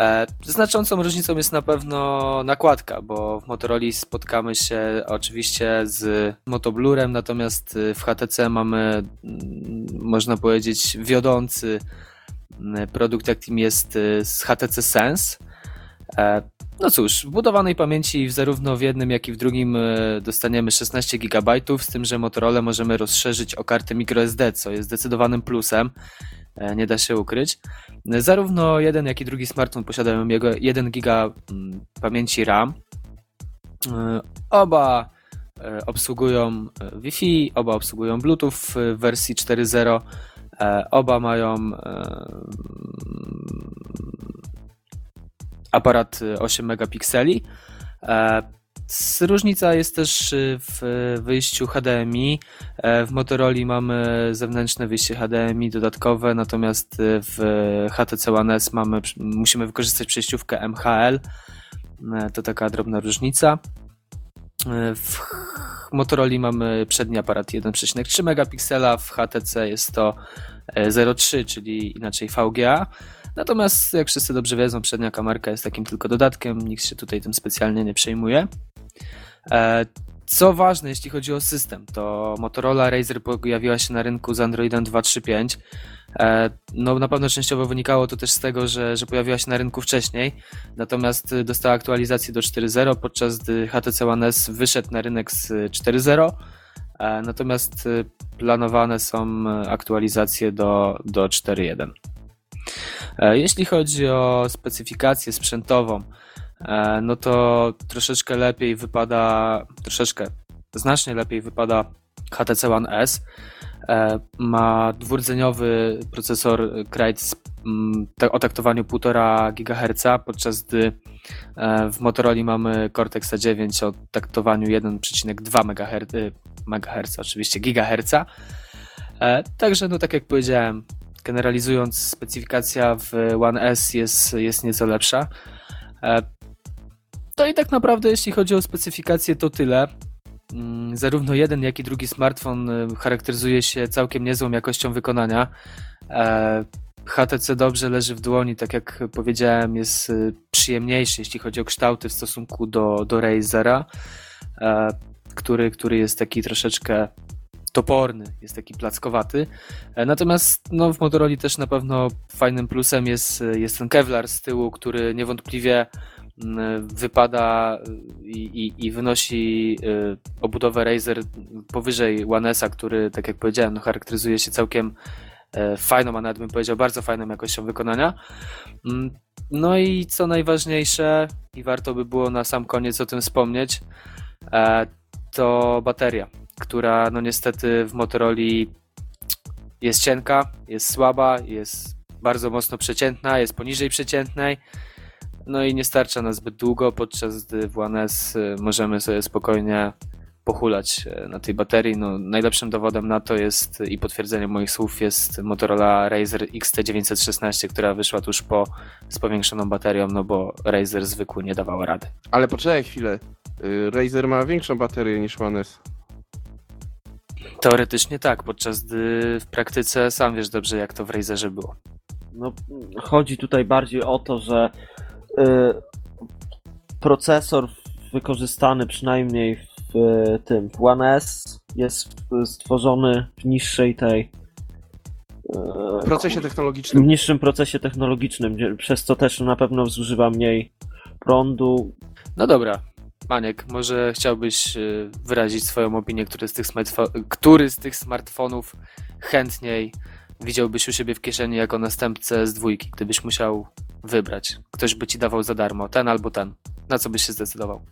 [SPEAKER 2] E, Znaczącą różnicą jest na pewno nakładka, bo w Motorola spotkamy się oczywiście z Motoblurem, natomiast w HTC mamy, mm, można powiedzieć, wiodący produkt, jakim jest y, z HTC Sense. E, no cóż, budowanej pamięci zarówno w jednym, jak i w drugim e, dostaniemy 16 GB, z tym, że Motorola możemy rozszerzyć o kartę microSD, co jest zdecydowanym plusem, e, nie da się ukryć. E, Zarówno jeden, jak i drugi smartfon posiadają jego 1 GB mm, pamięci RAM. Oba obsługują Wi-Fi, oba obsługują Bluetooth w wersji 4.0. E, Oba mają e, aparat y, 8 megapikseli. E, Różnica jest też w wyjściu HDMI. W Motorola mamy zewnętrzne wyjście HDMI dodatkowe, natomiast w HTC One S mamy, musimy wykorzystać przejściówkę MHL. To taka drobna różnica. E, w Motorola mamy przedni aparat 1,3 megapiksela, w HTC jest to 0,3, czyli inaczej VGA. Natomiast jak wszyscy dobrze wiedzą, przednia kamerka jest takim tylko dodatkiem, nikt się tutaj tym specjalnie nie przejmuje. E, co ważne, jeśli chodzi o system, to Motorola Razer pojawiła się na rynku z Androidem 2.3.5. E, no, na pewno częściowo wynikało to też z tego, że, że pojawiła się na rynku wcześniej, natomiast dostała aktualizację do 4.0, podczas gdy HTC One S wyszedł na rynek z 4.0. E, natomiast planowane są aktualizacje do, do 4.1. Jeśli chodzi o specyfikację sprzętową, E, no to troszeczkę lepiej wypada, troszeczkę, znacznie lepiej wypada HTC One S. E, ma dwurdzeniowy procesor Krait mm, o taktowaniu 1,5 GHz, podczas gdy e, w Motorola mamy Cortex A9 o taktowaniu 1,2 MHz, MHz, oczywiście GHz. Także, no tak jak powiedziałem, generalizując, specyfikacja w One S jest, jest nieco lepsza. To i tak naprawdę, jeśli chodzi o specyfikację, to tyle. Mm, zarówno jeden, jak i drugi smartfon y, charakteryzuje się całkiem niezłą jakością wykonania. E, HTC dobrze leży w dłoni, tak jak powiedziałem, jest y, przyjemniejszy, jeśli chodzi o kształty w stosunku do, do Razera, e, który, który jest taki troszeczkę toporny, jest taki plackowaty. E, natomiast no, w Motorola też na pewno fajnym plusem jest, jest ten Kevlar z tyłu, który niewątpliwie wypada i, i, i, wynosi y, obudowę Razer powyżej One S, który, tak jak powiedziałem, no, charakteryzuje się całkiem fajną, a nawet bym powiedział bardzo fajną jakością wykonania. Mm, no i co najważniejsze, i warto by było na sam koniec o tym wspomnieć, e, to bateria, która no niestety w Motorola jest cienka, jest słaba, jest bardzo mocno przeciętna, jest poniżej przeciętnej. No i nie starcza nas zbyt długo, podczas gdy w One S y, możemy sobie spokojnie pochulać y, na tej baterii. No, najlepszym dowodem na to jest i potwierdzeniem moich słów jest Motorola Razer XT916, która wyszła tuż po z powiększoną baterią, no bo Razer zwykły nie dawał rady.
[SPEAKER 4] Ale poczekaj chwilę. Y, Razer ma większą baterię niż One S.
[SPEAKER 2] Teoretycznie tak, podczas gdy w praktyce sam wiesz dobrze, jak to w Razerze było.
[SPEAKER 3] No, chodzi tutaj bardziej o to, że procesor wykorzystany przynajmniej w y, tym w One S jest stworzony w niższej tej
[SPEAKER 4] w procesie technologicznym.
[SPEAKER 3] W niższym procesie technologicznym, przez co też na pewno zużywa mniej prądu.
[SPEAKER 2] No dobra, Maniek, może chciałbyś y, wyrazić swoją opinię, który z tych, który z tych smartfonów chętniej widziałbyś u siebie w kieszeni jako następcę z dwójki, gdybyś musiał wybrać. Ktoś by ci dawał za darmo, ten albo ten. Na co byś się zdecydował?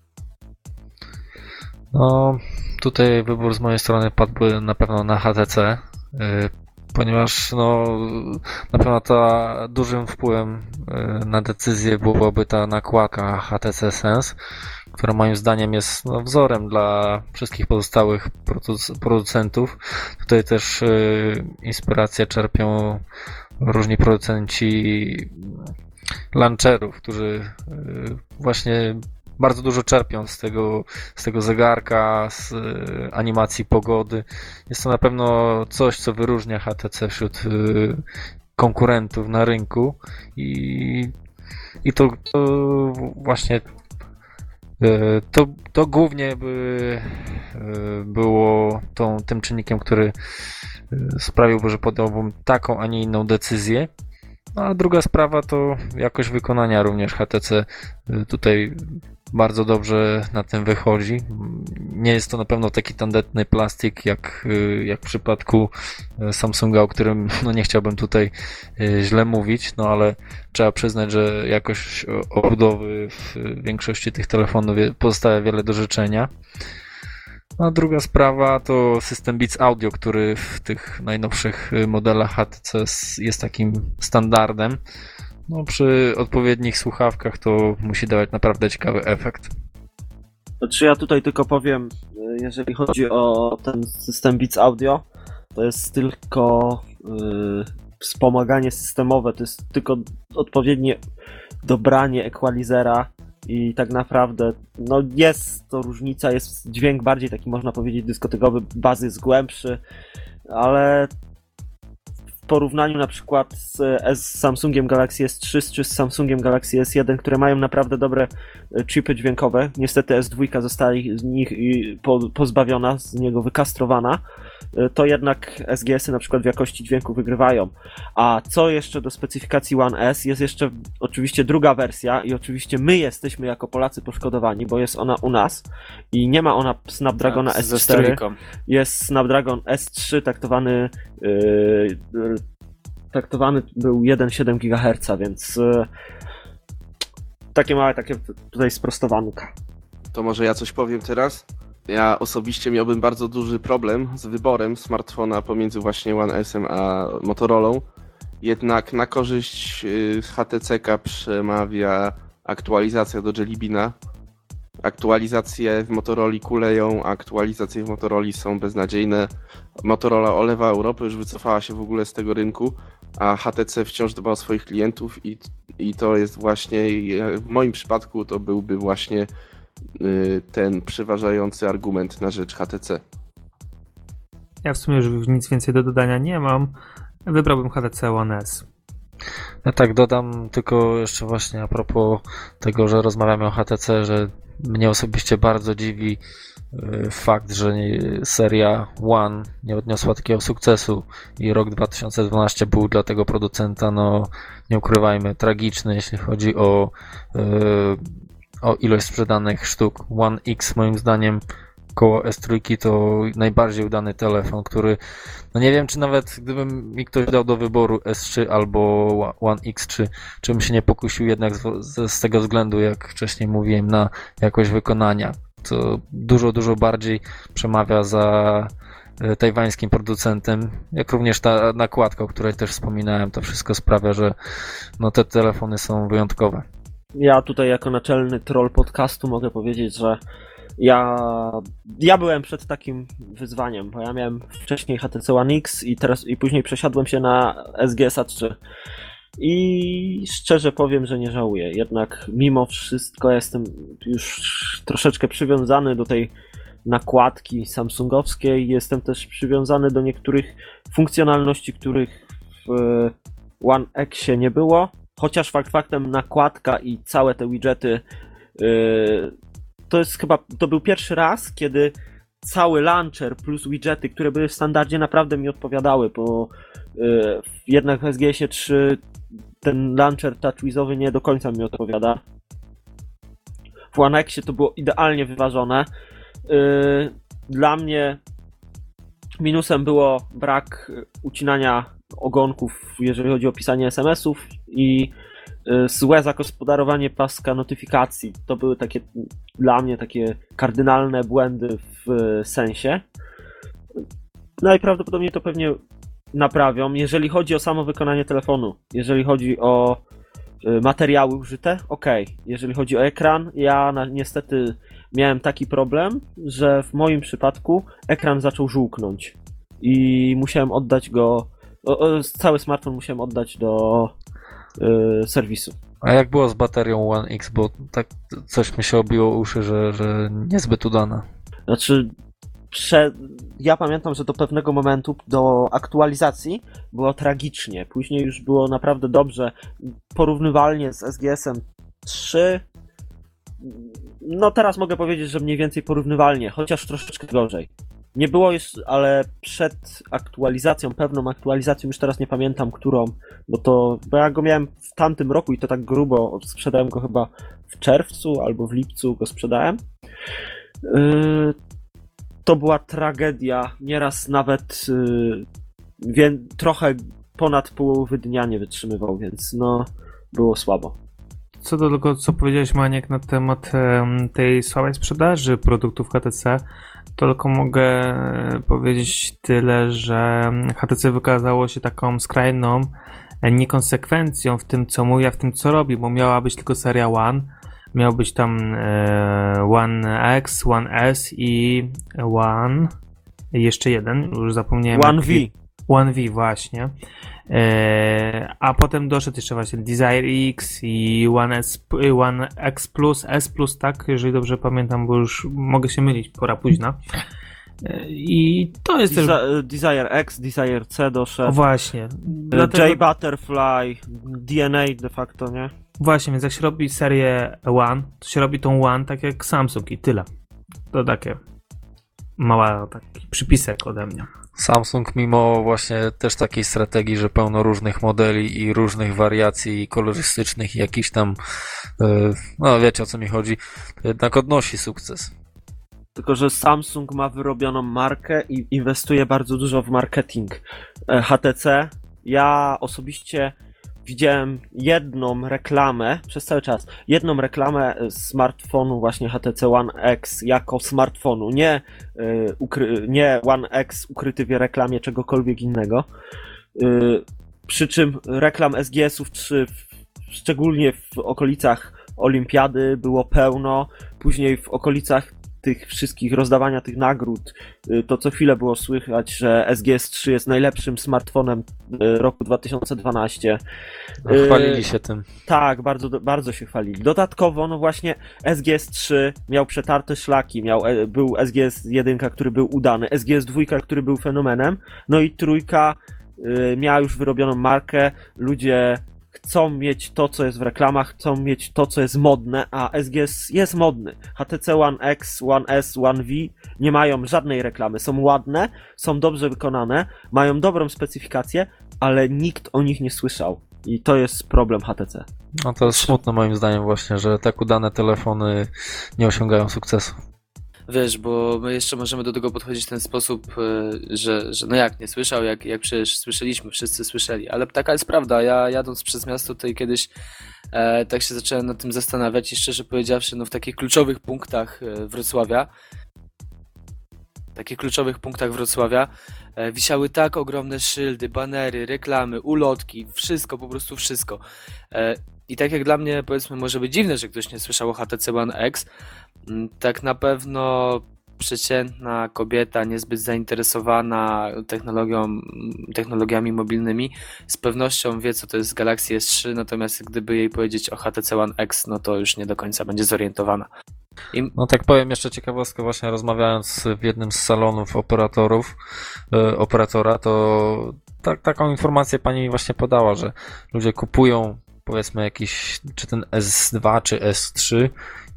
[SPEAKER 6] No, tutaj wybór z mojej strony padłby na pewno na HTC, y, ponieważ no, na pewno ta dużym wpływem y, na decyzję byłaby ta nakładka HTC Sense, która moim zdaniem jest no, wzorem dla wszystkich pozostałych producentów. Tutaj też y, inspirację czerpią różni producenci launcherów, którzy y, właśnie bardzo dużo czerpią z tego, z tego zegarka, z y, animacji pogody. Jest to na pewno coś, co wyróżnia HTC wśród y, konkurentów na rynku i, i to, to właśnie to, to głównie by było tą, tym czynnikiem, który sprawiłby, że podjąłbym taką, a nie inną decyzję. No a druga sprawa to jakość wykonania również HTC y, tutaj bardzo dobrze na tym wychodzi. Nie jest to na pewno taki tandetny plastik jak, y, jak w przypadku y, Samsunga, o którym no nie chciałbym tutaj źle mówić, no ale trzeba przyznać, że jakość obudowy w większości tych telefonów pozostawia wiele do życzenia. A druga sprawa to system Beats Audio, który w tych najnowszych y, modelach HTC jest takim standardem. No, przy odpowiednich słuchawkach to musi dawać naprawdę ciekawy efekt.
[SPEAKER 3] Znaczy ja tutaj tylko powiem, y, jeżeli chodzi o ten system Beats Audio, to jest tylko yy, wspomaganie systemowe, to jest tylko odpowiednie dobranie equalizera i tak naprawdę no jest to różnica, jest dźwięk bardziej taki można powiedzieć dyskotekowy, bazy jest głębszy, ale w porównaniu na przykład z, S, z Samsungiem Galaxy S3 czy z Samsungiem Galaxy S1, które mają naprawdę dobre e, chipy dźwiękowe, niestety S2 została z nich pozbawiona, z niego wykastrowana, e, to jednak SGS-y na przykład w jakości dźwięku wygrywają. A co jeszcze do specyfikacji One S, jest jeszcze oczywiście druga wersja i oczywiście my jesteśmy jako Polacy poszkodowani, bo jest ona u nas i nie ma ona Snapdragona
[SPEAKER 2] Tak, ze
[SPEAKER 3] S4
[SPEAKER 2] strójką.
[SPEAKER 3] jest Snapdragon S3 taktowany yy, taktowany był 1,7 GHz, więc yy, takie małe takie tutaj sprostowanka.
[SPEAKER 4] To może ja coś powiem teraz? Ja osobiście miałbym bardzo duży problem z wyborem smartfona pomiędzy właśnie One S a Motorola. Jednak na korzyść y, HTC przemawia aktualizacja do Jelly. Aktualizacje w Motorola kuleją, aktualizacje w Motorola są beznadziejne. Motorola olewa Europę, już wycofała się w ogóle z tego rynku, a HTC wciąż dba o swoich klientów i, i to jest właśnie, w moim przypadku to byłby właśnie y, ten przeważający argument na rzecz HTC.
[SPEAKER 5] Ja w sumie już nic więcej do dodania nie mam. Wybrałbym HTC One S.
[SPEAKER 6] Ja tak dodam tylko jeszcze właśnie a propos tego, że rozmawiamy o HTC, że mnie osobiście bardzo dziwi y, fakt, że seria One nie odniosła takiego sukcesu i rok 2012 był dla tego producenta, no nie ukrywajmy, tragiczny, jeśli chodzi o, y, o ilość sprzedanych sztuk. One X moim zdaniem koło S3 to najbardziej udany telefon, który no nie wiem, czy nawet gdybym mi ktoś dał do wyboru S3 albo One X, czy, czy bym się nie pokusił jednak z, z, z tego względu, jak wcześniej mówiłem, na jakość wykonania. To dużo, dużo bardziej przemawia za e, tajwańskim producentem, jak również ta nakładka, o której też wspominałem, to wszystko sprawia, że no te telefony są wyjątkowe.
[SPEAKER 3] Ja tutaj jako naczelny troll podcastu mogę powiedzieć, że ja, ja byłem przed takim wyzwaniem, bo ja miałem wcześniej HTC One X i teraz i później przesiadłem się na SGS-A 3. I szczerze powiem, że nie żałuję. Jednak mimo wszystko jestem już troszeczkę przywiązany do tej nakładki samsungowskiej. Jestem też przywiązany do niektórych funkcjonalności, których w One Xie nie było. Chociaż fakt faktem nakładka i całe te widgety yy, to jest chyba, to był pierwszy raz, kiedy cały launcher plus widgety, które były w standardzie naprawdę mi odpowiadały, bo yy, jednak w SGS-ie 3 ten launcher touchwizowy nie do końca mi odpowiada. W One Xie to było idealnie wyważone. Yy, dla mnie minusem było brak ucinania ogonków, jeżeli chodzi o pisanie SMS-ów i y, złe zagospodarowanie paska notyfikacji. To były takie dla mnie takie kardynalne błędy w y, sensie. Najprawdopodobniej to pewnie naprawią. Jeżeli chodzi o samo wykonanie telefonu, jeżeli chodzi o y, materiały użyte, ok. Jeżeli chodzi o ekran, ja na, niestety miałem taki problem, że w moim przypadku ekran zaczął żółknąć i musiałem oddać go, o, o, cały smartfon musiałem oddać do y, serwisu.
[SPEAKER 6] A jak było z baterią One X, bo tak coś mi się obiło uszy, że, że niezbyt udana.
[SPEAKER 3] Znaczy, prze... ja pamiętam, że do pewnego momentu, do aktualizacji było tragicznie. Później już było naprawdę dobrze. Porównywalnie z SGS-em 3. No teraz mogę powiedzieć, że mniej więcej porównywalnie, chociaż troszeczkę gorzej. Nie było już, ale przed aktualizacją, pewną aktualizacją, już teraz nie pamiętam którą, bo to, bo ja go miałem w tamtym roku i to tak grubo, sprzedałem go chyba w czerwcu albo w lipcu go sprzedałem. Yy, to była tragedia. Nieraz nawet yy, trochę ponad połowy dnia nie wytrzymywał, więc no, było słabo.
[SPEAKER 5] Co do tego, co powiedziałeś Maniek na temat em, tej słabej sprzedaży produktów HTC, tylko mogę powiedzieć tyle, że HTC wykazało się taką skrajną e, niekonsekwencją w tym, co mówi, a w tym, co robi, bo miała być tylko seria One, Miał być tam e, One X, One S i One. Jeszcze jeden, już zapomniałem.
[SPEAKER 3] One V.
[SPEAKER 5] One V właśnie. E, a potem doszedł jeszcze właśnie Desire X i One, S, One X Plus, S Plus, tak, jeżeli dobrze pamiętam, bo już mogę się mylić, pora późna. E, I to jest też...
[SPEAKER 3] Desi- Desire X, Desire C
[SPEAKER 5] O,
[SPEAKER 3] doszedł.
[SPEAKER 5] właśnie.
[SPEAKER 3] E,
[SPEAKER 5] Dlatego,
[SPEAKER 3] J Butterfly, DNA de facto, nie?
[SPEAKER 5] właśnie, więc jak się robi serię One, to się robi tą One tak jak Samsung i tyle. To takie mała taki przypisek ode mnie.
[SPEAKER 6] Samsung mimo właśnie też takiej strategii, że pełno różnych modeli i różnych wariacji kolorystycznych i jakichś tam, e, no wiecie o co mi chodzi, to jednak odnosi sukces.
[SPEAKER 3] Tylko, że Samsung ma wyrobioną markę i inwestuje bardzo dużo w marketing. E, HTC, ja osobiście widziałem jedną reklamę przez cały czas, jedną reklamę e, smartfonu właśnie HTC One X jako smartfonu, nie, e, ukry- nie One X ukryty w reklamie czegokolwiek innego. E, Przy czym reklam SGS-ów, czy szczególnie w okolicach Olimpiady było pełno, później w okolicach tych wszystkich rozdawania tych nagród, y, to co chwilę było słychać, że SGS3 jest najlepszym smartfonem y, roku 2012.
[SPEAKER 6] No,
[SPEAKER 3] Y,
[SPEAKER 6] Chwalili się tym.
[SPEAKER 3] Tak, bardzo, bardzo się chwalili. Dodatkowo, no właśnie, SGS3 miał przetarte szlaki, miał, e, był SGS1, który był udany, SGS2, który był fenomenem, no i trójka miała już wyrobioną markę, ludzie chcą mieć to, co jest w reklamach, chcą mieć to, co jest modne, a SGS jest modny. HTC One X, One S, One V nie mają żadnej reklamy, są ładne, są dobrze wykonane, mają dobrą specyfikację, ale nikt o nich nie słyszał. I to jest problem HTC.
[SPEAKER 6] No to jest smutne moim zdaniem właśnie, że tak udane telefony nie osiągają sukcesu.
[SPEAKER 2] Wiesz, bo my jeszcze możemy do tego podchodzić w ten sposób, e, że, że no jak nie słyszał, jak, jak przecież słyszeliśmy, wszyscy słyszeli, ale taka jest prawda. Ja jadąc przez miasto tutaj kiedyś e, tak się zacząłem nad tym zastanawiać i szczerze powiedziawszy, no w takich kluczowych punktach e, Wrocławia, takich kluczowych punktach Wrocławia e, wisiały tak ogromne szyldy, banery, reklamy, ulotki, wszystko, po prostu wszystko. E, I tak jak dla mnie, powiedzmy, może być dziwne, że ktoś nie słyszał o HTC One X, mm, tak na pewno przeciętna kobieta niezbyt zainteresowana technologią, technologiami mobilnymi z pewnością wie, co to jest Galaxy S3, natomiast gdyby jej powiedzieć o HTC One X, no to już nie do końca będzie zorientowana. I
[SPEAKER 6] No tak powiem jeszcze ciekawostkę, właśnie rozmawiając w jednym z salonów operatorów, e, operatora, to tak, taką informację pani mi właśnie podała, że ludzie kupują powiedzmy jakiś, czy ten S2, czy S3,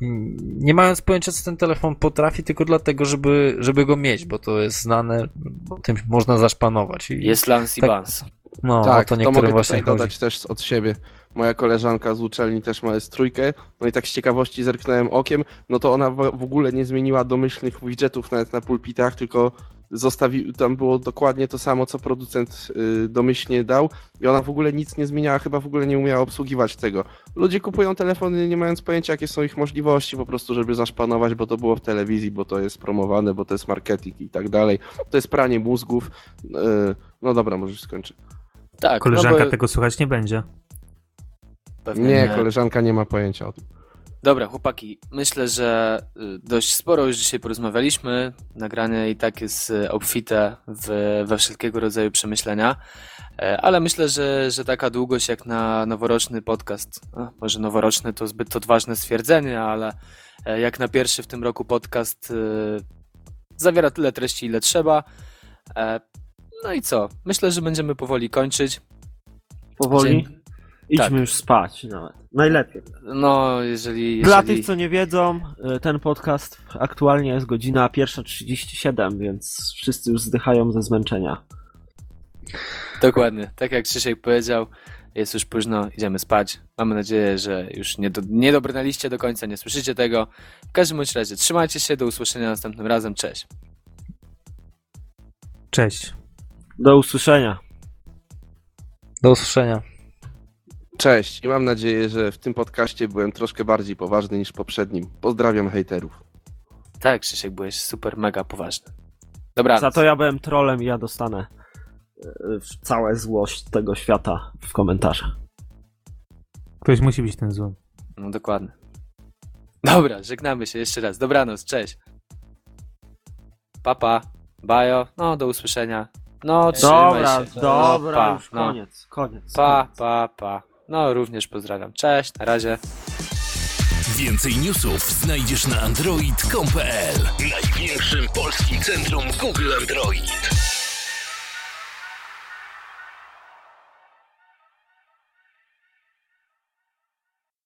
[SPEAKER 6] i nie mając pojęcia, co ten telefon potrafi, tylko dlatego, żeby, żeby go mieć, bo to jest znane, bo tym można zaszpanować. I,
[SPEAKER 2] jest Lance i
[SPEAKER 6] Tak.
[SPEAKER 2] Vance.
[SPEAKER 6] no,
[SPEAKER 4] tak,
[SPEAKER 6] to
[SPEAKER 4] to mogę
[SPEAKER 6] właśnie
[SPEAKER 4] dodać też od siebie. Moja koleżanka z uczelni też ma S3, no i tak z ciekawości zerknąłem okiem, no to ona w ogóle nie zmieniła domyślnych widgetów nawet na pulpitach, tylko zostawił, tam było dokładnie to samo, co producent y, domyślnie dał i ona w ogóle nic nie zmieniała, chyba w ogóle nie umiała obsługiwać tego. Ludzie kupują telefony nie mając pojęcia, jakie są ich możliwości, po prostu, żeby zaszpanować, bo to było w telewizji, bo to jest promowane, bo to jest marketing i tak dalej. To jest pranie mózgów. Y, no dobra, możesz skończyć.
[SPEAKER 2] Tak,
[SPEAKER 5] Koleżanka
[SPEAKER 2] no bo
[SPEAKER 5] tego słuchać nie będzie.
[SPEAKER 2] Pewnie
[SPEAKER 4] Nie, koleżanka nie ma pojęcia o tym.
[SPEAKER 2] Dobra, chłopaki, myślę, że y, dość sporo już dzisiaj porozmawialiśmy. Nagranie i tak jest y, obfite w, we wszelkiego rodzaju przemyślenia, E, ale myślę, że, że taka długość jak na noworoczny podcast, może noworoczny to zbyt odważne stwierdzenie, ale e, jak na pierwszy w tym roku podcast y, zawiera tyle treści, ile trzeba. E, No i co? Myślę, że będziemy powoli kończyć.
[SPEAKER 3] Powoli.
[SPEAKER 2] Dzień-
[SPEAKER 3] Idźmy
[SPEAKER 2] tak.
[SPEAKER 3] już spać nawet. Najlepiej.
[SPEAKER 2] No, jeżeli.
[SPEAKER 3] Dla
[SPEAKER 2] jeżeli...
[SPEAKER 3] tych, co nie wiedzą, y, ten podcast aktualnie jest godzina 1.37, więc wszyscy już zdychają ze zmęczenia.
[SPEAKER 2] Dokładnie, tak jak Krzysiek powiedział, jest już późno, idziemy spać. Mamy nadzieję, że już nie, do, nie dobrnęliście do końca, nie słyszycie tego. W każdym bądź razie, trzymajcie się, do usłyszenia następnym razem, cześć.
[SPEAKER 5] Cześć.
[SPEAKER 3] Do usłyszenia.
[SPEAKER 6] Do usłyszenia.
[SPEAKER 4] Cześć i mam nadzieję, że w tym podcaście byłem troszkę bardziej poważny niż w poprzednim. Pozdrawiam hejterów.
[SPEAKER 2] Tak, Krzysiek, byłeś super, mega poważny. Dobra,
[SPEAKER 3] Za to ja byłem trolem i ja dostanę y, całe złość tego świata w komentarzach.
[SPEAKER 5] Ktoś musi być ten zły.
[SPEAKER 2] no dokładnie. Dobra, żegnamy się jeszcze raz. Dobranoc, cześć. Papa, bajo, no do usłyszenia. No, trzymaj
[SPEAKER 3] Dobra,
[SPEAKER 2] się.
[SPEAKER 3] dobra,
[SPEAKER 2] no, pa,
[SPEAKER 3] już
[SPEAKER 2] no.
[SPEAKER 3] koniec, koniec.
[SPEAKER 2] Pa,
[SPEAKER 3] koniec.
[SPEAKER 2] pa, pa. No, również pozdrawiam. Cześć, na razie.
[SPEAKER 1] Więcej newsów znajdziesz na android.com.pl Największym polskim centrum Google Android.